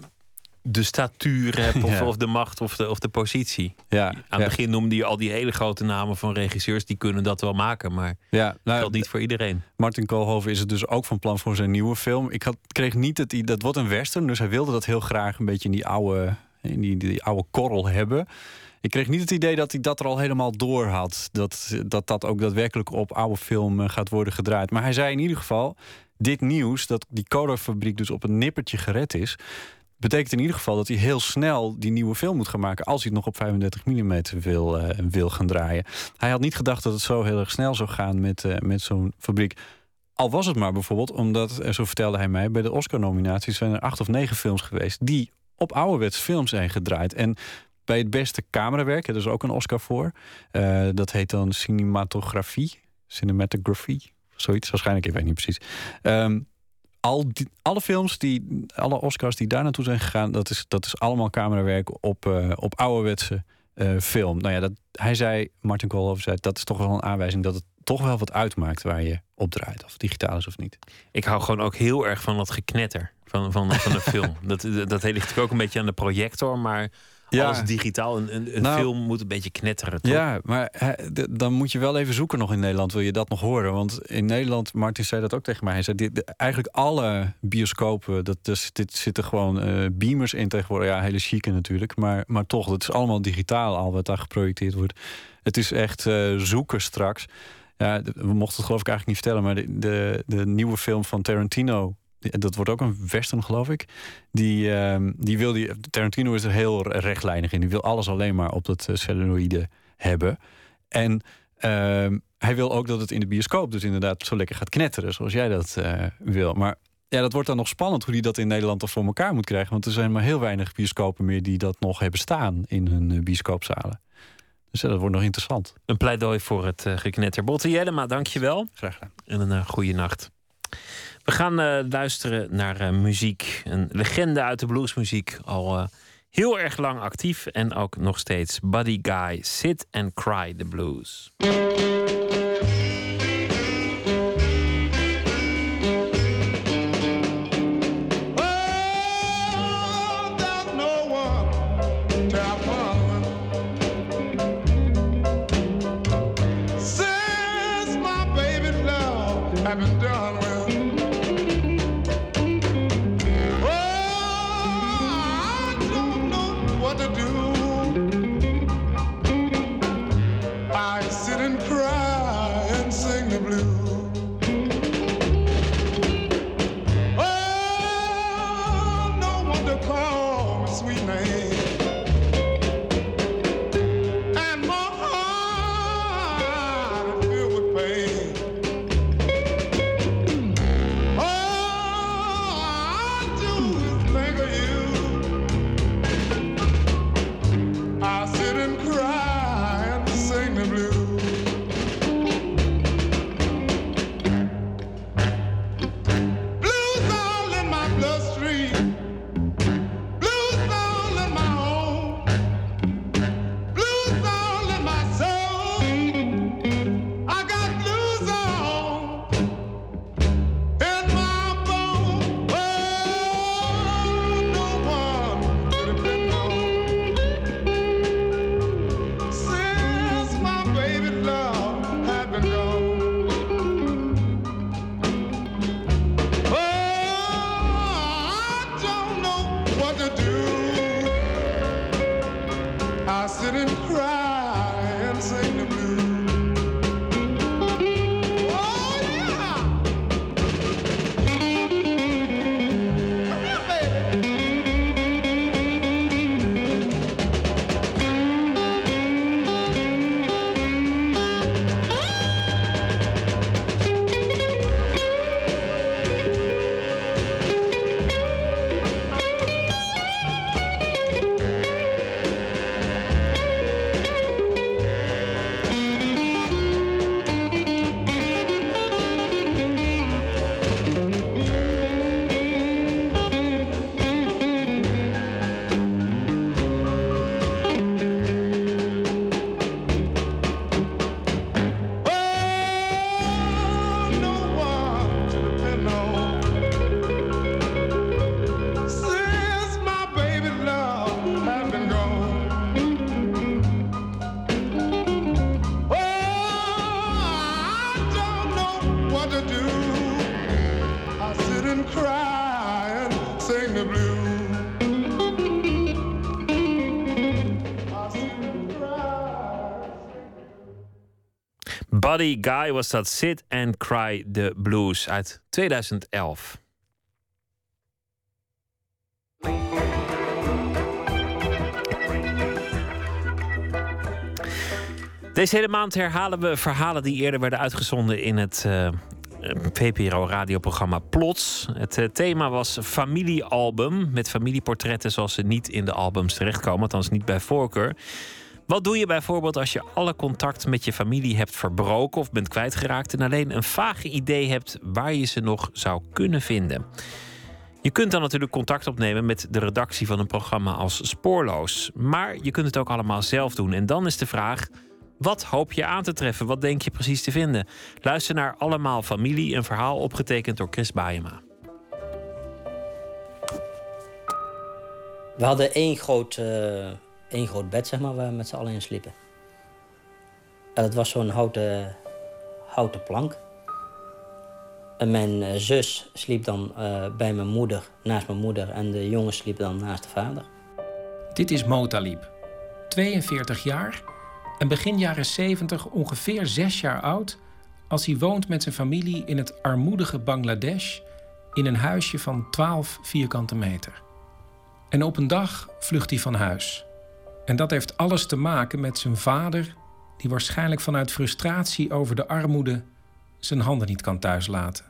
de statuur hebt, of, ja. of, de macht of de, of de positie. Ja, Aan het ja. begin noemde je al die hele grote namen van regisseurs, die kunnen dat wel maken, maar ja, nou, dat geldt niet voor iedereen. Martin Koolhoven is het dus ook van plan voor zijn nieuwe film. Ik had, kreeg niet het dat wordt een western, dus hij wilde dat heel graag een beetje in die oude, in die, die oude korrel hebben. Ik kreeg niet het idee dat hij dat er al helemaal door had. Dat dat, dat ook daadwerkelijk op oude film gaat worden gedraaid. Maar hij zei in ieder geval, dit nieuws, dat die Kodak-fabriek dus op een nippertje gered is betekent in ieder geval dat hij heel snel die nieuwe film moet gaan maken. als hij het nog op 35 mm wil, uh, wil gaan draaien. Hij had niet gedacht dat het zo heel erg snel zou gaan met, uh, met zo'n fabriek. Al was het maar bijvoorbeeld omdat, uh, zo vertelde hij mij, bij de Oscar-nominaties zijn er acht of negen films geweest die op ouderwets films zijn gedraaid. En bij het beste camerawerk, er is ook een Oscar voor. dat heet dan cinematografie, cinematography, zoiets waarschijnlijk, ik weet niet precies. Um, al die, alle films, die, alle Oscars die daar naartoe zijn gegaan, dat is, dat is allemaal camerawerk op, uh, op ouderwetse uh, film. Nou ja, dat, hij zei, Martin Koolhoven zei, dat is toch wel een aanwijzing dat het toch wel wat uitmaakt waar je op draait, of digitaal is of niet. Ik hou gewoon ook heel erg van dat geknetter van, van, van een film. Dat, dat ligt ook een beetje aan de projector, maar ja. alles digitaal. Een, een, een nou, film moet een beetje knetteren. Toch? Ja, maar he, dan moet je wel even zoeken nog in Nederland. Wil je dat nog horen? Want in Nederland, Martin zei dat ook tegen mij. Hij zei, dit, eigenlijk alle bioscopen, dat, dus, dit zitten gewoon uh, beamers in tegenwoordig. Ja, hele chique natuurlijk. Maar, maar toch, het is allemaal digitaal al wat daar geprojecteerd wordt. Het is echt uh, zoeken straks. Ja, we mochten het geloof ik eigenlijk niet vertellen, maar de, de, de nieuwe film van Tarantino dat wordt ook een western, geloof ik. Die, uh, die wil die. Tarantino is er heel rechtlijnig in. Die wil alles alleen maar op dat uh, celluloïde hebben. En uh, hij wil ook dat het in de bioscoop dus inderdaad zo lekker gaat knetteren, zoals jij dat uh, wil. Maar ja, dat wordt dan nog spannend hoe hij dat in Nederland toch voor elkaar moet krijgen. Want er zijn maar heel weinig bioscopen meer die dat nog hebben staan in hun uh, bioscoopzalen. Dus ja, dat wordt nog interessant. Een pleidooi voor het uh, geknetter. Botte Jellema, dank je wel. Graag gedaan. En een goede nacht. We gaan uh, luisteren naar uh, muziek. Een legende uit de bluesmuziek. Al uh, heel erg lang actief en ook nog steeds. Buddy Guy, Sit and Cry the Blues. Buddy Guy was dat Sit and Cry the Blues uit 2011. Deze hele maand herhalen we verhalen die eerder werden uitgezonden in het uh, VPRO-radioprogramma Plots. Het uh, thema was familiealbum, met familieportretten zoals ze niet in de albums terechtkomen, althans niet bij voorkeur. Wat doe je bijvoorbeeld als je alle contact met je familie hebt verbroken of bent kwijtgeraakt en alleen een vage idee hebt waar je ze nog zou kunnen vinden? Je kunt dan natuurlijk contact opnemen met de redactie van een programma als Spoorloos. Maar je kunt het ook allemaal zelf doen. En dan is de vraag: wat hoop je aan te treffen? Wat denk je precies te vinden? Luister naar Allemaal Familie, een verhaal opgetekend door Chris Baayema. We hadden één groot, uh, één groot bed, zeg maar, waar we met z'n allen in sliepen. En dat was zo'n houten, houten plank. En mijn uh, zus sliep dan uh, bij mijn moeder, naast mijn moeder. En de jongen sliep dan naast de vader. Dit is Motalib, 42 jaar en begin jaren 70 ongeveer zes jaar oud als hij woont met zijn familie in het armoedige Bangladesh in een huisje van 12 vierkante meter. En op een dag vlucht hij van huis. En dat heeft alles te maken met zijn vader, die waarschijnlijk vanuit frustratie over de armoede zijn handen niet kan thuislaten.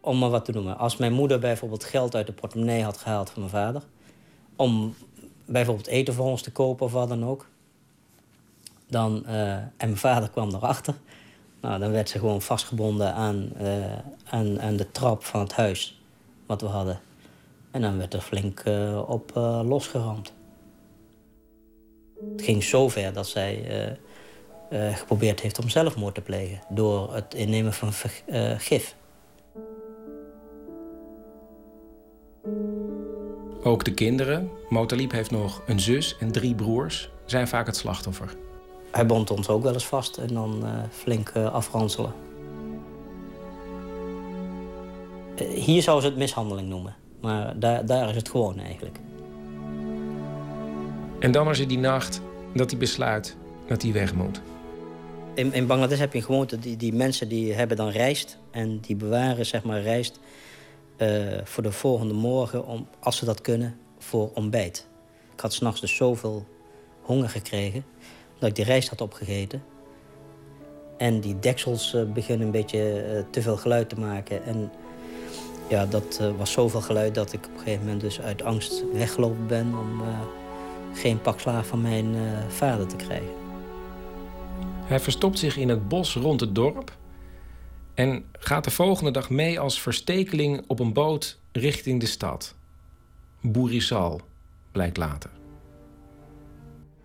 Om maar wat te noemen. Als mijn moeder bijvoorbeeld geld uit de portemonnee had gehaald van mijn vader, om bijvoorbeeld eten voor ons te kopen of wat dan ook, dan, uh, en mijn vader kwam erachter. Nou, dan werd ze gewoon vastgebonden aan, uh, aan, aan de trap van het huis wat we hadden. En dan werd er flink uh, op losgeramd. Het ging zo ver dat zij geprobeerd heeft om zelfmoord te plegen door het innemen van gif. Ook de kinderen, Motaliep heeft nog een zus en drie broers, zijn vaak het slachtoffer. Hij bond ons ook wel eens vast en dan flink afranselen. Hier zou ze het mishandeling noemen, maar daar, daar is het gewoon eigenlijk. En dan is er die nacht dat hij besluit dat hij weg moet. In, in Bangladesh heb je een gewoonte, die, die mensen die hebben dan rijst... en die bewaren zeg maar rijst voor de volgende morgen, om, als ze dat kunnen, voor ontbijt. Ik had s'nachts dus zoveel honger gekregen dat ik die rijst had opgegeten. En die deksels uh, beginnen een beetje uh, te veel geluid te maken. En ja, dat was zoveel geluid dat ik op een gegeven moment dus uit angst weggelopen ben om geen pak slaag van mijn vader te krijgen. Hij verstopt zich in het bos rond het dorp en gaat de volgende dag mee als verstekeling op een boot richting de stad. Boerisal, blijkt later.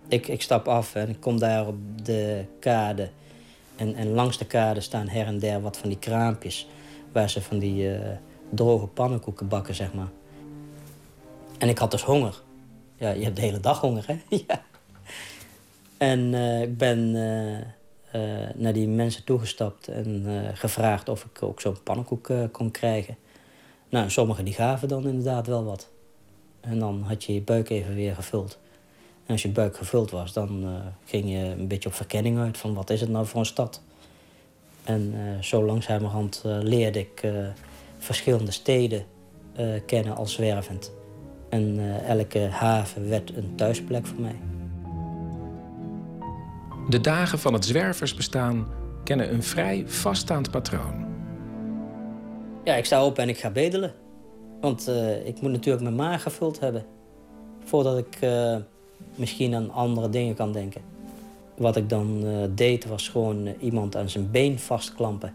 Ik, ik stap af en ik kom daar op de kade. En, en langs de kade staan her en der wat van die kraampjes... waar ze van die uh, droge pannenkoeken bakken, zeg maar. En ik had dus honger. Ja, je hebt de hele dag honger, hè? ja. En uh, ik ben uh, naar die mensen toegestapt en gevraagd of ik ook zo'n pannenkoek kon krijgen. Nou, sommigen die gaven dan inderdaad wel wat. En dan had je je buik even weer gevuld. En als je buik gevuld was, dan ging je een beetje op verkenning uit van wat is het nou voor een stad. En zo langzamerhand leerde ik verschillende steden kennen als zwervend. En elke haven werd een thuisplek voor mij. De dagen van het zwerversbestaan kennen een vrij vaststaand patroon. Ja, ik sta op en ik ga bedelen. Want ik moet natuurlijk mijn maag gevuld hebben. Voordat ik misschien aan andere dingen kan denken. Wat ik dan uh, deed was gewoon iemand aan zijn been vastklampen.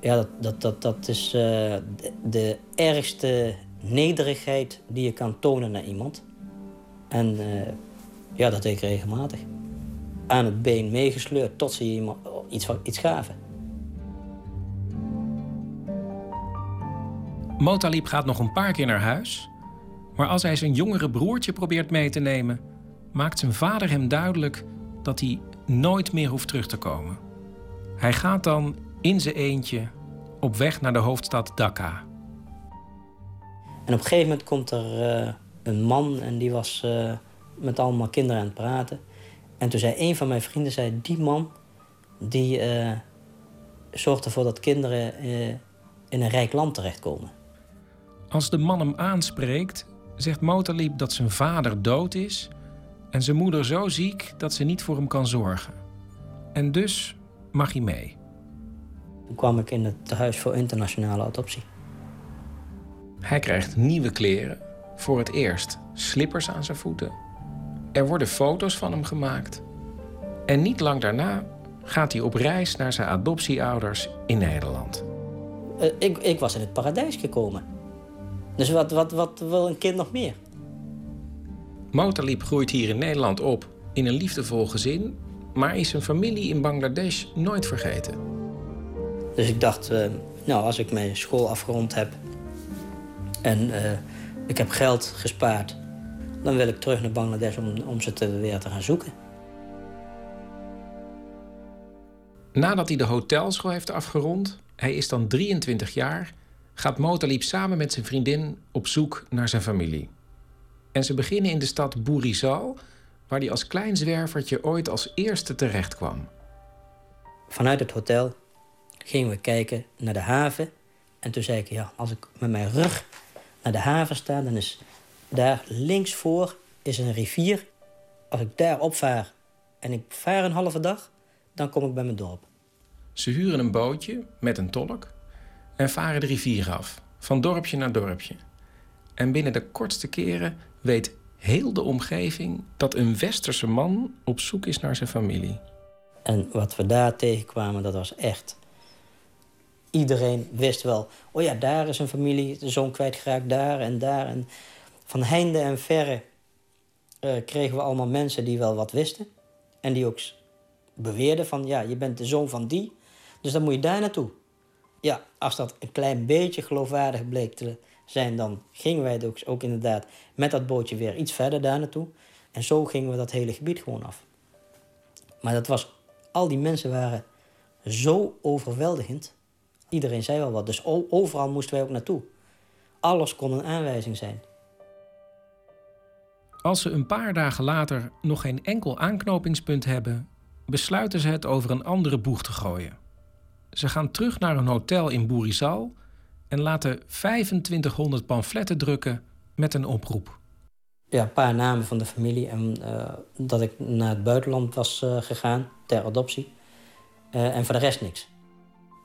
Ja, dat, dat, dat, dat is de, de, ergste nederigheid die je kan tonen naar iemand. En ja, dat deed ik regelmatig. Aan het been meegesleurd tot ze iemand iets, iets gaven. Motalib gaat nog een paar keer naar huis. Maar als hij zijn jongere broertje probeert mee te nemen, maakt zijn vader hem duidelijk dat hij nooit meer hoeft terug te komen. Hij gaat dan in zijn eentje op weg naar de hoofdstad Dhaka. En op een gegeven moment komt er uh, een man en die was uh, met allemaal kinderen aan het praten. En toen zei een van mijn vrienden, zei, die man die eh, zorgt ervoor dat kinderen eh, in een rijk land terechtkomen. Als de man hem aanspreekt, zegt Motalib dat zijn vader dood is en zijn moeder zo ziek dat ze niet voor hem kan zorgen. En dus mag hij mee. Toen kwam ik in het tehuis voor internationale adoptie. Hij krijgt nieuwe kleren, voor het eerst slippers aan zijn voeten. Er worden foto's van hem gemaakt. En niet lang daarna gaat hij op reis naar zijn adoptieouders in Nederland. Eh, ik, ik was in het paradijs gekomen. Dus wat, wat, wat wil een kind nog meer? Motalib groeit hier in Nederland op in een liefdevol gezin, maar is zijn familie in Bangladesh nooit vergeten. Dus ik dacht, eh, nou, als ik mijn school afgerond heb en eh, ik heb geld gespaard, dan wil ik terug naar Bangladesh om, om ze te, weer te gaan zoeken. Nadat hij de hotelschool heeft afgerond, hij is dan 23 jaar, gaat Motalib samen met zijn vriendin op zoek naar zijn familie. En ze beginnen in de stad Boerizal, waar hij als klein zwervertje ooit als eerste terecht kwam. Vanuit het hotel gingen we kijken naar de haven. En toen zei ik, ja, als ik met mijn rug naar de haven sta, dan is daar links voor is een rivier. Als ik daar opvaar en ik vaar een halve dag, dan kom ik bij mijn dorp. Ze huren een bootje met een tolk en varen de rivier af, van dorpje naar dorpje. En binnen de kortste keren weet heel de omgeving dat een westerse man op zoek is naar zijn familie. En wat we daar tegenkwamen, dat was echt. Iedereen wist wel, oh ja, daar is een familie, de zoon kwijtgeraakt, daar en daar. En van heinde en verre eh, kregen we allemaal mensen die wel wat wisten. En die ook beweerden van, ja, je bent de zoon van die, dus dan moet je daar naartoe. Ja, als dat een klein beetje geloofwaardig bleek te zijn, dan gingen wij ook inderdaad met dat bootje weer iets verder daar naartoe. En zo gingen we dat hele gebied gewoon af. Maar dat was, al die mensen waren zo overweldigend. Iedereen zei wel wat, dus overal moesten wij ook naartoe. Alles kon een aanwijzing zijn. Als ze een paar dagen later nog geen enkel aanknopingspunt hebben, besluiten ze het over een andere boeg te gooien. Ze gaan terug naar een hotel in Boerizal en laten 2500 pamfletten drukken met een oproep. Ja, een paar namen van de familie en eh, dat ik naar het buitenland was eh, gegaan ter adoptie. Eh, en voor de rest niks.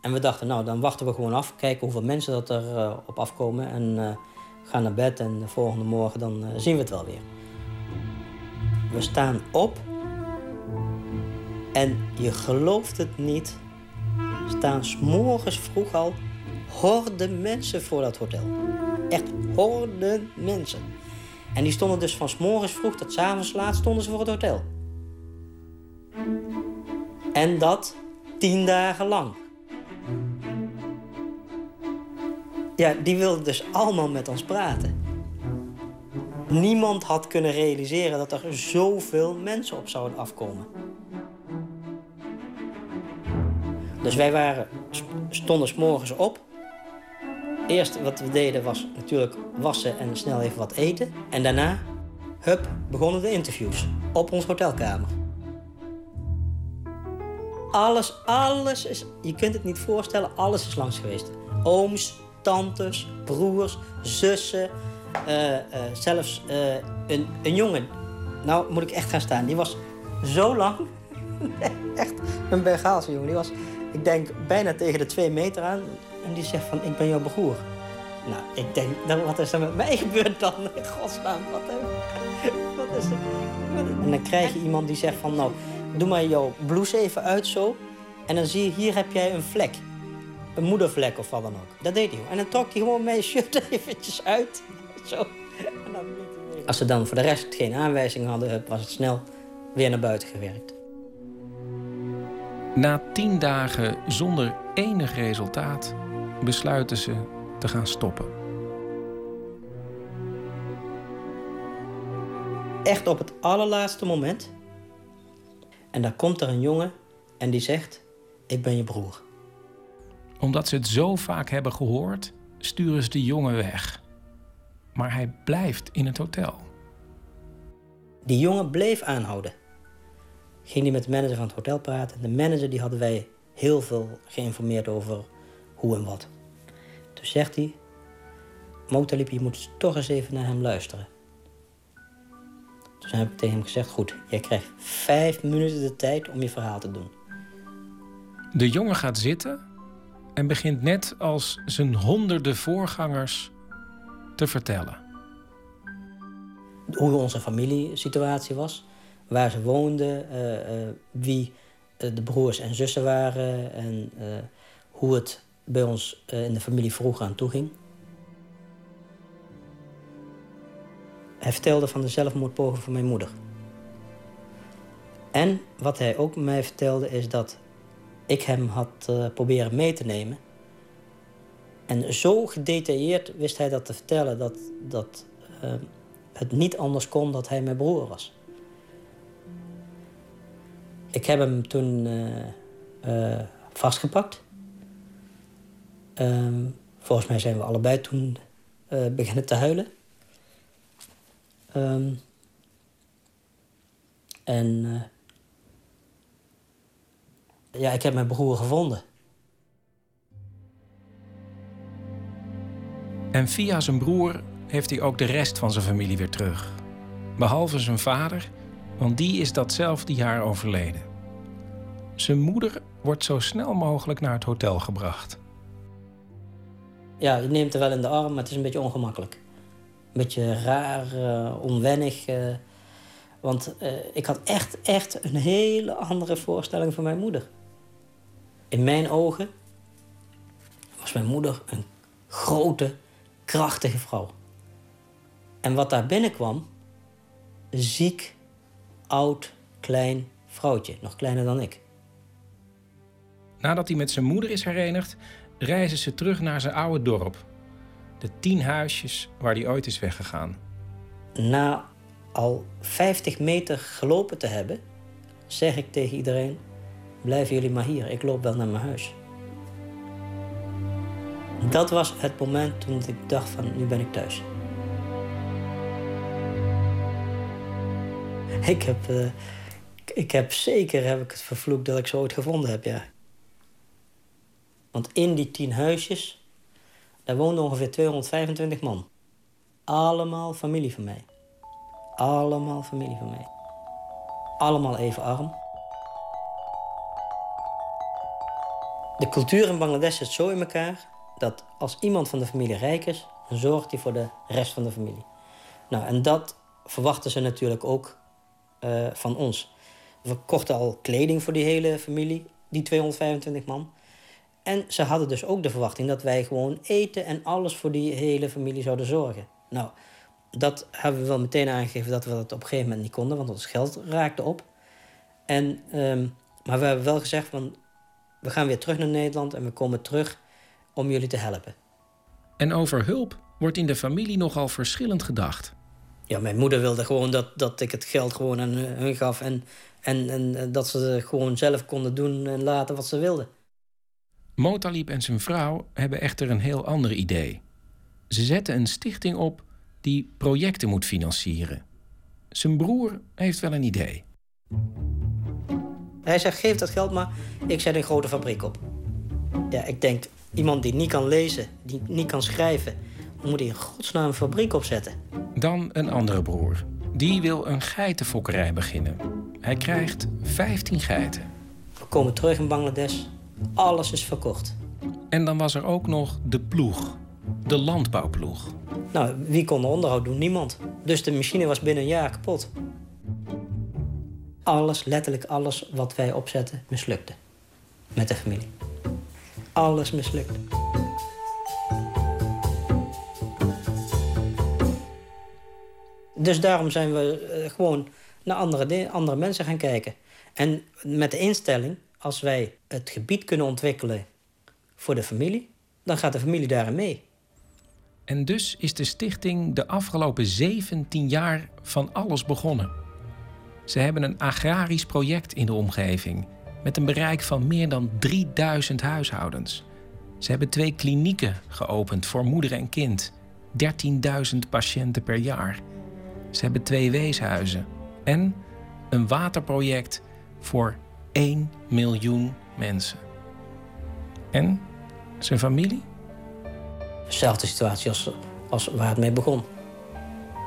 En we dachten, nou, dan wachten we gewoon af, kijken hoeveel mensen dat er eh, op afkomen en eh, gaan naar bed en de volgende morgen dan eh, zien we het wel weer. We staan op en je gelooft het niet, staan s'morgens vroeg al horden mensen voor dat hotel. Echt horden mensen. En die stonden dus van morgens vroeg tot 's avonds laat stonden ze voor het hotel. En dat tien dagen lang. Ja, die wilden dus allemaal met ons praten. Niemand had kunnen realiseren dat er zoveel mensen op zouden afkomen. Dus wij waren, stonden 's morgens op. Eerst wat we deden was natuurlijk wassen en snel even wat eten. En daarna, hup, begonnen de interviews op ons hotelkamer. Alles, alles is, je kunt het niet voorstellen, alles is langs geweest. Ooms, tantes, broers, zussen, eh, eh, zelfs eh, een, een jongen. Nou moet ik echt gaan staan, die was zo lang, echt een Bengaalse jongen. Die was, ik denk, bijna tegen de twee meter aan. En die zegt van, ik ben jouw broer. Nou, ik denk, nou, wat is er met mij gebeurd dan? In godsnaam, wat, wat is er? En dan krijg je iemand die zegt van, nou, doe maar jouw blouse even uit zo. En dan zie je, hier heb jij een vlek. Een moedervlek of wat dan ook. Dat deed hij. En dan trok hij gewoon mijn shirt eventjes uit. Zo. En dan Als ze dan voor de rest geen aanwijzing hadden, was het snel weer naar buiten gewerkt. Na tien dagen zonder enig resultaat besluiten ze te gaan stoppen. Echt op het allerlaatste moment. En dan komt er een jongen en die zegt, ik ben je broer. Omdat ze het zo vaak hebben gehoord, sturen ze de jongen weg. Maar hij blijft in het hotel. Die jongen bleef aanhouden. ging hij met de manager van het hotel praten. De manager die hadden wij heel veel geïnformeerd over hoe en wat. Toen zegt hij, Motalip, je moet toch eens even naar hem luisteren. Toen heb ik tegen hem gezegd, goed, jij krijgt vijf minuten de tijd om je verhaal te doen. De jongen gaat zitten en begint net als zijn honderden voorgangers te vertellen. Hoe onze familiesituatie was, waar ze woonden, eh, eh, wie eh, de broers en zussen waren en hoe het bij ons in de familie vroeger aan toe ging. Hij vertelde van de zelfmoordpoging van mijn moeder. En wat hij ook mij vertelde is dat ik hem had eh, proberen mee te nemen. En zo gedetailleerd wist hij dat te vertellen dat, dat eh, het niet anders kon dat hij mijn broer was. Ik heb hem toen eh, eh, vastgepakt. Ehm, volgens mij zijn we allebei toen beginnen te huilen. Ehm, en ja, ik heb mijn broer gevonden. En via zijn broer heeft hij ook de rest van zijn familie weer terug. Behalve zijn vader, want die is datzelfde jaar overleden. Zijn moeder wordt zo snel mogelijk naar het hotel gebracht. Ja, je neemt er wel in de arm, maar het is een beetje ongemakkelijk. Een beetje raar, eh, onwennig. eh, want eh, ik had echt, echt een hele andere voorstelling van mijn moeder. In mijn ogen was mijn moeder een grote, krachtige vrouw. En wat daar binnenkwam, een ziek, oud, klein vrouwtje. Nog kleiner dan ik. Nadat hij met zijn moeder is herenigd, reizen ze terug naar zijn oude dorp. De tien huisjes waar hij ooit is weggegaan. Na al 50 meter gelopen te hebben, zeg ik tegen iedereen: blijven jullie maar hier, ik loop wel naar mijn huis. Dat was het moment toen ik dacht van nu ben ik thuis. Ik heb, eh, ik heb zeker heb ik het vervloekt dat ik zo ooit gevonden heb, ja. Want in die tien huisjes, daar woonden ongeveer 225 man. Allemaal familie van mij. Allemaal familie van mij. Allemaal even arm. De cultuur in Bangladesh zit zo in elkaar dat als iemand van de familie rijk is, dan zorgt hij voor de rest van de familie. Nou, en dat verwachten ze natuurlijk ook eh, van ons. We kochten al kleding voor die hele familie, die 225 man. En ze hadden dus ook de verwachting dat wij gewoon eten en alles voor die hele familie zouden zorgen. Nou, dat hebben we wel meteen aangegeven dat we dat op een gegeven moment niet konden, want ons geld raakte op. En, ehm, maar we hebben wel gezegd van, we gaan weer terug naar Nederland en we komen terug om jullie te helpen. En over hulp wordt in de familie nogal verschillend gedacht. Ja, mijn moeder wilde gewoon dat, dat ik het geld gewoon aan hun gaf en, en, en dat ze gewoon zelf konden doen en laten wat ze wilden. Motalib en zijn vrouw hebben echter een heel ander idee. Ze zetten een stichting op die projecten moet financieren. Zijn broer heeft wel een idee. Hij zegt, geef dat geld maar, ik zet een grote fabriek op. Ja, ik denk, iemand die niet kan lezen, die niet kan schrijven... moet hij in godsnaam een fabriek opzetten? Dan een andere broer. Die wil een geitenfokkerij beginnen. Hij krijgt 15 geiten. We komen terug in Bangladesh, alles is verkocht. En dan was er ook nog de ploeg. De landbouwploeg. Nou, wie kon er onderhoud doen? Niemand. Dus de machine was binnen een jaar kapot. Alles, letterlijk alles wat wij opzetten, mislukte. Met de familie. Alles mislukte. Dus daarom zijn we eh, gewoon naar andere, andere mensen gaan kijken. En met de instelling, als wij het gebied kunnen ontwikkelen voor de familie, dan gaat de familie daarin mee. En dus is de stichting de afgelopen 17 jaar van alles begonnen. Ze hebben een agrarisch project in de omgeving met een bereik van meer dan 3000 huishoudens. Ze hebben twee klinieken geopend voor moeder en kind, 13.000 patiënten per jaar. Ze hebben twee weeshuizen en een waterproject voor 1 miljoen mensen. En zijn familie? Dezelfde situatie als, als waar het mee begon.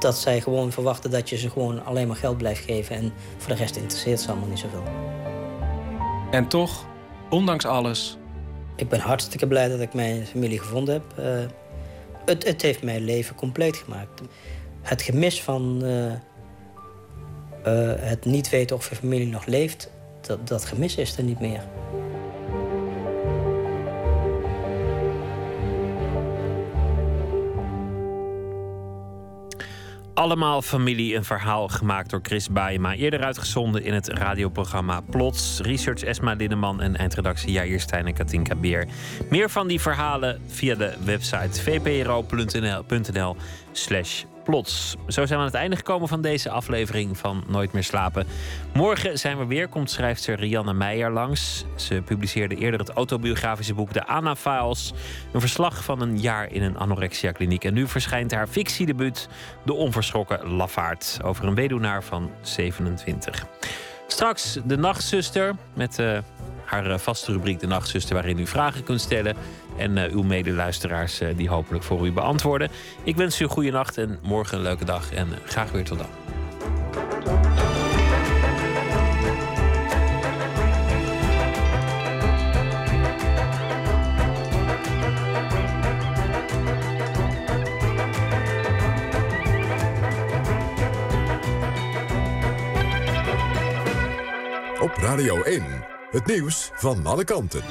Dat zij gewoon verwachten dat je ze gewoon alleen maar geld blijft geven... en voor de rest interesseert ze allemaal niet zoveel. En toch, ondanks alles, Ik ben hartstikke blij dat ik mijn familie gevonden heb. Eh, het, het heeft mijn leven compleet gemaakt. Het gemis van eh, eh, het niet weten of je familie nog leeft... Dat, dat gemis is er niet meer. Allemaal familie, een verhaal gemaakt door Chris Baema. Eerder uitgezonden in het radioprogramma Plots. Research Esma Linneman en eindredactie Jair en Katinka Beer. Meer van die verhalen via de website vpro.nl slash plots. Zo zijn we aan het einde gekomen van deze aflevering van Nooit meer slapen. Morgen zijn we weer, komt schrijfster Rianne Meijer langs. Ze publiceerde eerder het autobiografische boek De Anna Files. Een verslag van een jaar in een anorexia-kliniek. En nu verschijnt haar fictiedebuut De Onverschrokken Lafaard. Over een weduwnaar van 27. Straks de nachtzuster met eh, haar eh, vaste rubriek De Nachtzuster... waarin u vragen kunt stellen. En eh, uw medeluisteraars eh, die hopelijk voor u beantwoorden. Ik wens u een goede nacht en morgen een leuke dag. En eh, graag weer tot dan. Op Radio 1, het nieuws van alle kanten.